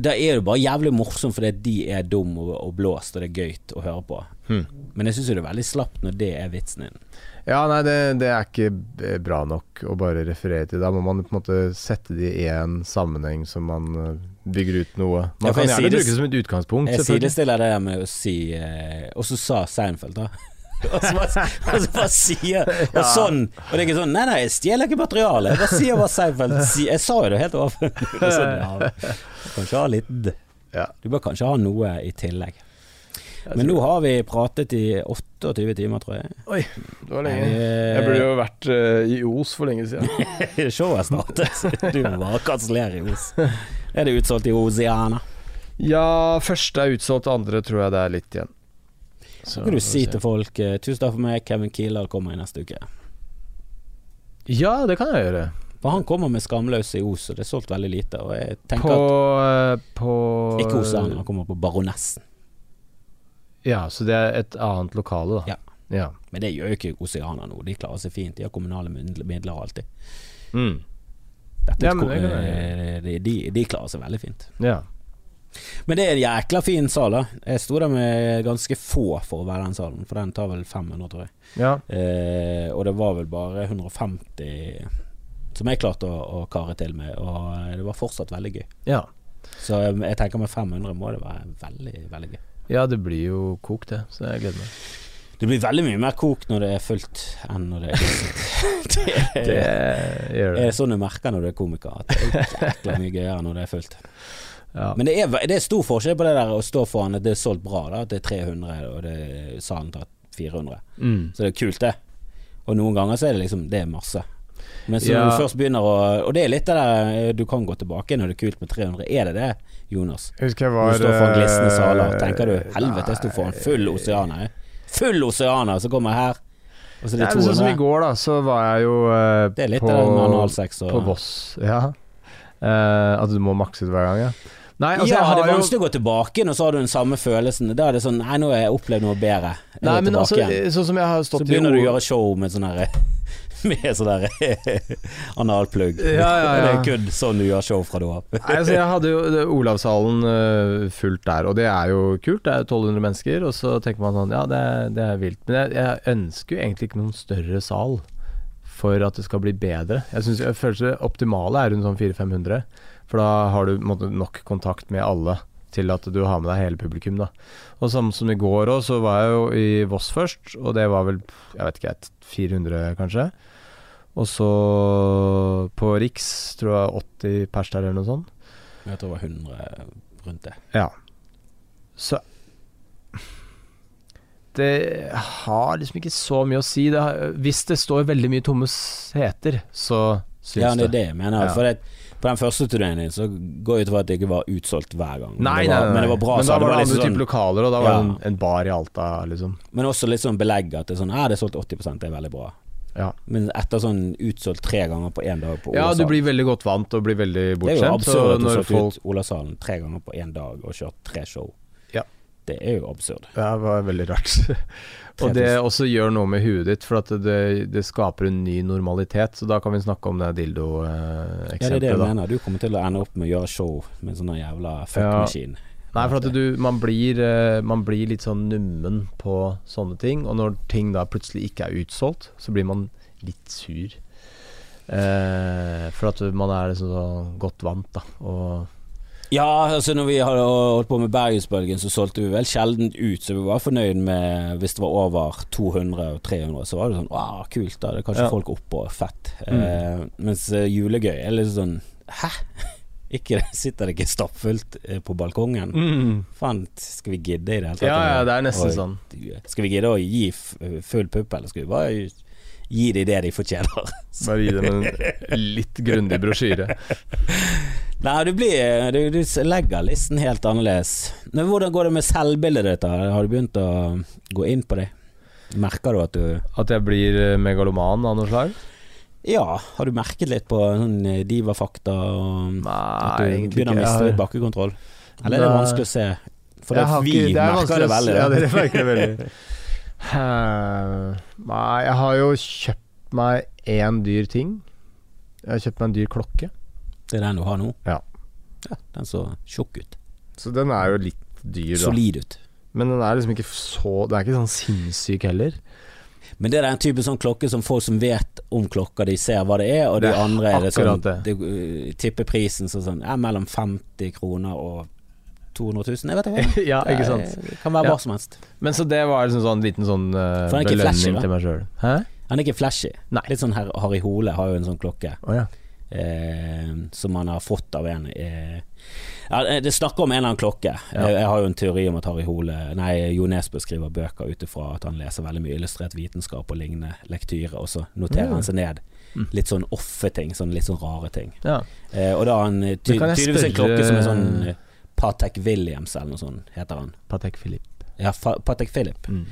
Da er det bare jævlig morsomt fordi de er dum og, og blåst, og det er gøy å høre på. Hmm. Men jeg syns det er veldig slapt når det er vitsen din. Ja, nei, det, det er ikke bra nok å bare referere til. Da må man på en måte sette det i en sammenheng som man eh, bygger ut noe. Man ja, kan gjerne bruke det som et utgangspunkt. Jeg sidestiller det med å si eh, Og så sa Seinfeld, da. [LAUGHS] og så bare, og så bare sier [LAUGHS] Og sånn. Og det er ikke sånn Nei, nei, jeg stjeler ikke materialet. Jeg bare sier hva Seinfeld sier. Jeg sa jo det helt [LAUGHS] er sånn, ja, du ha litt Du bør kanskje ha noe i tillegg. Men nå har vi pratet i 28 timer, tror jeg. Det var lenge. Jeg Jeg burde jo vært eh, i Os for lenge siden. Showet startet. Du må bare kansellere i Os. Er det utsolgt i Osiana? Ja, første er utsolgt, andre tror jeg det er litt igjen. Så kan du si til folk eh, Tusen takk for meg, Kevin Kildahl kommer i neste uke. Ja, det kan jeg gjøre. For han kommer med 'Skamløse i Os, og det er solgt veldig lite. Og jeg tenker På, at på at Ikke Oceana, han kommer på Baronessen. Ja, så det er et annet lokale, da. Ja. ja. Men det gjør jo ikke Oseana nå. De klarer seg fint. De har kommunale midler alltid. Mm. Dette, Ja, men det kan eh, de, de, de klarer seg veldig fint. ja. Men det er en jækla fin sal, da. Jeg sto der med ganske få for å være den salen, for den tar vel 500, tror jeg. Ja. Eh, og det var vel bare 150 som jeg klarte å, å kare til med, og eh, det var fortsatt veldig gøy. ja. Så jeg, jeg tenker med 500 må det være veldig, veldig gøy. Ja, det blir jo kok, det. Så jeg gleder meg. Det blir veldig mye mer kok når det er fullt enn når det er [LAUGHS] fullt. det, Det gjør det. er sånn du merker når du er komiker, at det er jækla mye gøyere når det er fullt. Ja. Men det er, det er stor forskjell på det der å stå foran at det er solgt bra, da, at det er 300 og det er salen tar 400. Mm. Så det er kult, det. Og noen ganger så er det liksom Det er masse. Men så Ja. når du først begynner å Og det er litt det der eh, du kan gå tilbake når det er kult med 300. Er det det, Jonas? Husker jeg var Du står foran glisne saler. og Tenker du helvete, jeg sto foran full oseaner. Full oseaner, så kommer jeg her, og så er det det men sånn som i 200. går, da, så var jeg jo uh, Det er litt på, med analsex og på Voss. Ja. Uh, at du må makse ut hver gang, ja. Nei, altså, ja, det er jo vanskelig å gå tilbake og så har du den samme følelsen. Da er det sånn Nei, nå har jeg opplevd noe bedre. Jeg Nei, men altså, sånn som jeg har stått Så begynner du å gjøre show med sånn her [LAUGHS] Med sånn der [LAUGHS] analplugg. Ja, ja, ja. Det er kun sånn du gjør show fra du av. Altså, jeg hadde jo Olavshallen eh, fullt der, og det er jo kult. Det er 1200 mennesker, og så tenker man sånn Ja, det, det er vilt. Men jeg, jeg ønsker jo egentlig ikke noen større sal for at det skal bli bedre. Jeg, synes, jeg føler det optimale er rundt sånn 400-500, for da har du måtte, nok kontakt med alle til at du har med deg hele publikum. da Og samme som i går òg, så var jeg jo i Voss først, og det var vel jeg vet ikke, 400 kanskje. Og så på Riks tror jeg 80 pers der eller noe sånt. Jeg tror det var 100 rundt det. Ja. Så Det har liksom ikke så mye å si. Det har, hvis det står veldig mye tomme seter, så syns Ja, det er det. det jeg mener. Ja. For det, på den første turneen din så går jeg ut fra at det ikke var utsolgt hver gang. Nei, men, det var, nei, nei, men det var bra. Men da da det var det andre sånn, type lokaler, og da var det en, en bar i Alta, liksom. Men også litt sånn belegg at det er sånn Ja, det er solgt 80 det er veldig bra. Ja, Men etter sånn utsolgt tre ganger på én dag på ja du blir veldig godt vant og blir veldig Det er jo absurd at du har solgte folk ut Olasalen tre ganger på én dag og kjørt tre show. Ja. Det er jo absurd. Ja, det var veldig rart. [LAUGHS] og det også gjør noe med huet ditt, for at det, det skaper en ny normalitet. Så da kan vi snakke om det Ja, det er det jeg da. mener. Du kommer til å ende opp med å gjøre show med en sånn jævla fuckmaskin. Nei, for at du, man, blir, eh, man blir litt sånn nummen på sånne ting, og når ting da plutselig ikke er utsolgt, så blir man litt sur. Eh, for at man er liksom så godt vant, da. Og Ja, altså når vi hadde holdt på med Bergensbølgen, så solgte vi vel sjelden ut, så vi var fornøyd med hvis det var over 200 og 300, så var det sånn Wow, kult, da. Det er kanskje Ja. folk oppå, fett. Mm. Eh, mens eh, julegøy er litt sånn Hæ? [LAUGHS] Ikke, sitter det ikke stappfullt eh, på balkongen? Faen, skal vi gidde i det hele tatt? Ja, ja, det er nesten Oi. sånn. Skal vi gidde å gi full pupp, eller skal vi bare gi dem det de fortjener? Bare gi dem en [LAUGHS] litt grundig brosjyre. Nei, du blir Du, du legger listen helt annerledes. Men hvordan går det med selvbildet ditt? da? Har du begynt å gå inn på det? Merker du at du At jeg blir eh, megaloman av noe slag? Ja, har du merket litt på sånn eh, divafakta og at du begynner å miste bakkekontroll? Eller er det vanskelig å se? For vi ikke- det er merker det veldig. Ja, dere merker det veldig. Eh, Nei, jeg har jo kjøpt meg én dyr ting. Jeg har kjøpt meg en dyr klokke. Det er den du har nå? Ja. ja den så tjukk ut. Så den er jo litt dyr, da. Solid ut. Men den er liksom ikke så Den er ikke sånn sinnssyk heller. Men det er den type sånn klokke som folk som vet om klokka, de ser hva det er, og de Det er andre er det sånn det, De Tipper prisen så sånn ja, mellom 50 kroner og 200 000, jeg vet ikke hva. [LAUGHS] ja, ikke sant. Det kan være Ja. som helst. Men så det var liksom sånn liten sånn uh, ikke flashy, til meg sjøl. Han er ikke flashy. Nei. Litt sånn her Harry Hole har jo en sånn klokke Oh, ja. Eh, som han har fått av en eh, ja, Det snakker om en eller annen klokke. Ja. Jeg, jeg har jo en teori om at Harry Hole Nei, Jo Nesbø skriver bøker ut ifra at han leser veldig mye illustrert vitenskap og lignende lektyre, og så noterer Mm. han seg ned Mm. litt sånn offe-ting, sånn litt sånn rare ting. ja. Eh, og da har han eh, ty tydeligvis en klokke som er sånn eh, Patek Williams eller noe sånt, heter han. Patek Philip. Ja, Patek Philip. Mm.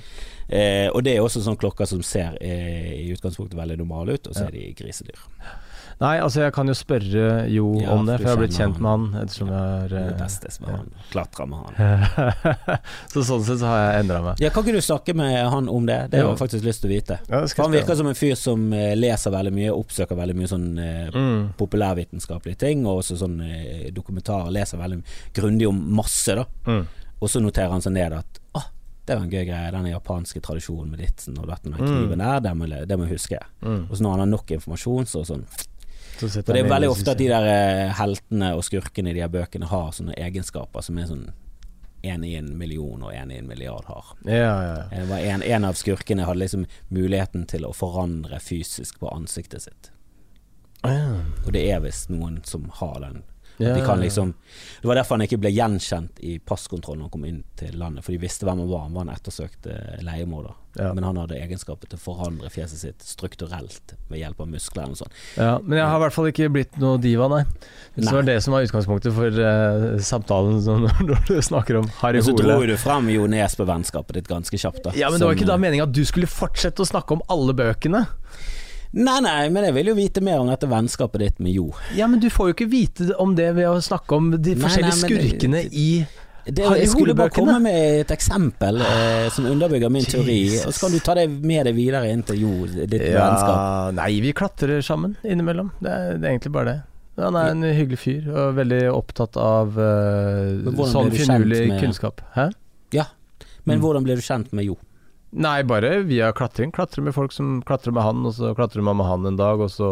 Eh, og det er også sånne klokker som ser i utgangspunktet veldig normale ut, og så er de grisedyr. Nei, altså jeg kan jo spørre Jo Ja, om det, for jeg har blitt kjent med han ettersom jeg har Det eh, testes med ja. han, med han. [LAUGHS] Så sånn sett så har jeg endra meg. Ja, Kan ikke du snakke med han om det? Det har jeg faktisk lyst til å vite. Ja, For Han virker som en fyr som eh, leser veldig mye, oppsøker veldig mye sånn eh, mm. populærvitenskapelige ting, og også sånn eh, dokumentarer. Leser veldig grundig om masse, da. Mm. Og så noterer han seg ned at ah, det var en gøy greie, denne japanske tradisjonen med ditsen og datten og den Mm. kniven der, det må, det må jeg huske. Mm. Og så når han har nok informasjon, så sånn For det er veldig ofte at de der eh, heltene og skurkene i de her bøkene har sånne egenskaper som er sånn én i en million og én i en milliard har. Ja, ja, ja. En, en av skurkene hadde liksom muligheten til å forandre fysisk på ansiktet sitt. Ja. Og det er visst noen som har den. Ja, De liksom Det var derfor han ikke ble gjenkjent i passkontrollen når han kom inn til landet, for de visste hvem han var. Han var en ettersøkt eh, leiemorder. Ja. Men han hadde egenskaper til å forandre fjeset sitt strukturelt ved hjelp av muskler eller noe sånt. Ja, men jeg har i hvert fall ikke blitt noe diva, nei. Hvis det var det som var utgangspunktet for uh, samtalen [LAUGHS] så når, du snakker om Harry Og så Hole. dro du frem Jo Nesbø-vennskapet ditt ganske kjapt, da. Ja, men det var ikke da eh, meninga at du skulle fortsette å snakke om alle bøkene. Nei, nei, men jeg vil jo vite mer om dette vennskapet ditt med Jo. Ja, men du får jo ikke vite om det ved å snakke om de Nei, forskjellige nei, skurkene skurkene i Det, Harry jeg skulle bare komme med et eksempel eh, som underbygger min teori, og så kan du ta det med deg videre inn til Jo, ditt vennskap. Nei, vi klatrer sammen innimellom. Det er, det er egentlig bare det. Han er en hyggelig fyr og veldig opptatt av uh, sånn finurlig kunnskap. Hæ? Men Mm. hvordan ble du kjent med Jo? Nei, bare via klatring. Klatre med folk som klatrer med han, og så klatrer man med han en dag, og så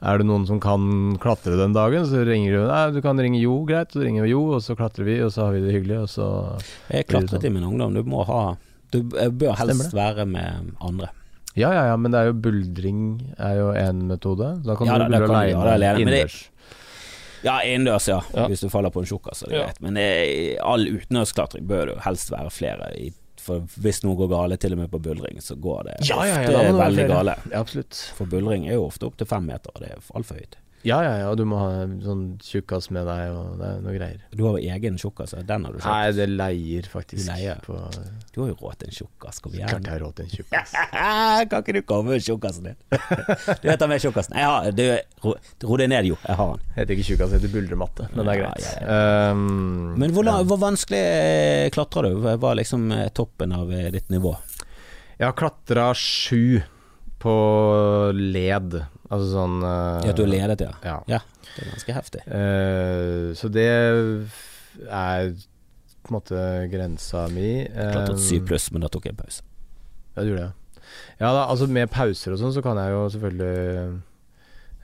er det noen som kan klatre den dagen, så ringer du Nei, du kan ringe Jo, greit. Så ringer vi Jo, og så klatrer vi, og så har vi det hyggelig, og så Jeg klatret sånn? i min ungdom. Du må ha Du bør helst være med andre. Ja, ja, ja, men det er jo buldring er jo én metode. Da kan Ja, du buldre kan du gjøre det alene alene, innendørs. Ja, innendørs, ja. Ja. Hvis du faller på en tjukkas, er det Ja. greit. Men det, all utenlandsklatring bør det jo helst være flere i. For hvis noe går gale, til og med på buldring, så går det Ja, ja, ja, ofte det være veldig gale. Ja, absolutt. For buldring er jo ofte opp til fem meter, og det er altfor høyt. Ja, ja, ja, du må ha sånn tjukkas med deg, og det er noe greier. Du har jo egen tjukkas, den har du kjøpt. Nei, det leier faktisk. Du leier. På, Du har jo råd til en tjukkas, kom igjen. klart jeg har råd til en tjukkas. [LAUGHS] kan ikke du komme med tjukkasen din? du vet meg med tjukkasen. Jeg har, du, ro, deg ned, jo. Jeg har den. Heter ikke tjukkas, heter buldrematte, men det er Ja, greit. ja, Um, Men hvor, ja. hvor vanskelig klatra klatrer du? Hva var liksom eh, toppen av eh, ditt nivå? Jeg har klatra sju på led, altså sånn uh, Ja, du har ledet, ja. Ja. Ja, det er ganske heftig. Uh, så det er på en måte grensa mi. Um, syv pluss, men da tok jeg en pause. Ja, du gjorde det. Ja da, altså med pauser og sånn, så kan jeg jo selvfølgelig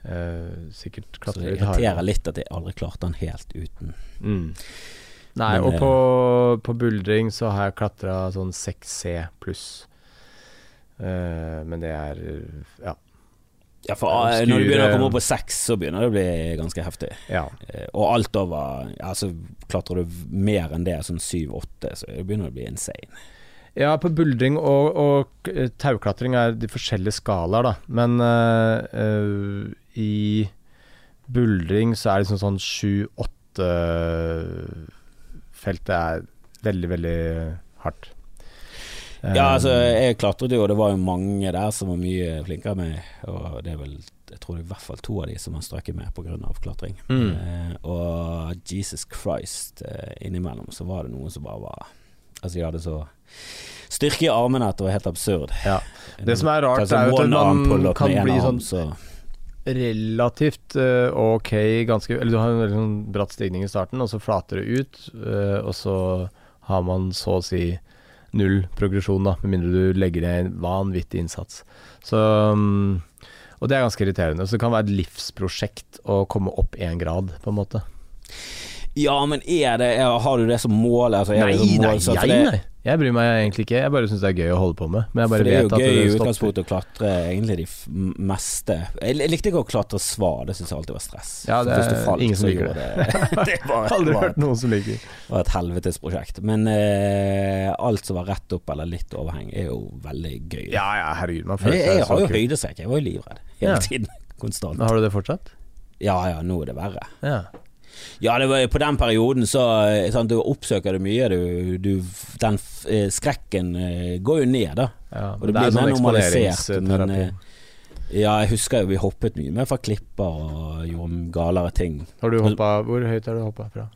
Uh, sikkert Så klatre det litt irriterer hardere. litt at jeg aldri klarte den helt uten. Mm. Nei, Men, og eh, på, på buldring så har jeg klatra sånn 6C pluss. Eh, men det er ja. Ja, for eh, når du begynner å komme opp på seks, så begynner det å bli ganske heftig. ja. Eh, Og alt over Altså, klatrer du mer enn det, sånn syv-åtte, så begynner det å bli insane. Ja, på buldring og, og tauklatring er de forskjellige skalaer, da. Men uh, uh, i buldring så er det liksom sånn sju-åtte-feltet er veldig, veldig hardt. Ja, altså, Eh, jeg klatret jo, og det var jo mange der som var mye flinkere enn meg. Og det er vel Jeg tror det er i hvert fall to av de som har strøket med pga. klatring. Mm. Eh, og Jesus Christ, eh, innimellom så var det noen som bare var Altså, de hadde så styrke i armene at det var helt absurd. Ja. Det som er rart, sånn er jo at man kan bli sånn så relativt uh, ok ganske Eller du har en veldig sånn bratt stigning i starten, og så flater det ut, uh, og så har man så å si null progresjon, da, med mindre du legger ned en vanvittig innsats. Så mm, Og det er ganske irriterende. Så det kan være et livsprosjekt å komme opp én grad, på en måte. Ja, men er det Har du det som mål? Altså, Nei, det som mål, nei, jeg, det, nei. Jeg bryr meg egentlig ikke. Jeg bare syns det er gøy å holde på med. Men jeg bare det er jo gøy i utgangspunktet å klatre egentlig de meste Jeg jeg likte ikke å klatre svar, det syns jeg alltid var stress. Ja, det er falt, ingen som liker det. det. [LAUGHS] det var, [LAUGHS] Aldri hørt noen som liker var et helvetes prosjekt. Men eh, alt som var rett opp eller litt overheng, er jo veldig gøy. Ja ja, herregud. Man jeg, føler jeg seg har jo høydeskrekk, jeg var jo livredd hele Ja. tiden. Konstant. Men Har du det fortsatt? Ja ja, nå er det verre. Ja. Ja, det var, på den perioden så eh, sant, Du oppsøker det mye. Du, du, den eh, skrekken eh, går jo ned, da. ja. Og det det blir sånn mer normalisert. Men, ja, jeg husker jo vi hoppet mye mer fra klipper og gjorde galere ting. Har du hoppa Hvor høyt har du hoppa fra?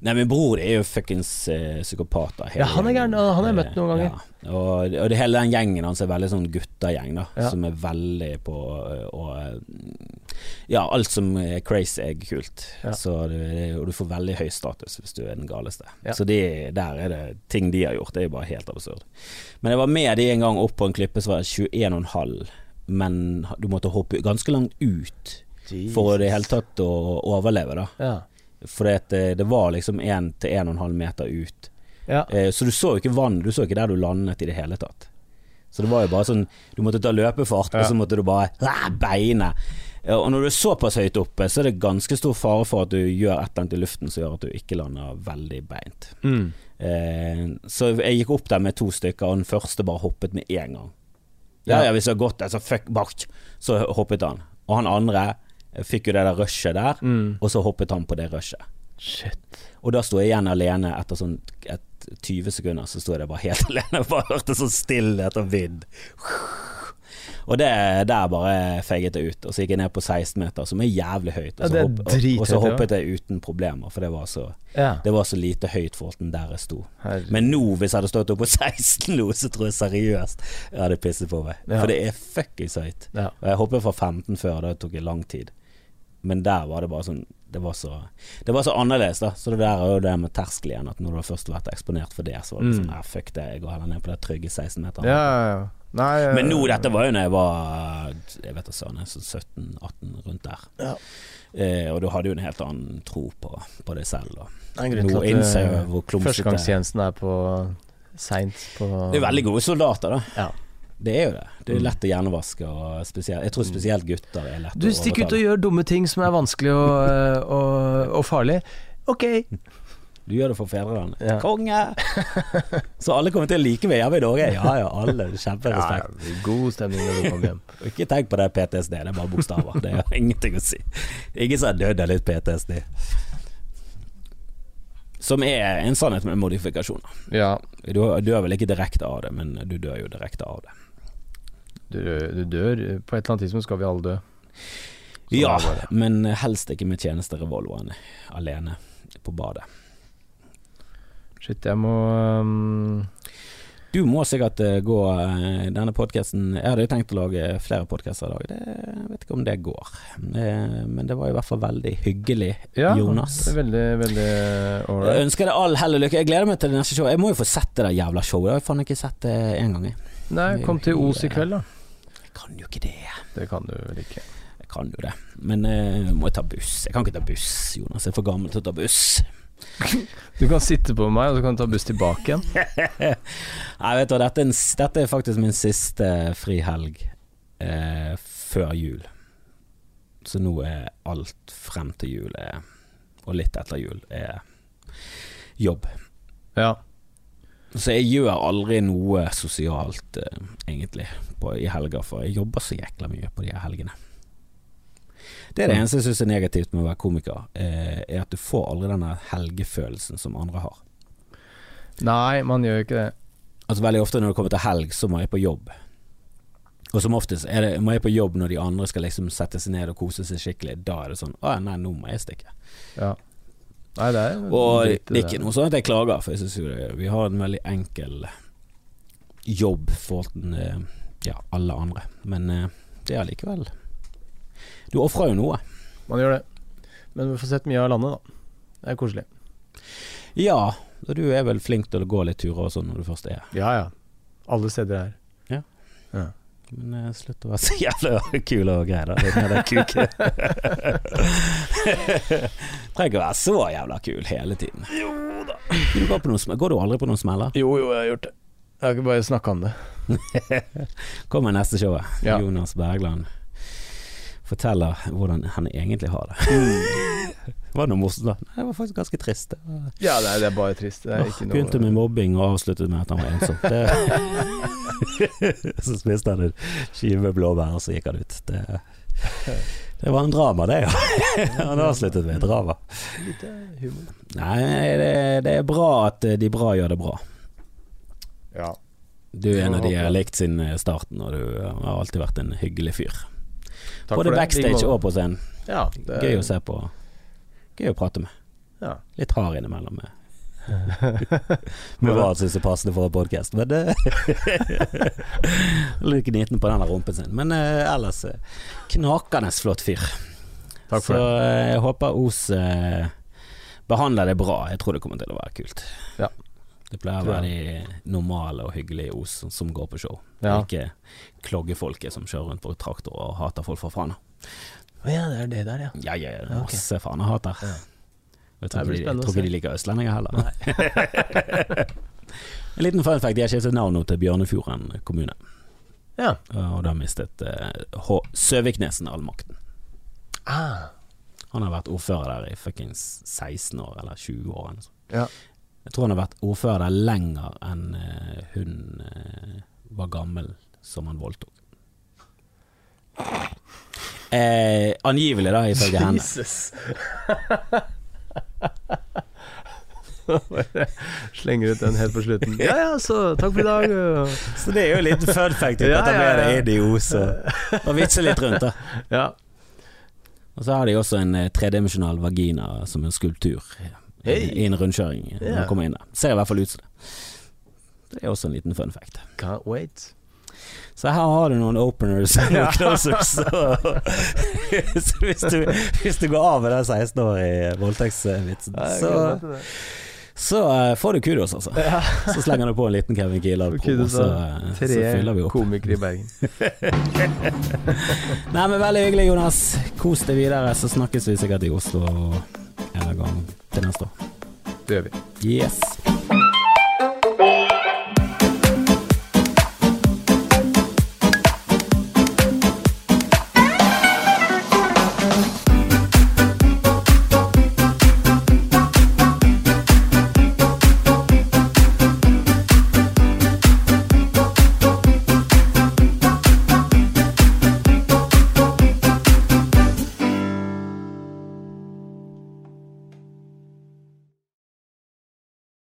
Nei, min bror er jo fuckings uh, psykopat. da, Ja, han er gæren, han har jeg møtt noen ganger. Ja. Og, og det hele den gjengen hans er veldig sånn guttegjeng, da. Ja. Som er veldig på eh, og eh, Ja, alt som er crazy er kult. Ja. Så det, og du får veldig høy status hvis du er den galeste. Ja. Så de, der er det ting de har gjort, det er jo bare helt absurd. Men jeg var med de en gang opp på en klippe som var 21,5, men du måtte hoppe ganske langt ut for i det hele tatt å overleve, da. Ja. For det, det var liksom 1-1,5 meter ut. ja. Eh, så du så jo ikke vann, du så ikke der du landet i det hele tatt. Så det var jo bare sånn Du måtte ta løpefart, og så måtte du bare ah, beine. Og når du er såpass høyt oppe, så er det ganske stor fare for at du gjør et eller annet i luften som gjør at du ikke lander veldig beint. Mm. Eh, så jeg gikk opp der med to stykker, og den første bare hoppet med en gang. Ja, Ja. ja, hvis det har gått der, så fuck, bak, så hoppet han. Og han andre eh, fikk jo det der rushet der, Mm. og så hoppet han på det rushet. Shit. Og da sto jeg igjen alene etter sånn et 20 sekunder, så sto jeg der bare helt [LAUGHS] alene. Bare hørte sånn stillhet og vind. Og det der bare feiget jeg ut. Og så gikk jeg ned på 16 meter, som er jævlig høyt. Og så, er hopp, og, og så hoppet jeg uten problemer, for det var så, Ja. det var så lite høyt forhold til der jeg sto. Herregud. Men nå, hvis jeg hadde stått oppe på [LAUGHS] 16 nå, så tror jeg seriøst jeg hadde pisset på meg. Ja. For det er fuckings høyt. Ja. Og jeg hoppet fra 15 før, Da tok lang tid. Men der var det bare sånn Det var så, det var så annerledes, da. Så det der er jo det med terskel igjen, at når du har først vært eksponert for det, så var det Mm. sånn fuck det, jeg går heller ned på det trygge 16 meteren. Ja, ja, ja. Nei eh, Men nå, dette var jo når jeg var Jeg vet ikke, søren, er sånn 17-18, rundt der. Ja. Eh, og du hadde jo en helt annen tro på, på deg selv. Grunn Nå at innser eh, jeg hvor klumsete førstegangstjenesten er på seint på Det er veldig gode soldater, da. Ja. Det er jo det. Det er Mm. lett å hjernevaske, og spesielt, jeg tror spesielt gutter er lett Du stikker ut og gjør dumme ting som er vanskelig og, eh, og, og farlig. Ok. Du gjør det for fedrelandet. Ja. Konge! [LAUGHS] Så alle kommer til å like meg hjemme i Norge? Ja ja, alle. Kjemperespekt. god stemning når du kommer hjem. [LAUGHS] Ikke tenk på det PTSD, det er bare bokstaver. Det har ingenting å si. Ingen som har dødd av litt PTSD. Som er en sannhet med modifikasjoner. Ja, Du dør vel ikke direkte av det, men du dør jo direkte av det. Du, du dør. På et eller annet tidspunkt skal vi alle dø. Så Ja, det bare. men helst ikke med tjenesterevolveren alene på badet. Shit, jeg må um, Du må sikkert eh, gå eh, denne podkasten Jeg hadde jo tenkt å lage flere podkaster i dag. Det, vet ikke om det går. Eh, men det var i hvert fall veldig hyggelig, Ja, Jonas. det veldig, veldig Jeg ønsker deg all hell og lykke. Jeg gleder meg til det neste showet. Jeg må jo få sett det der jævla showet. Jeg har faen ikke sett det én gang. jeg. Nei, kom til Os i kveld, da. Kan jo ikke det. Det kan du vel ikke. Jeg kan jo det. Men uh, må jeg ta buss? Jeg kan ikke ta buss, Jonas. Jeg er for gammel til å ta buss. Du kan sitte på meg, og så kan du ta buss tilbake igjen. [LAUGHS] Nei, vet du dette er, en, dette er faktisk min siste frihelg eh, før jul. Så nå er alt frem til jul, er, og litt etter jul, er jobb. Ja. Så jeg gjør aldri noe sosialt, eh, egentlig, på, i helger, for jeg jobber så jækla mye på de her helgene. Det er det eneste jeg syns er negativt med å være komiker, eh, er at du får aldri denne helgefølelsen som andre har. Nei, man gjør ikke det. Altså Veldig ofte når det kommer til helg, så må jeg på jobb. Og som oftest er det, må jeg på jobb når de andre skal liksom sette seg ned og kose seg skikkelig. Da er det sånn Å nei, nå må jeg stikke. Ja. Nei, det er Og det er ikke noe sånn at jeg klager, for jeg syns vi har en veldig enkel jobb for eh, ja, alle andre. Men eh, det er allikevel Du ofrer jo noe. Man gjør det. Men vi får sett mye av landet, da. Det er koselig. Ja, og du er vel flink til å gå litt turer og sånn når du først er her. Ja ja. Alle steder er her. Men eh, slutt å være så jævla kul og grei, da. [LAUGHS] Trenger ikke å være så jævla kul hele tiden. Jo da. Du går, på noen, går du aldri på noen smeller? Jo jo, jeg har gjort det. Jeg har ikke bare snakka om det. [LAUGHS] Kommer neste showet. Ja. Jonas Bergland forteller hvordan han egentlig har det. [LAUGHS] [LAUGHS] Var det noe morsomt da? Nei, Det var faktisk ganske trist. Ja, er, det er bare trist. Det er noe Begynte med mobbing og avsluttet med at han var ensom. [LAUGHS] Det... [LAUGHS] så spiste han en skive blåbær, og så gikk han ut. Det, det var en drama, det, ja. han avsluttet med et drama. Eh. Nei, det, det er bra at de bra gjør det bra. Ja. Du er en av de jeg har likt siden starten, og du har alltid vært en hyggelig fyr. Takk Både backstage og på scenen. Ja, det Gøy å se på. Gøy å prate med. Ja. Litt hard innimellom. Med, [LAUGHS] med hva han syns er passende for en podkast, men det Litt gniten på den rumpen sin. Men eh, ellers eh, knakende flott fyr. Takk Så for det. eh, jeg håper Os eh, behandler det bra. Jeg tror det kommer til å være kult. Ja. Det pleier å være de normale og hyggelige Os som, som går på show. Ja. Ikke kloggefolket som kjører rundt på traktor og hater folk fra Fana. Å ja, det er det der, ja. Ja, ja, ja, Ja, ok. masse Fana-hater. Ja. Jeg tror ikke de, tror ikke de liker østlendinger heller. [LAUGHS] en liten fun fact, de har skiftet navn nå til Bjørnefjorden kommune. Ja. Og da mistet uh. Søviknesen all makten. Ah. Han har vært ordfører der i fuckings 16 år, eller 20 år. Altså. Ja. Jeg tror han har vært ordfører der lenger enn uh, hun uh, var gammel som han voldtok. Eh, angivelig, da, ifølge henne. Jesus. Bare [LAUGHS] slenger ut den helt på slutten. Ja ja, så takk for i dag. Så det er jo litt fun fact. At Ja, blir ja, inn og, og vitse litt rundt. da [LAUGHS] Ja. Og så har de også en eh, tredimensjonal vagina som en skulptur eh, i en rundkjøring når man kommer inn der. Ser i hvert fall ut som det. Det er også en liten fun fact. Can't wait. Så her har du noen openers og [LAUGHS] noen closers. Så, [LAUGHS] så hvis, du, hvis du går av med den 16-årige voldtektsvitsen, så, gleder meg til det. så eh, får du kudos, altså. Ja. [LAUGHS] Så slenger du på en liten Kevin på, og så, eh, så fyller vi opp. Tre komikere i Bergen. Nei, men Veldig hyggelig, Jonas. Kos deg videre, så snakkes vi sikkert i Oslo en gang til neste år. Det gjør vi. Yes.